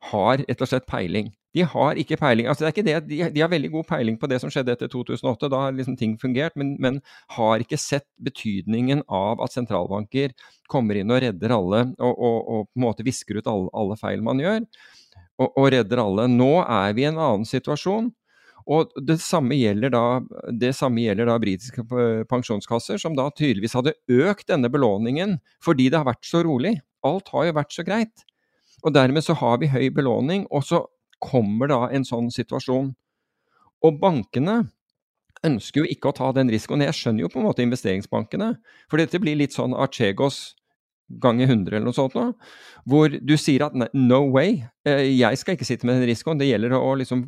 har rett og slett peiling. De har ikke peiling. Altså, det er ikke det, de, de, har veldig god peiling på det som skjedde etter 2008, da har liksom ting fungert, men, men, har ikke sett betydningen av at sentralbanker kommer inn og redder alle, og, og, og på en måte visker ut alle, alle feil man gjør, og, og, redder alle. Nå er vi i en annen situasjon. Og det samme gjelder da, det samme gjelder da britiske pensjonskasser, som da tydeligvis hadde økt denne belåningen fordi det har vært så rolig. Alt har jo vært så greit. Og dermed så har vi høy belåning, og så kommer da en sånn situasjon. Og bankene ønsker jo ikke å ta den risikoen. Jeg skjønner jo på en måte investeringsbankene, for dette blir litt sånn Archegos ganger 100 eller noe sånt nå, hvor du sier at no way, eh, jeg skal ikke sitte med den risikoen. Det gjelder å liksom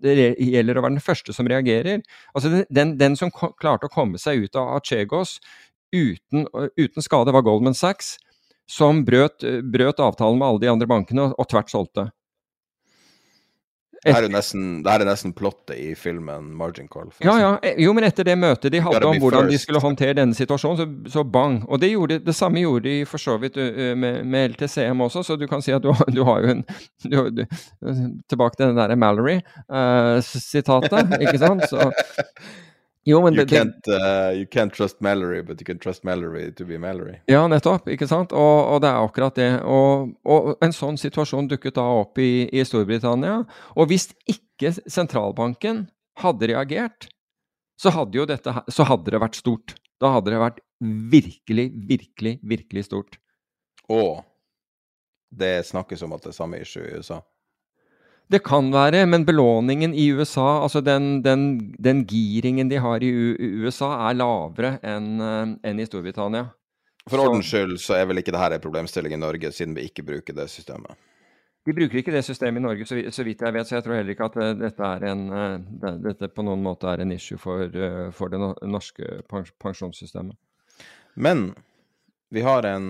det gjelder å være den første som reagerer. Altså den, den som klarte å komme seg ut av Archegos uten, uten skade, var Goldman Sachs, som brøt, brøt avtalen med alle de andre bankene og, og tvert solgte. Det her er nesten, det her er nesten plottet i filmen 'Margin Call'. Ja, ja. Eh, jo, men etter det møtet de hadde om hvordan first. de skulle håndtere denne situasjonen, så, så bang. Og det, gjorde, det, samme gjorde de for så vidt med, med, LTCM også, så du kan si at du, du har jo en du, du, Tilbake til den derre Mallory-sitatet, uh, ikke sant? Så jo, men you, det, can't, uh, you can't trust Mallory, but you can trust Mallory to be Mallory. Ja, nettopp. ikke sant? Og, og det er akkurat det. Og, og, en sånn situasjon dukket da opp i, i, Storbritannia. Og hvis ikke sentralbanken hadde reagert, så hadde jo dette så hadde det vært stort. Da hadde det vært virkelig, virkelig, virkelig stort. Og det snakkes om at det er samme issue i USA. Det kan være, men belåningen i USA, altså den, den, den giringen de har i USA, er lavere enn en i Storbritannia. For ordens skyld så er vel ikke dette en problemstilling i Norge, siden vi ikke bruker det systemet? Vi bruker ikke det systemet i Norge, så, så vidt jeg vet. Så jeg tror heller ikke at dette, en, dette på noen måte er en issue for, for det norske pensjonssystemet. Men vi har en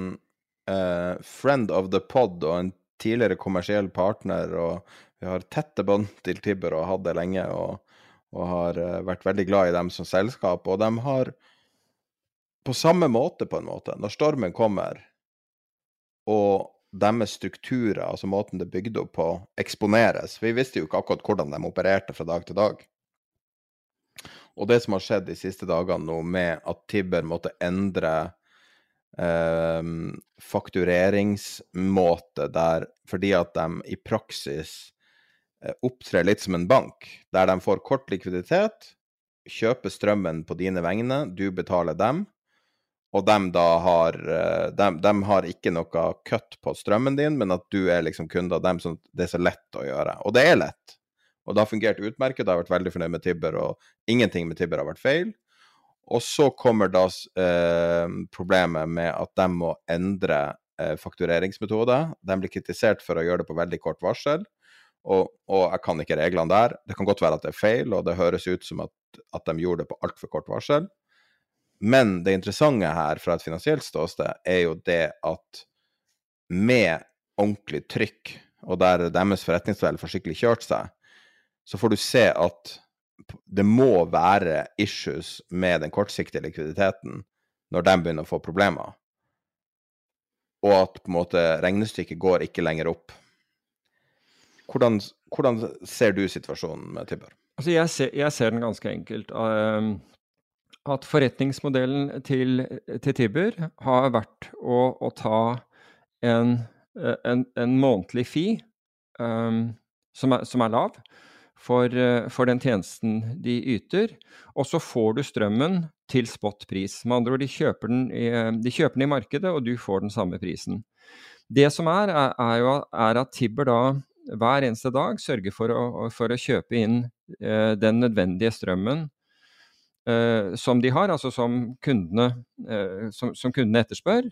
uh, friend of the pod og en tidligere kommersiell partner, og vi har tette bånd til Tibber og har hatt det lenge, og, og har uh, vært veldig glad i dem som selskap. Og de har på samme måte, på en måte, når stormen kommer, og deres strukturer, altså måten det er bygd opp på, eksponeres. Vi visste jo ikke akkurat hvordan de opererte fra dag til dag. Og det som har skjedd de siste dagene nå, med at Tibber måtte endre eh, faktureringsmåte der fordi at de i praksis eh, opptrer litt som en bank, der de får kort likviditet, kjøper strømmen på dine vegne, du betaler dem, og de da har de, eh, de, har ikke noe cut på strømmen din, men at du er liksom kunde av dem, så det er så lett å gjøre. Og det er lett. Og det har fungert utmerket. Jeg har vært veldig fornøyd med Tibber, og ingenting med Tibber har vært feil. Og så kommer da eh, problemet med at de må endre eh, faktureringsmetode. De blir kritisert for å gjøre det på veldig kort varsel, og, og, jeg kan ikke reglene der. Det kan godt være at det er feil, og det høres ut som at, at de gjorde det på altfor kort varsel. Men det interessante her fra et finansielt ståsted er jo det at med ordentlig trykk, og der deres forretningsmodell får skikkelig kjørt seg, så får du se at det må være issues med den kortsiktige likviditeten når de begynner å få problemer. Og at på en måte regnestykket går ikke lenger opp. Hvordan, hvordan ser du situasjonen med Tibber? Altså jeg, ser, jeg ser den ganske enkelt. Uh, at forretningsmodellen til, til Tibber har vært å, å ta en, en, en, månedlig fee um, som, er, som, er, lav, for, for, den tjenesten de yter. Og så får du strømmen til spot-pris. Med andre ord, de kjøper, den i, de kjøper den i markedet, og du får den samme prisen. Det som er, er, er jo er at Tibber da hver eneste dag sørger for å, for å kjøpe inn eh, den nødvendige strømmen eh, som de har, altså som kundene, eh, som, som kundene etterspør,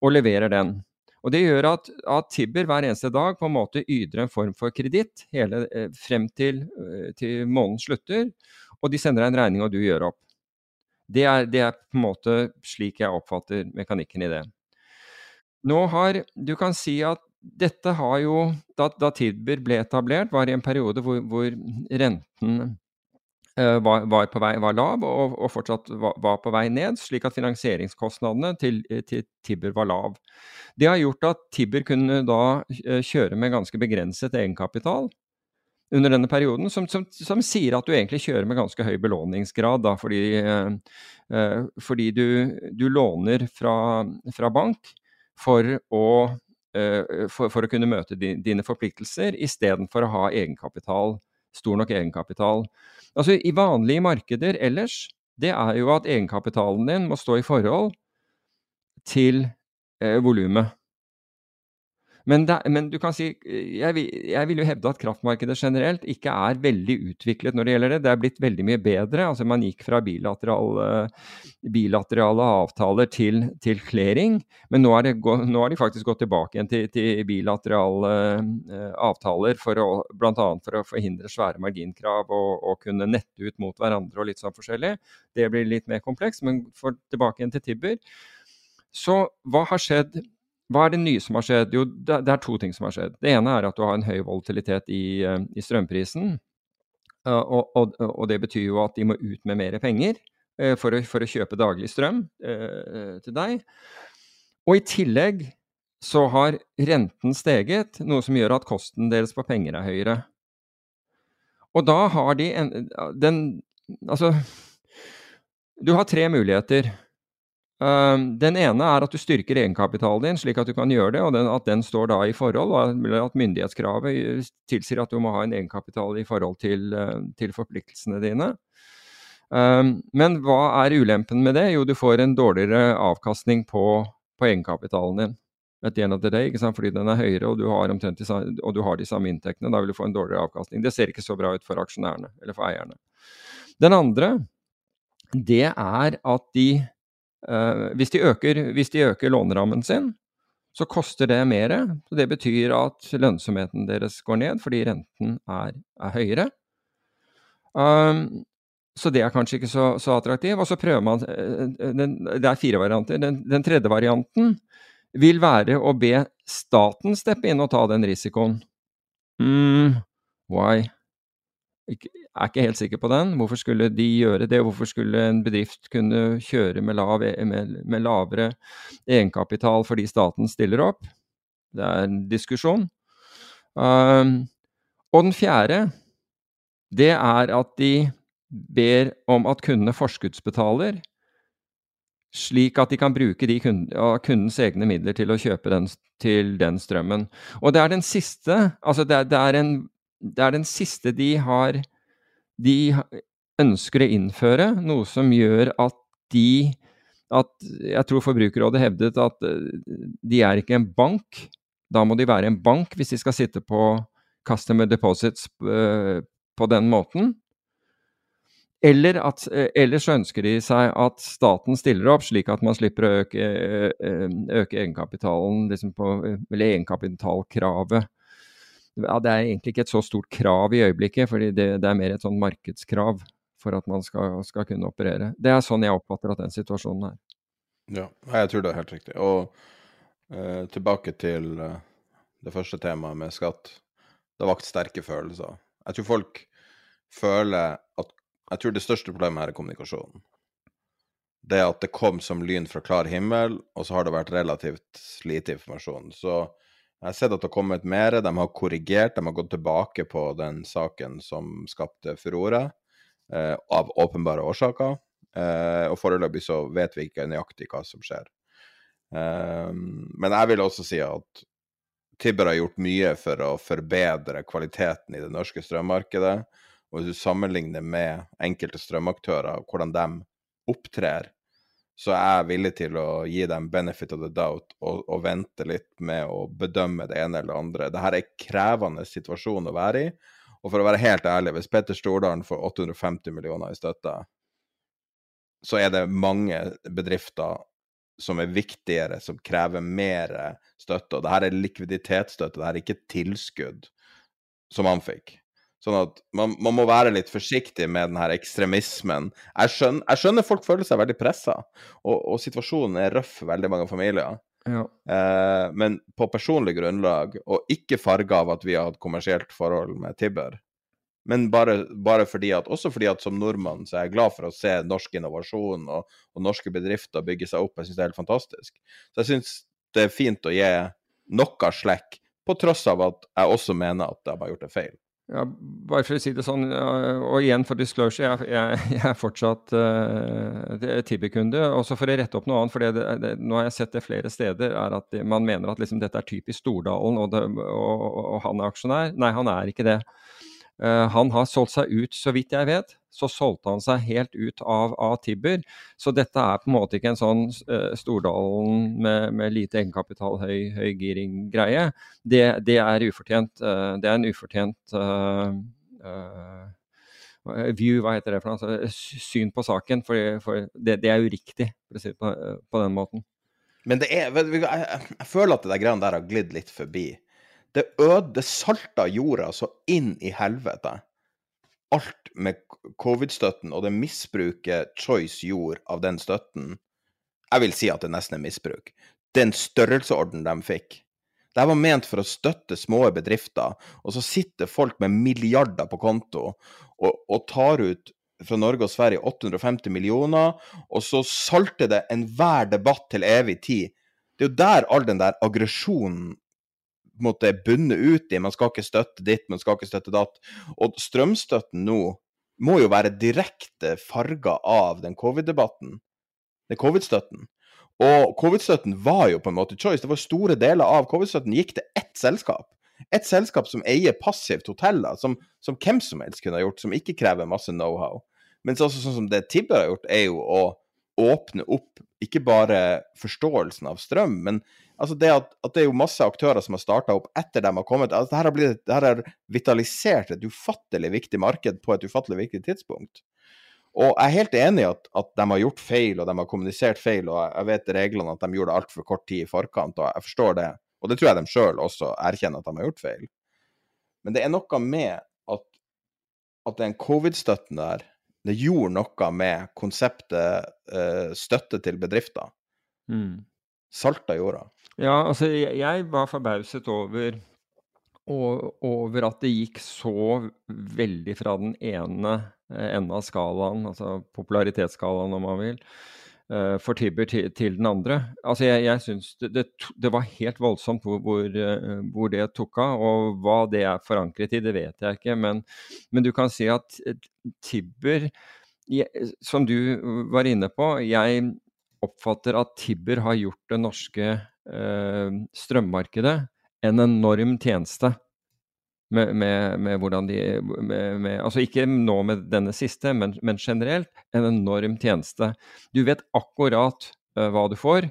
og leverer den. Og Det gjør at, at, Tibber hver eneste dag på en måte yter en form for kreditt eh, frem til, eh, til, måneden slutter, og de sender deg en regning, og du gjør opp. Det er, det er, på en måte slik jeg oppfatter mekanikken i det. Nå har Du kan si at dette har jo Da, da Tibber ble etablert, var i en periode hvor, hvor renten Eh, var, var, på vei, var lav og, og fortsatt var, var, på vei ned, slik at finansieringskostnadene til, til, Tibber var lav. Det har gjort at Tibber kunne da eh, kjøre med ganske begrenset egenkapital under denne perioden, som, som, som sier at du egentlig kjører med ganske høy belåningsgrad, da, fordi, eh, eh, fordi du, du, låner fra, fra bank for å, for, for å kunne møte dine forpliktelser, istedenfor å ha egenkapital, stor nok egenkapital. Altså I vanlige markeder ellers, det er jo at egenkapitalen din må stå i forhold til eh, volumet. Men, det, men, du kan si, jeg vil, jeg vil, jo hevde at kraftmarkedet generelt ikke er veldig utviklet når det gjelder det. Det er blitt veldig mye bedre. altså Man gikk fra bilaterale, bilaterale avtaler til, til clearing, men nå, har de faktisk gått tilbake igjen til, til bilaterale uh, avtaler for å, bl.a. for å forhindre svære marginkrav og, og, kunne nette ut mot hverandre og litt sånn forskjellig. Det blir litt mer komplekst, men for tilbake igjen til Tibber. Så hva har skjedd? Hva er det nye som har skjedd? Jo, det, er to ting som har skjedd. Det ene er at du har en høy volatilitet i, eh, i strømprisen. Uh, og, og, og, det betyr jo at de må ut med mer penger uh, for, å, for, å, kjøpe daglig strøm til deg. Og i tillegg så har renten steget, noe som gjør at kosten deres på penger er høyere. Og da har de en, den Altså, du har tre muligheter. Ehm, den ene er at du styrker egenkapitalen din, slik at du kan gjøre det, og at den står da i forhold, og at myndighetskravet tilsier at du må ha en egenkapital i forhold til, eh, til forpliktelsene dine. Ehm, men hva er ulempen med det? Jo, du får en dårligere avkastning på, på egenkapitalen din. at the end of the day, fordi den er høyere og du, har omtrent de, og du har de samme inntektene. Da vil du få en dårligere avkastning. Det ser ikke så bra ut for aksjonærene eller for eierne. Den andre, det er at de hvis, de øker, hvis de øker lånerammen sin, så koster det mer. Det betyr at lønnsomheten deres går ned fordi renten er, er høyere. Um, så det er kanskje ikke så, så attraktiv. Og så prøver man eh, den, Det er fire varianter. Den, den, tredje varianten vil være å be staten steppe inn og ta den risikoen. mm, why? Jeg er ikke helt sikker på den. Hvorfor skulle de gjøre det? Hvorfor skulle en bedrift kunne kjøre med, lav, e, med, med lavere egenkapital fordi staten stiller opp? Det er en diskusjon. Um, og den fjerde, det er at de ber om at kundene forskuddsbetaler, slik at de kan bruke de kunden, kundens egne midler til å kjøpe den, til den strømmen. Og det er den siste altså det, det, er en, det er den siste de har De ønsker å innføre, noe som gjør at de at Jeg tror Forbrukerrådet hevdet at eh, de er ikke en bank. Da må de være en bank hvis de skal sitte på customer deposits eh, på den måten. Eller at, eller så ønsker de seg at staten stiller opp, slik at man slipper å øke, eh, øke egenkapitalen, liksom på, eller egenkapitalkravet. Ja, det er egentlig ikke et så stort krav i øyeblikket, fordi det, det er mer et sånn markedskrav for at man skal, skal, kunne operere. Det er sånn jeg oppfatter at den situasjonen er. Ja, jeg tror det er helt riktig. Og uh, tilbake til uh, det første temaet med skatt. Det har vakt sterke følelser. Jeg tror folk føler at jeg tror det største problemet her er kommunikasjonen. Det at det kom som lyn fra klar himmel, og så har det vært relativt lite informasjon. Så jeg har sett at det har kommet mer. De har korrigert, de har gått tilbake på den saken som skapte furore, eh, av åpenbare årsaker. Eh, og foreløpig så vet vi ikke nøyaktig hva som skjer. Eh, men jeg vil også si at Tibber har gjort mye for å forbedre kvaliteten i det norske strømmarkedet. Og hvis du sammenligner med enkelte strømaktører, hvordan de opptrer, så er jeg villig til å gi dem benefit of the doubt og, og vente litt med å bedømme det ene eller det andre. Dette er en krevende situasjon å være i. Og for å være helt ærlig, hvis Petter Stordalen får 850 millioner i støtte, så er det mange bedrifter som er viktigere, som krever mer støtte. Og dette er likviditetsstøtte, dette er ikke tilskudd, som han fikk. Sånn at man, man, må være litt forsiktig med den her ekstremismen. Jeg skjønner, jeg skjønner folk føler seg veldig pressa, og, og, situasjonen er røff for veldig mange familier. Ja. Eh, men på personlig grunnlag, og ikke farga av at vi har hatt kommersielt forhold med Tibber, men bare, bare, fordi at, også fordi at som nordmann så er jeg glad for å se norsk innovasjon og, og norske bedrifter bygge seg opp. Jeg syns det er helt fantastisk. Så jeg syns det er fint å gi noe slekk, på tross av at jeg også mener at de har gjort en feil. Ja, bare for å si det sånn, og igjen for disclosure, jeg, jeg, jeg er fortsatt uh, Tibi-kunde. Også for å rette opp noe annet, for det, det, nå har jeg sett det flere steder, er at man mener at liksom, dette er typisk Stordalen, og, det, og, og, han er aksjonær. Nei, han er ikke det. Uh, han har solgt seg ut, så vidt jeg vet. Så solgte han seg helt ut av, av Tibber. Så dette er på en måte ikke en sånn uh, Stordalen med, med, lite egenkapital, høy, høy giring-greie. Det, det, er ufortjent. Uh, det er en ufortjent view, hva heter det for noe? Altså, syn på saken. For, for det, det, er uriktig, for å si det på, på den måten. Men det er, jeg, jeg føler at det der greiene der har glidd litt forbi. Det øde, salta jorda så inn i helvete. Alt med covid-støtten og det misbruket Choice gjorde av den støtten, jeg vil si at det nesten er misbruk. Den størrelsesorden de fikk. Det var ment for å støtte små bedrifter, og så sitter folk med milliarder på konto og, og tar ut fra Norge og Sverige 850 millioner, og så salter det enhver debatt til evig tid. Det er jo der all den der aggresjonen måte bundet ut i. Man skal ikke støtte ditt, man skal ikke støtte datt. Og strømstøtten nå må jo være direkte farga av den covid-debatten. Den covid-støtten. Og covid-støtten var jo på en måte choice. Det var store deler av covid-støtten gikk til ett selskap. Et selskap som eier passivt hoteller, som, som, hvem som helst kunne ha gjort, som ikke krever masse know-how. Mens også sånn som det Tibber har gjort, er jo å åpne opp ikke bare forståelsen av strøm, men altså det at, at det er jo masse aktører som har starta opp etter dem har kommet. altså det her har, blitt, det har vitalisert et ufattelig viktig marked på et ufattelig viktig tidspunkt. Og jeg er helt enig i at, at, de har gjort feil, og de har kommunisert feil, og jeg vet reglene at de gjorde det altfor kort tid i forkant, og jeg forstår det. Og det tror jeg de sjøl også erkjenner at de har gjort feil. Men det er noe med at, at den covid-støtten der, det gjorde noe med konseptet uh, støtte til bedrifter. Mm. Salta jorda. Ja, altså jeg, jeg var forbauset over, over at det gikk så veldig fra den ene Eh, enden av skalaen, altså popularitetsskalaen om man vil, for Tibber til, til den andre. Altså jeg, jeg syns det, det, det, var helt voldsomt hvor, hvor, eh, hvor, det tok av. Og hva det er forankret i, det vet jeg ikke. Men, men du kan si at Tibber, som du var inne på Jeg oppfatter at Tibber har gjort det norske eh, strømmarkedet en enorm tjeneste. Med, med, med, hvordan de med, Altså ikke nå med denne siste, men, men, generelt en enorm tjeneste. Du vet akkurat uh, hva du får,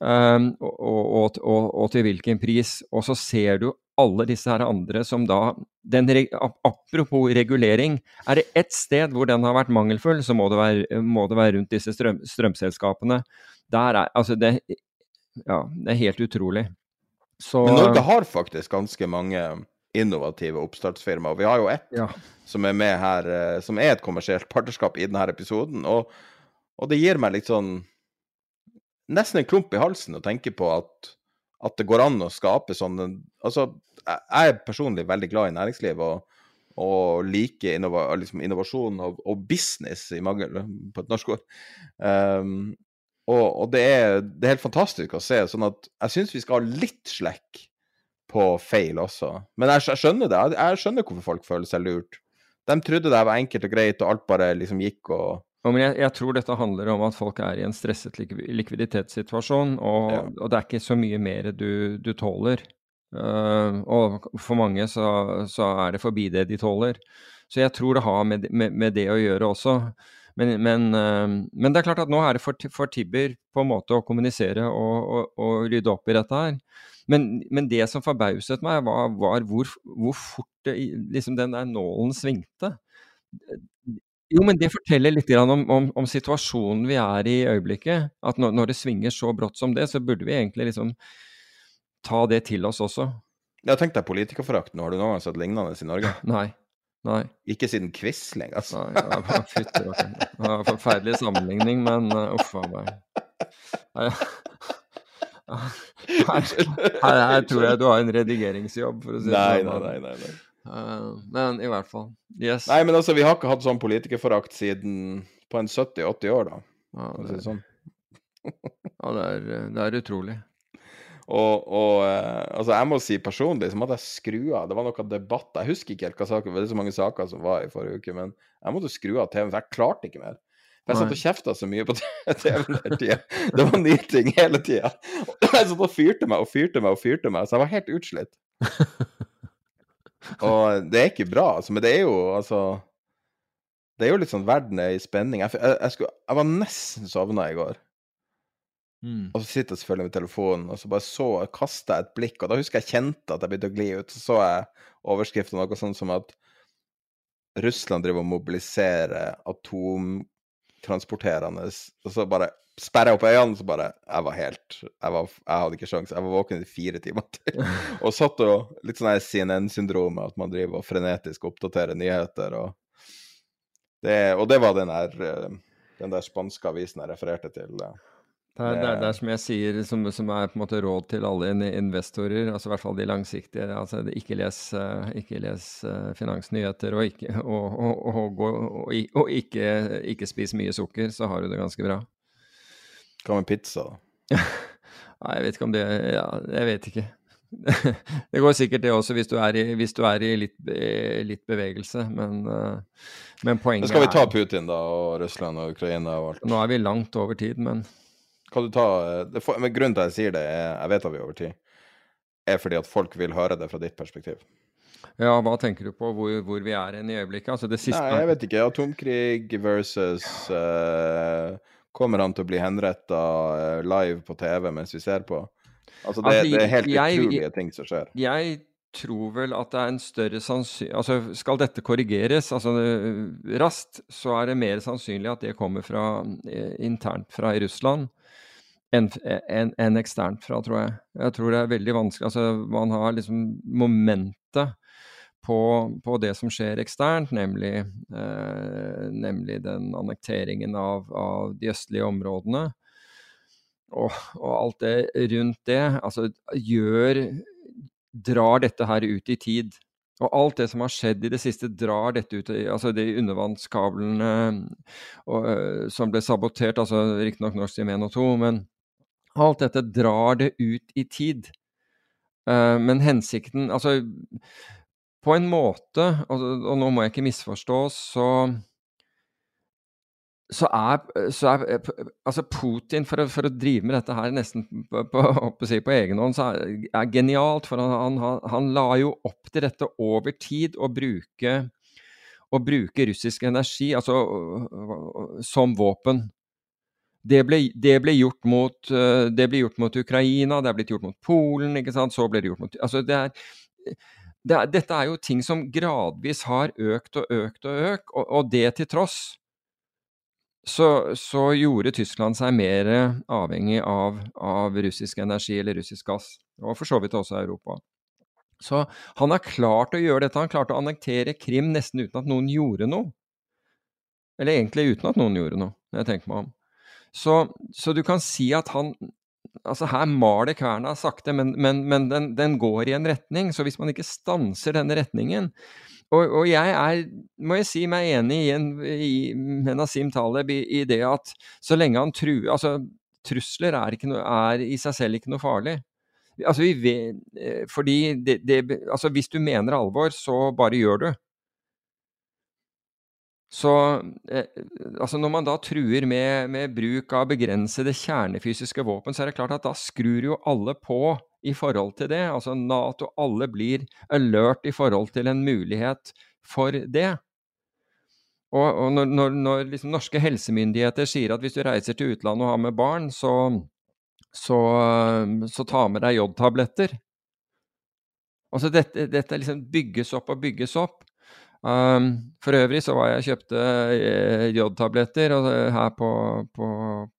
um, og, og, og, og, til hvilken pris. Og så ser du alle disse her andre som da den, Apropos regulering, er det ett sted hvor den har vært mangelfull, så må det være, må det være rundt disse strøm, strømselskapene. Der er, altså det, ja, det er helt utrolig. Så, Men Norge har faktisk ganske mange innovative oppstartsfirmaer. Vi har jo ett ja. som er med her, eh, som er et kommersielt partnerskap i denne episoden. Og, og, det gir meg litt sånn Nesten en klump i halsen å tenke på at, at det går an å skape sånne Altså, jeg er personlig veldig glad i næringsliv og, og liker innova, liksom innovasjon og, og, business, i mangel på et norsk ord. Um, og, og det, er, det, er, helt fantastisk å se. sånn at jeg syns vi skal ha litt slekk på feil også. Men jeg, jeg skjønner det. Jeg, skjønner hvorfor folk føler seg lurt. De trodde det var enkelt og greit, og alt bare liksom gikk og ja, men jeg, jeg, tror dette handler om at folk er i en stresset likviditetssituasjon, og, ja. og det er ikke så mye mer du, du tåler. Uh, og for mange så, så, er det forbi det de tåler. Så jeg tror det har med, med, med det å gjøre også. Men, men, uh, men, det er klart at nå er det for, for Tibber på en måte å kommunisere og, og, og rydde opp i dette her. Men, men, det som forbauset meg, var, var hvor, hvor, fort det, liksom den der nålen svingte. Jo, men det forteller litt om, om, om, situasjonen vi er i i øyeblikket. At når, når, det svinger så brått som det, så burde vi egentlig liksom ta det til oss også. Ja, tenk deg politikerforakten. Har du noen gang sett lignende i Norge? Nei. Nei. Ikke siden Quisling, altså. Nei, ja, fytter, okay. Forferdelig sammenligning, men uh, uff a meg. Her, her, tror jeg du har en redigeringsjobb, for å si det sånn. Nei, nei, nei. Uh, men i hvert fall. Yes. Nei, men altså, vi har ikke hatt sånn politikerforakt siden på en 70-80 år, da. Ja, det, er, sånn. ja det, er, det er utrolig. Og, og uh, altså, jeg må si personlig så måtte jeg skru av. Det var noen debatt. Jeg husker ikke helt hva saken, det er så mange saker som var i forrige uke, men jeg måtte skru av TV-en, for jeg klarte ikke mer. Jeg satt og kjefta så mye på TV-en hele tida. Det var nye ting hele tida. Jeg satt og fyrte meg og fyrte meg og fyrte meg, så jeg var helt utslitt. Og det er ikke bra, altså. Men det er jo altså Det er jo litt sånn verden er i spenning. Jeg, jeg, jeg, skulle, jeg var nesten sovna i går. Mm. Og så sitter jeg selvfølgelig med telefonen, og så bare så kasta jeg et blikk, og da husker jeg kjente at jeg begynte å gli ut. Så så jeg overskriften noe sånn som at Russland driver og mobiliserer atom transporterende. Og så bare sperra opp øynene, så bare Jeg var helt Jeg, var, jeg hadde ikke sjans. Jeg var våken i fire timer til. og satt og Litt sånn CNN-syndromet, at man driver og frenetisk oppdaterer nyheter. Og det, og det var den der, eh, den der spanske avisen jeg refererte til. Det er, det, er, det er, som jeg sier, som, som, er på en måte råd til alle investorer, altså i hvert fall de langsiktige. altså Ikke les, eh, ikke les uh, finansnyheter, og, ikke, og, og, og ikke, ikke, spis mye sukker, så har du det ganske bra. Hva med pizza, da? Nei, jeg vet ikke om det Ja, jeg vet ikke. det går sikkert det også, hvis du er i, du er i litt, litt, bevegelse, men, men poenget er Skal vi ta Putin, da, og Russland og Ukraina og alt? Nå er vi langt over tid, men kan du ta det, men Grunnen til at jeg sier det, er, jeg vet at vi er over tid, er fordi at folk vil høre det fra ditt perspektiv. Ja, hva tenker du på hvor, hvor vi er i øyeblikket? Altså det siste Nei, jeg vet ikke. Atomkrig versus uh, Kommer han til å bli henretta live på TV mens vi ser på? Altså, det, Altså, det er helt jeg- utrolige ting som skjer. Jeg tror vel at det er en større sannsynlighet Altså, skal dette korrigeres altså, eh, raskt, så er det mer sannsynlig at det kommer fra, eh, internt fra i Russland enn en, en eksternt fra, tror jeg. Jeg tror det er veldig vanskelig Altså, man har liksom momentet på, på det som skjer eksternt, nemlig, eh, nemlig den annekteringen av, av de østlige områdene. Og, og alt det rundt det, altså gjør Drar dette her ut i tid. Og alt det som har skjedd i det siste, drar dette ut Altså de undervannskablene og, som ble sabotert, altså riktignok 1 og 2, men alt dette drar det ut i tid. Eh, men hensikten Altså, på en måte, og, og nå må jeg ikke misforstås, så så er, så er altså Putin, for å, for å, drive med dette her nesten på, på, på egen hånd, så er, er genialt. For han, han, han, la jo opp til dette over tid, å bruke, å bruke russisk energi altså, som våpen. Det ble, det, ble mot, det ble, gjort mot, Ukraina, det er blitt gjort mot Polen, ikke sant? så ble det gjort mot altså det er, det er, Dette er jo ting som gradvis har økt og økt og økt, og, og det til tross så, så, gjorde Tyskland seg mer avhengig av, av, russisk energi eller russisk gass, og for så vidt også Europa. Så han har klart å gjøre dette. Han klarte å annektere Krim nesten uten at noen gjorde noe. Eller egentlig uten at noen gjorde noe, når jeg tenker meg om. Så, så du kan si at han Altså, her maler kverna sakte, men, men, men den, den, går i en retning. Så hvis man ikke stanser denne retningen, og, og, jeg er, må jeg si meg enig i, en, i med Nasim Taleb i, i, det at så lenge han truer Altså, trusler er, noe, er, i seg selv ikke noe farlig. Altså, vi fordi det, det, altså, hvis du mener alvor, så bare gjør du. Så eh, altså når man da truer med, med, bruk av begrensede kjernefysiske våpen, så er det klart at da skrur jo alle på i forhold til det. Altså Nato, alle blir alert i forhold til en mulighet for det. Og, og når, når, når liksom norske helsemyndigheter sier at hvis du reiser til utlandet og har med barn, så, så, så ta med deg jodtabletter. Altså dette, dette liksom bygges opp og bygges opp. Um, for øvrig så var jeg kjøpte eh, jodtabletter her på, på,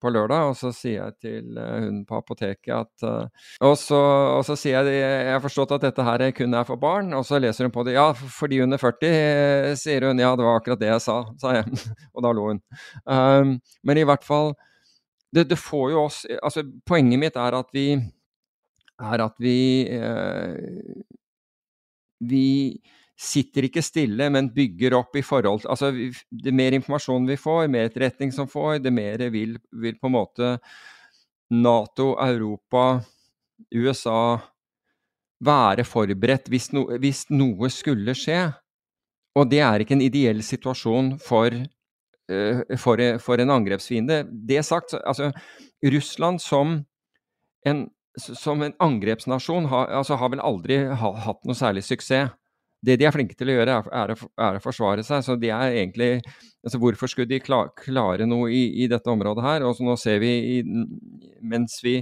på, lørdag, og så sier jeg til uh, hun på apoteket at uh, og, så, og, så, sier jeg jeg har forstått at dette her kun er for barn, og så leser hun på det. Ja, for de under 40, uh, sier hun. Ja, det var akkurat det jeg sa, sa jeg. og da lo hun. Um, men i hvert fall det, det, får jo oss Altså, poenget mitt er at vi er at vi vi sitter ikke stille, men bygger opp i forhold til Altså, det mer informasjon vi får, mer etterretning som får, det mer vil, vil på en måte Nato, Europa, USA være forberedt hvis, no, hvis, noe skulle skje. Og det er ikke en ideell situasjon for, uh, for, for en angrepsfiende. Det sagt, altså Russland som en, som en angrepsnasjon har, altså, har vel aldri hatt noe særlig suksess. Det de er flinke til å gjøre, er, er, er å, forsvare seg. Så de er egentlig altså Hvorfor skulle de klar, klare noe i, i, dette området her? Og så nå ser vi, i, mens vi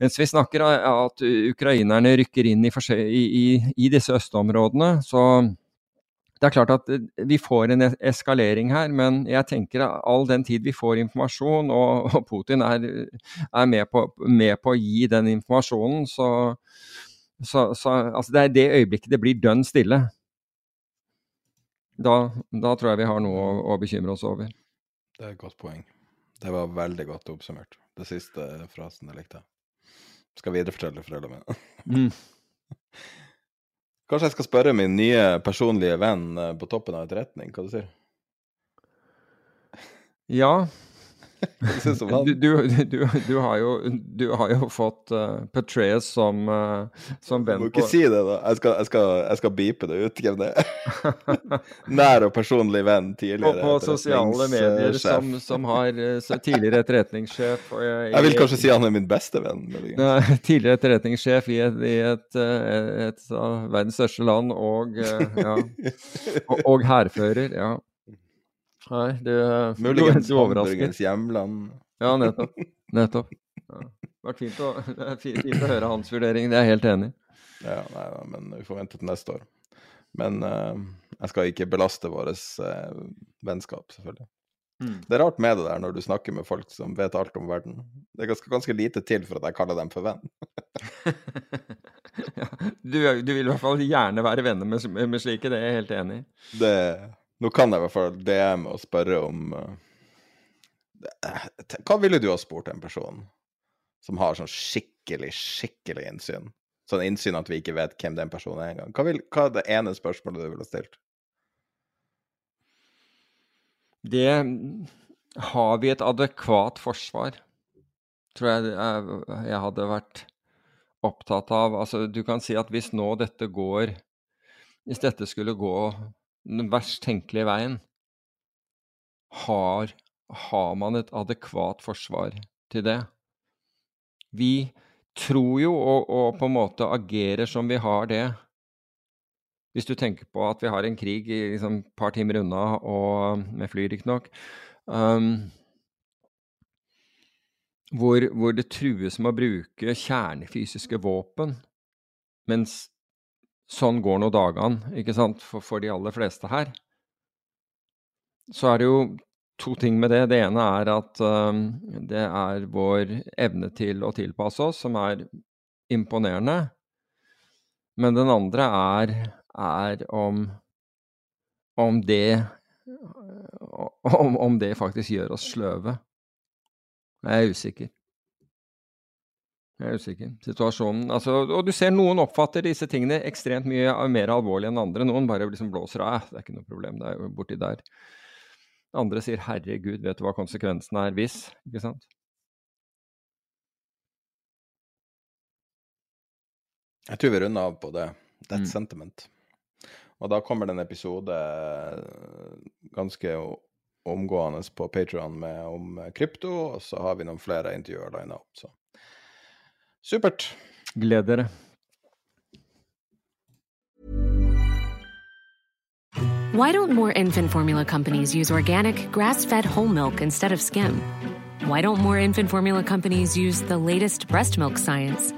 mens vi snakker at ukrainerne rykker inn i, i, i disse østområdene, så det er klart at vi får en eskalering her, men jeg tenker at all den tid vi får informasjon, og, og Putin er, er med, på, med, på, å gi den informasjonen, så, så, så altså det er det øyeblikket det blir dønn stille. Da, da, tror jeg vi har noe å, å, bekymre oss over. Det er et godt poeng. Det var veldig godt oppsummert. Det siste frasen jeg likte. Skal viderefortelle foreldrene mine. mm. Kanskje jeg skal spørre min nye personlige venn på toppen av etterretning, hva du sier? Ja, du, du, du, du, har jo, du har jo fått uh, Petraeus som, uh, som venn på Du må ikke si det, da. Jeg skal, jeg skal, jeg skal beepe det ut. Hvem det er. Nær og personlig venn tidligere. Og på sosiale medier som, som, har uh, tidligere etterretningssjef og, jeg, vil kanskje si han er min beste venn. tidligere etterretningssjef i et, i et, et, et av verdens største land og, ja, og, og hærfører. ja. Nei, det Muligens Hamburgens hjemland. Ja, nettopp. Nettopp. Ja. Det har vært fint å, fint, å høre hans vurdering, det er jeg helt enig i. Ja, nei, men vi får vente til neste år. Men uh, jeg skal ikke belaste vårt uh, vennskap, selvfølgelig. Mm. Det er rart med det der når du snakker med folk som vet alt om verden. Det er ganske, ganske lite til for at jeg kaller dem for venn. ja, du, du, vil i hvert fall gjerne være venner med, med slike, det er jeg helt enig i. Det, nå kan jeg i hvert fall DM og spørre om uh, Hva ville du ha spurt en person som har sånn skikkelig, skikkelig innsyn? Sånn innsyn at vi ikke vet hvem den personen er engang. Hva, hva er det ene spørsmålet du ville stilt? Det Har vi et adekvat forsvar? Tror jeg jeg, jeg hadde vært opptatt av. Altså, du kan si at hvis nå dette går Hvis dette skulle gå den verst tenkelige veien, har, har man et adekvat forsvar til det? Vi tror jo og, og, på en måte agerer som vi har det. Hvis du tenker på at vi har en krig i liksom, et par timer unna, og med fly riktignok, um, hvor, hvor, det trues med å bruke kjernefysiske våpen, mens sånn går nå dagene, ikke sant, for, for de aller fleste her, så er det jo to ting med det. Det ene er at um, det er vår evne til å tilpasse oss som er imponerende. Men den andre er, er om, om det om, om, det faktisk gjør oss sløve. Jeg er usikker. Jeg er usikker. Situasjonen altså, Og du ser noen oppfatter disse tingene ekstremt mye mer alvorlig enn andre. Noen bare liksom blåser av. Det er ikke noe problem, det er jo borti der. Andre sier 'herregud, vet du hva konsekvensen er hvis'? Ikke sant? Jeg tror vi runder av på det. That Mm. sentiment. Og da kommer det en episode eh, ganske omgående på Patreon om eh, krypto, og så har vi noen flere intervjuer lina opp, så supert. Gled dere. Why don't more infant formula companies use organic, grass fed whole milk instead of skim? Why don't more infant formula companies use the latest breast milk science?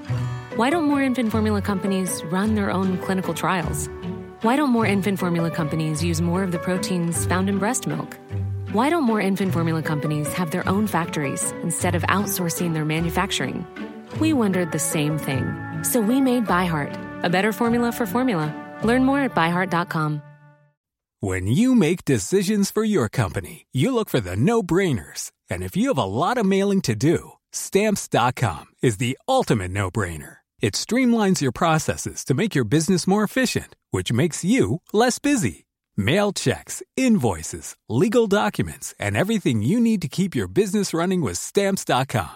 Why don't more infant formula companies run their own clinical trials? Why don't more infant formula companies use more of the proteins found in breast milk? Why don't more infant formula companies have their own factories instead of outsourcing their manufacturing? We wondered the same thing. So we made ByHeart, a better formula for formula. Learn more at byheart.com. When you make decisions for your company, you look for the no brainers. And if you have a lot of mailing to do, stamps.com is the ultimate no brainer. It streamlines your processes to make your business more efficient, which makes you less busy. Mail checks, invoices, legal documents, and everything you need to keep your business running with stamps.com.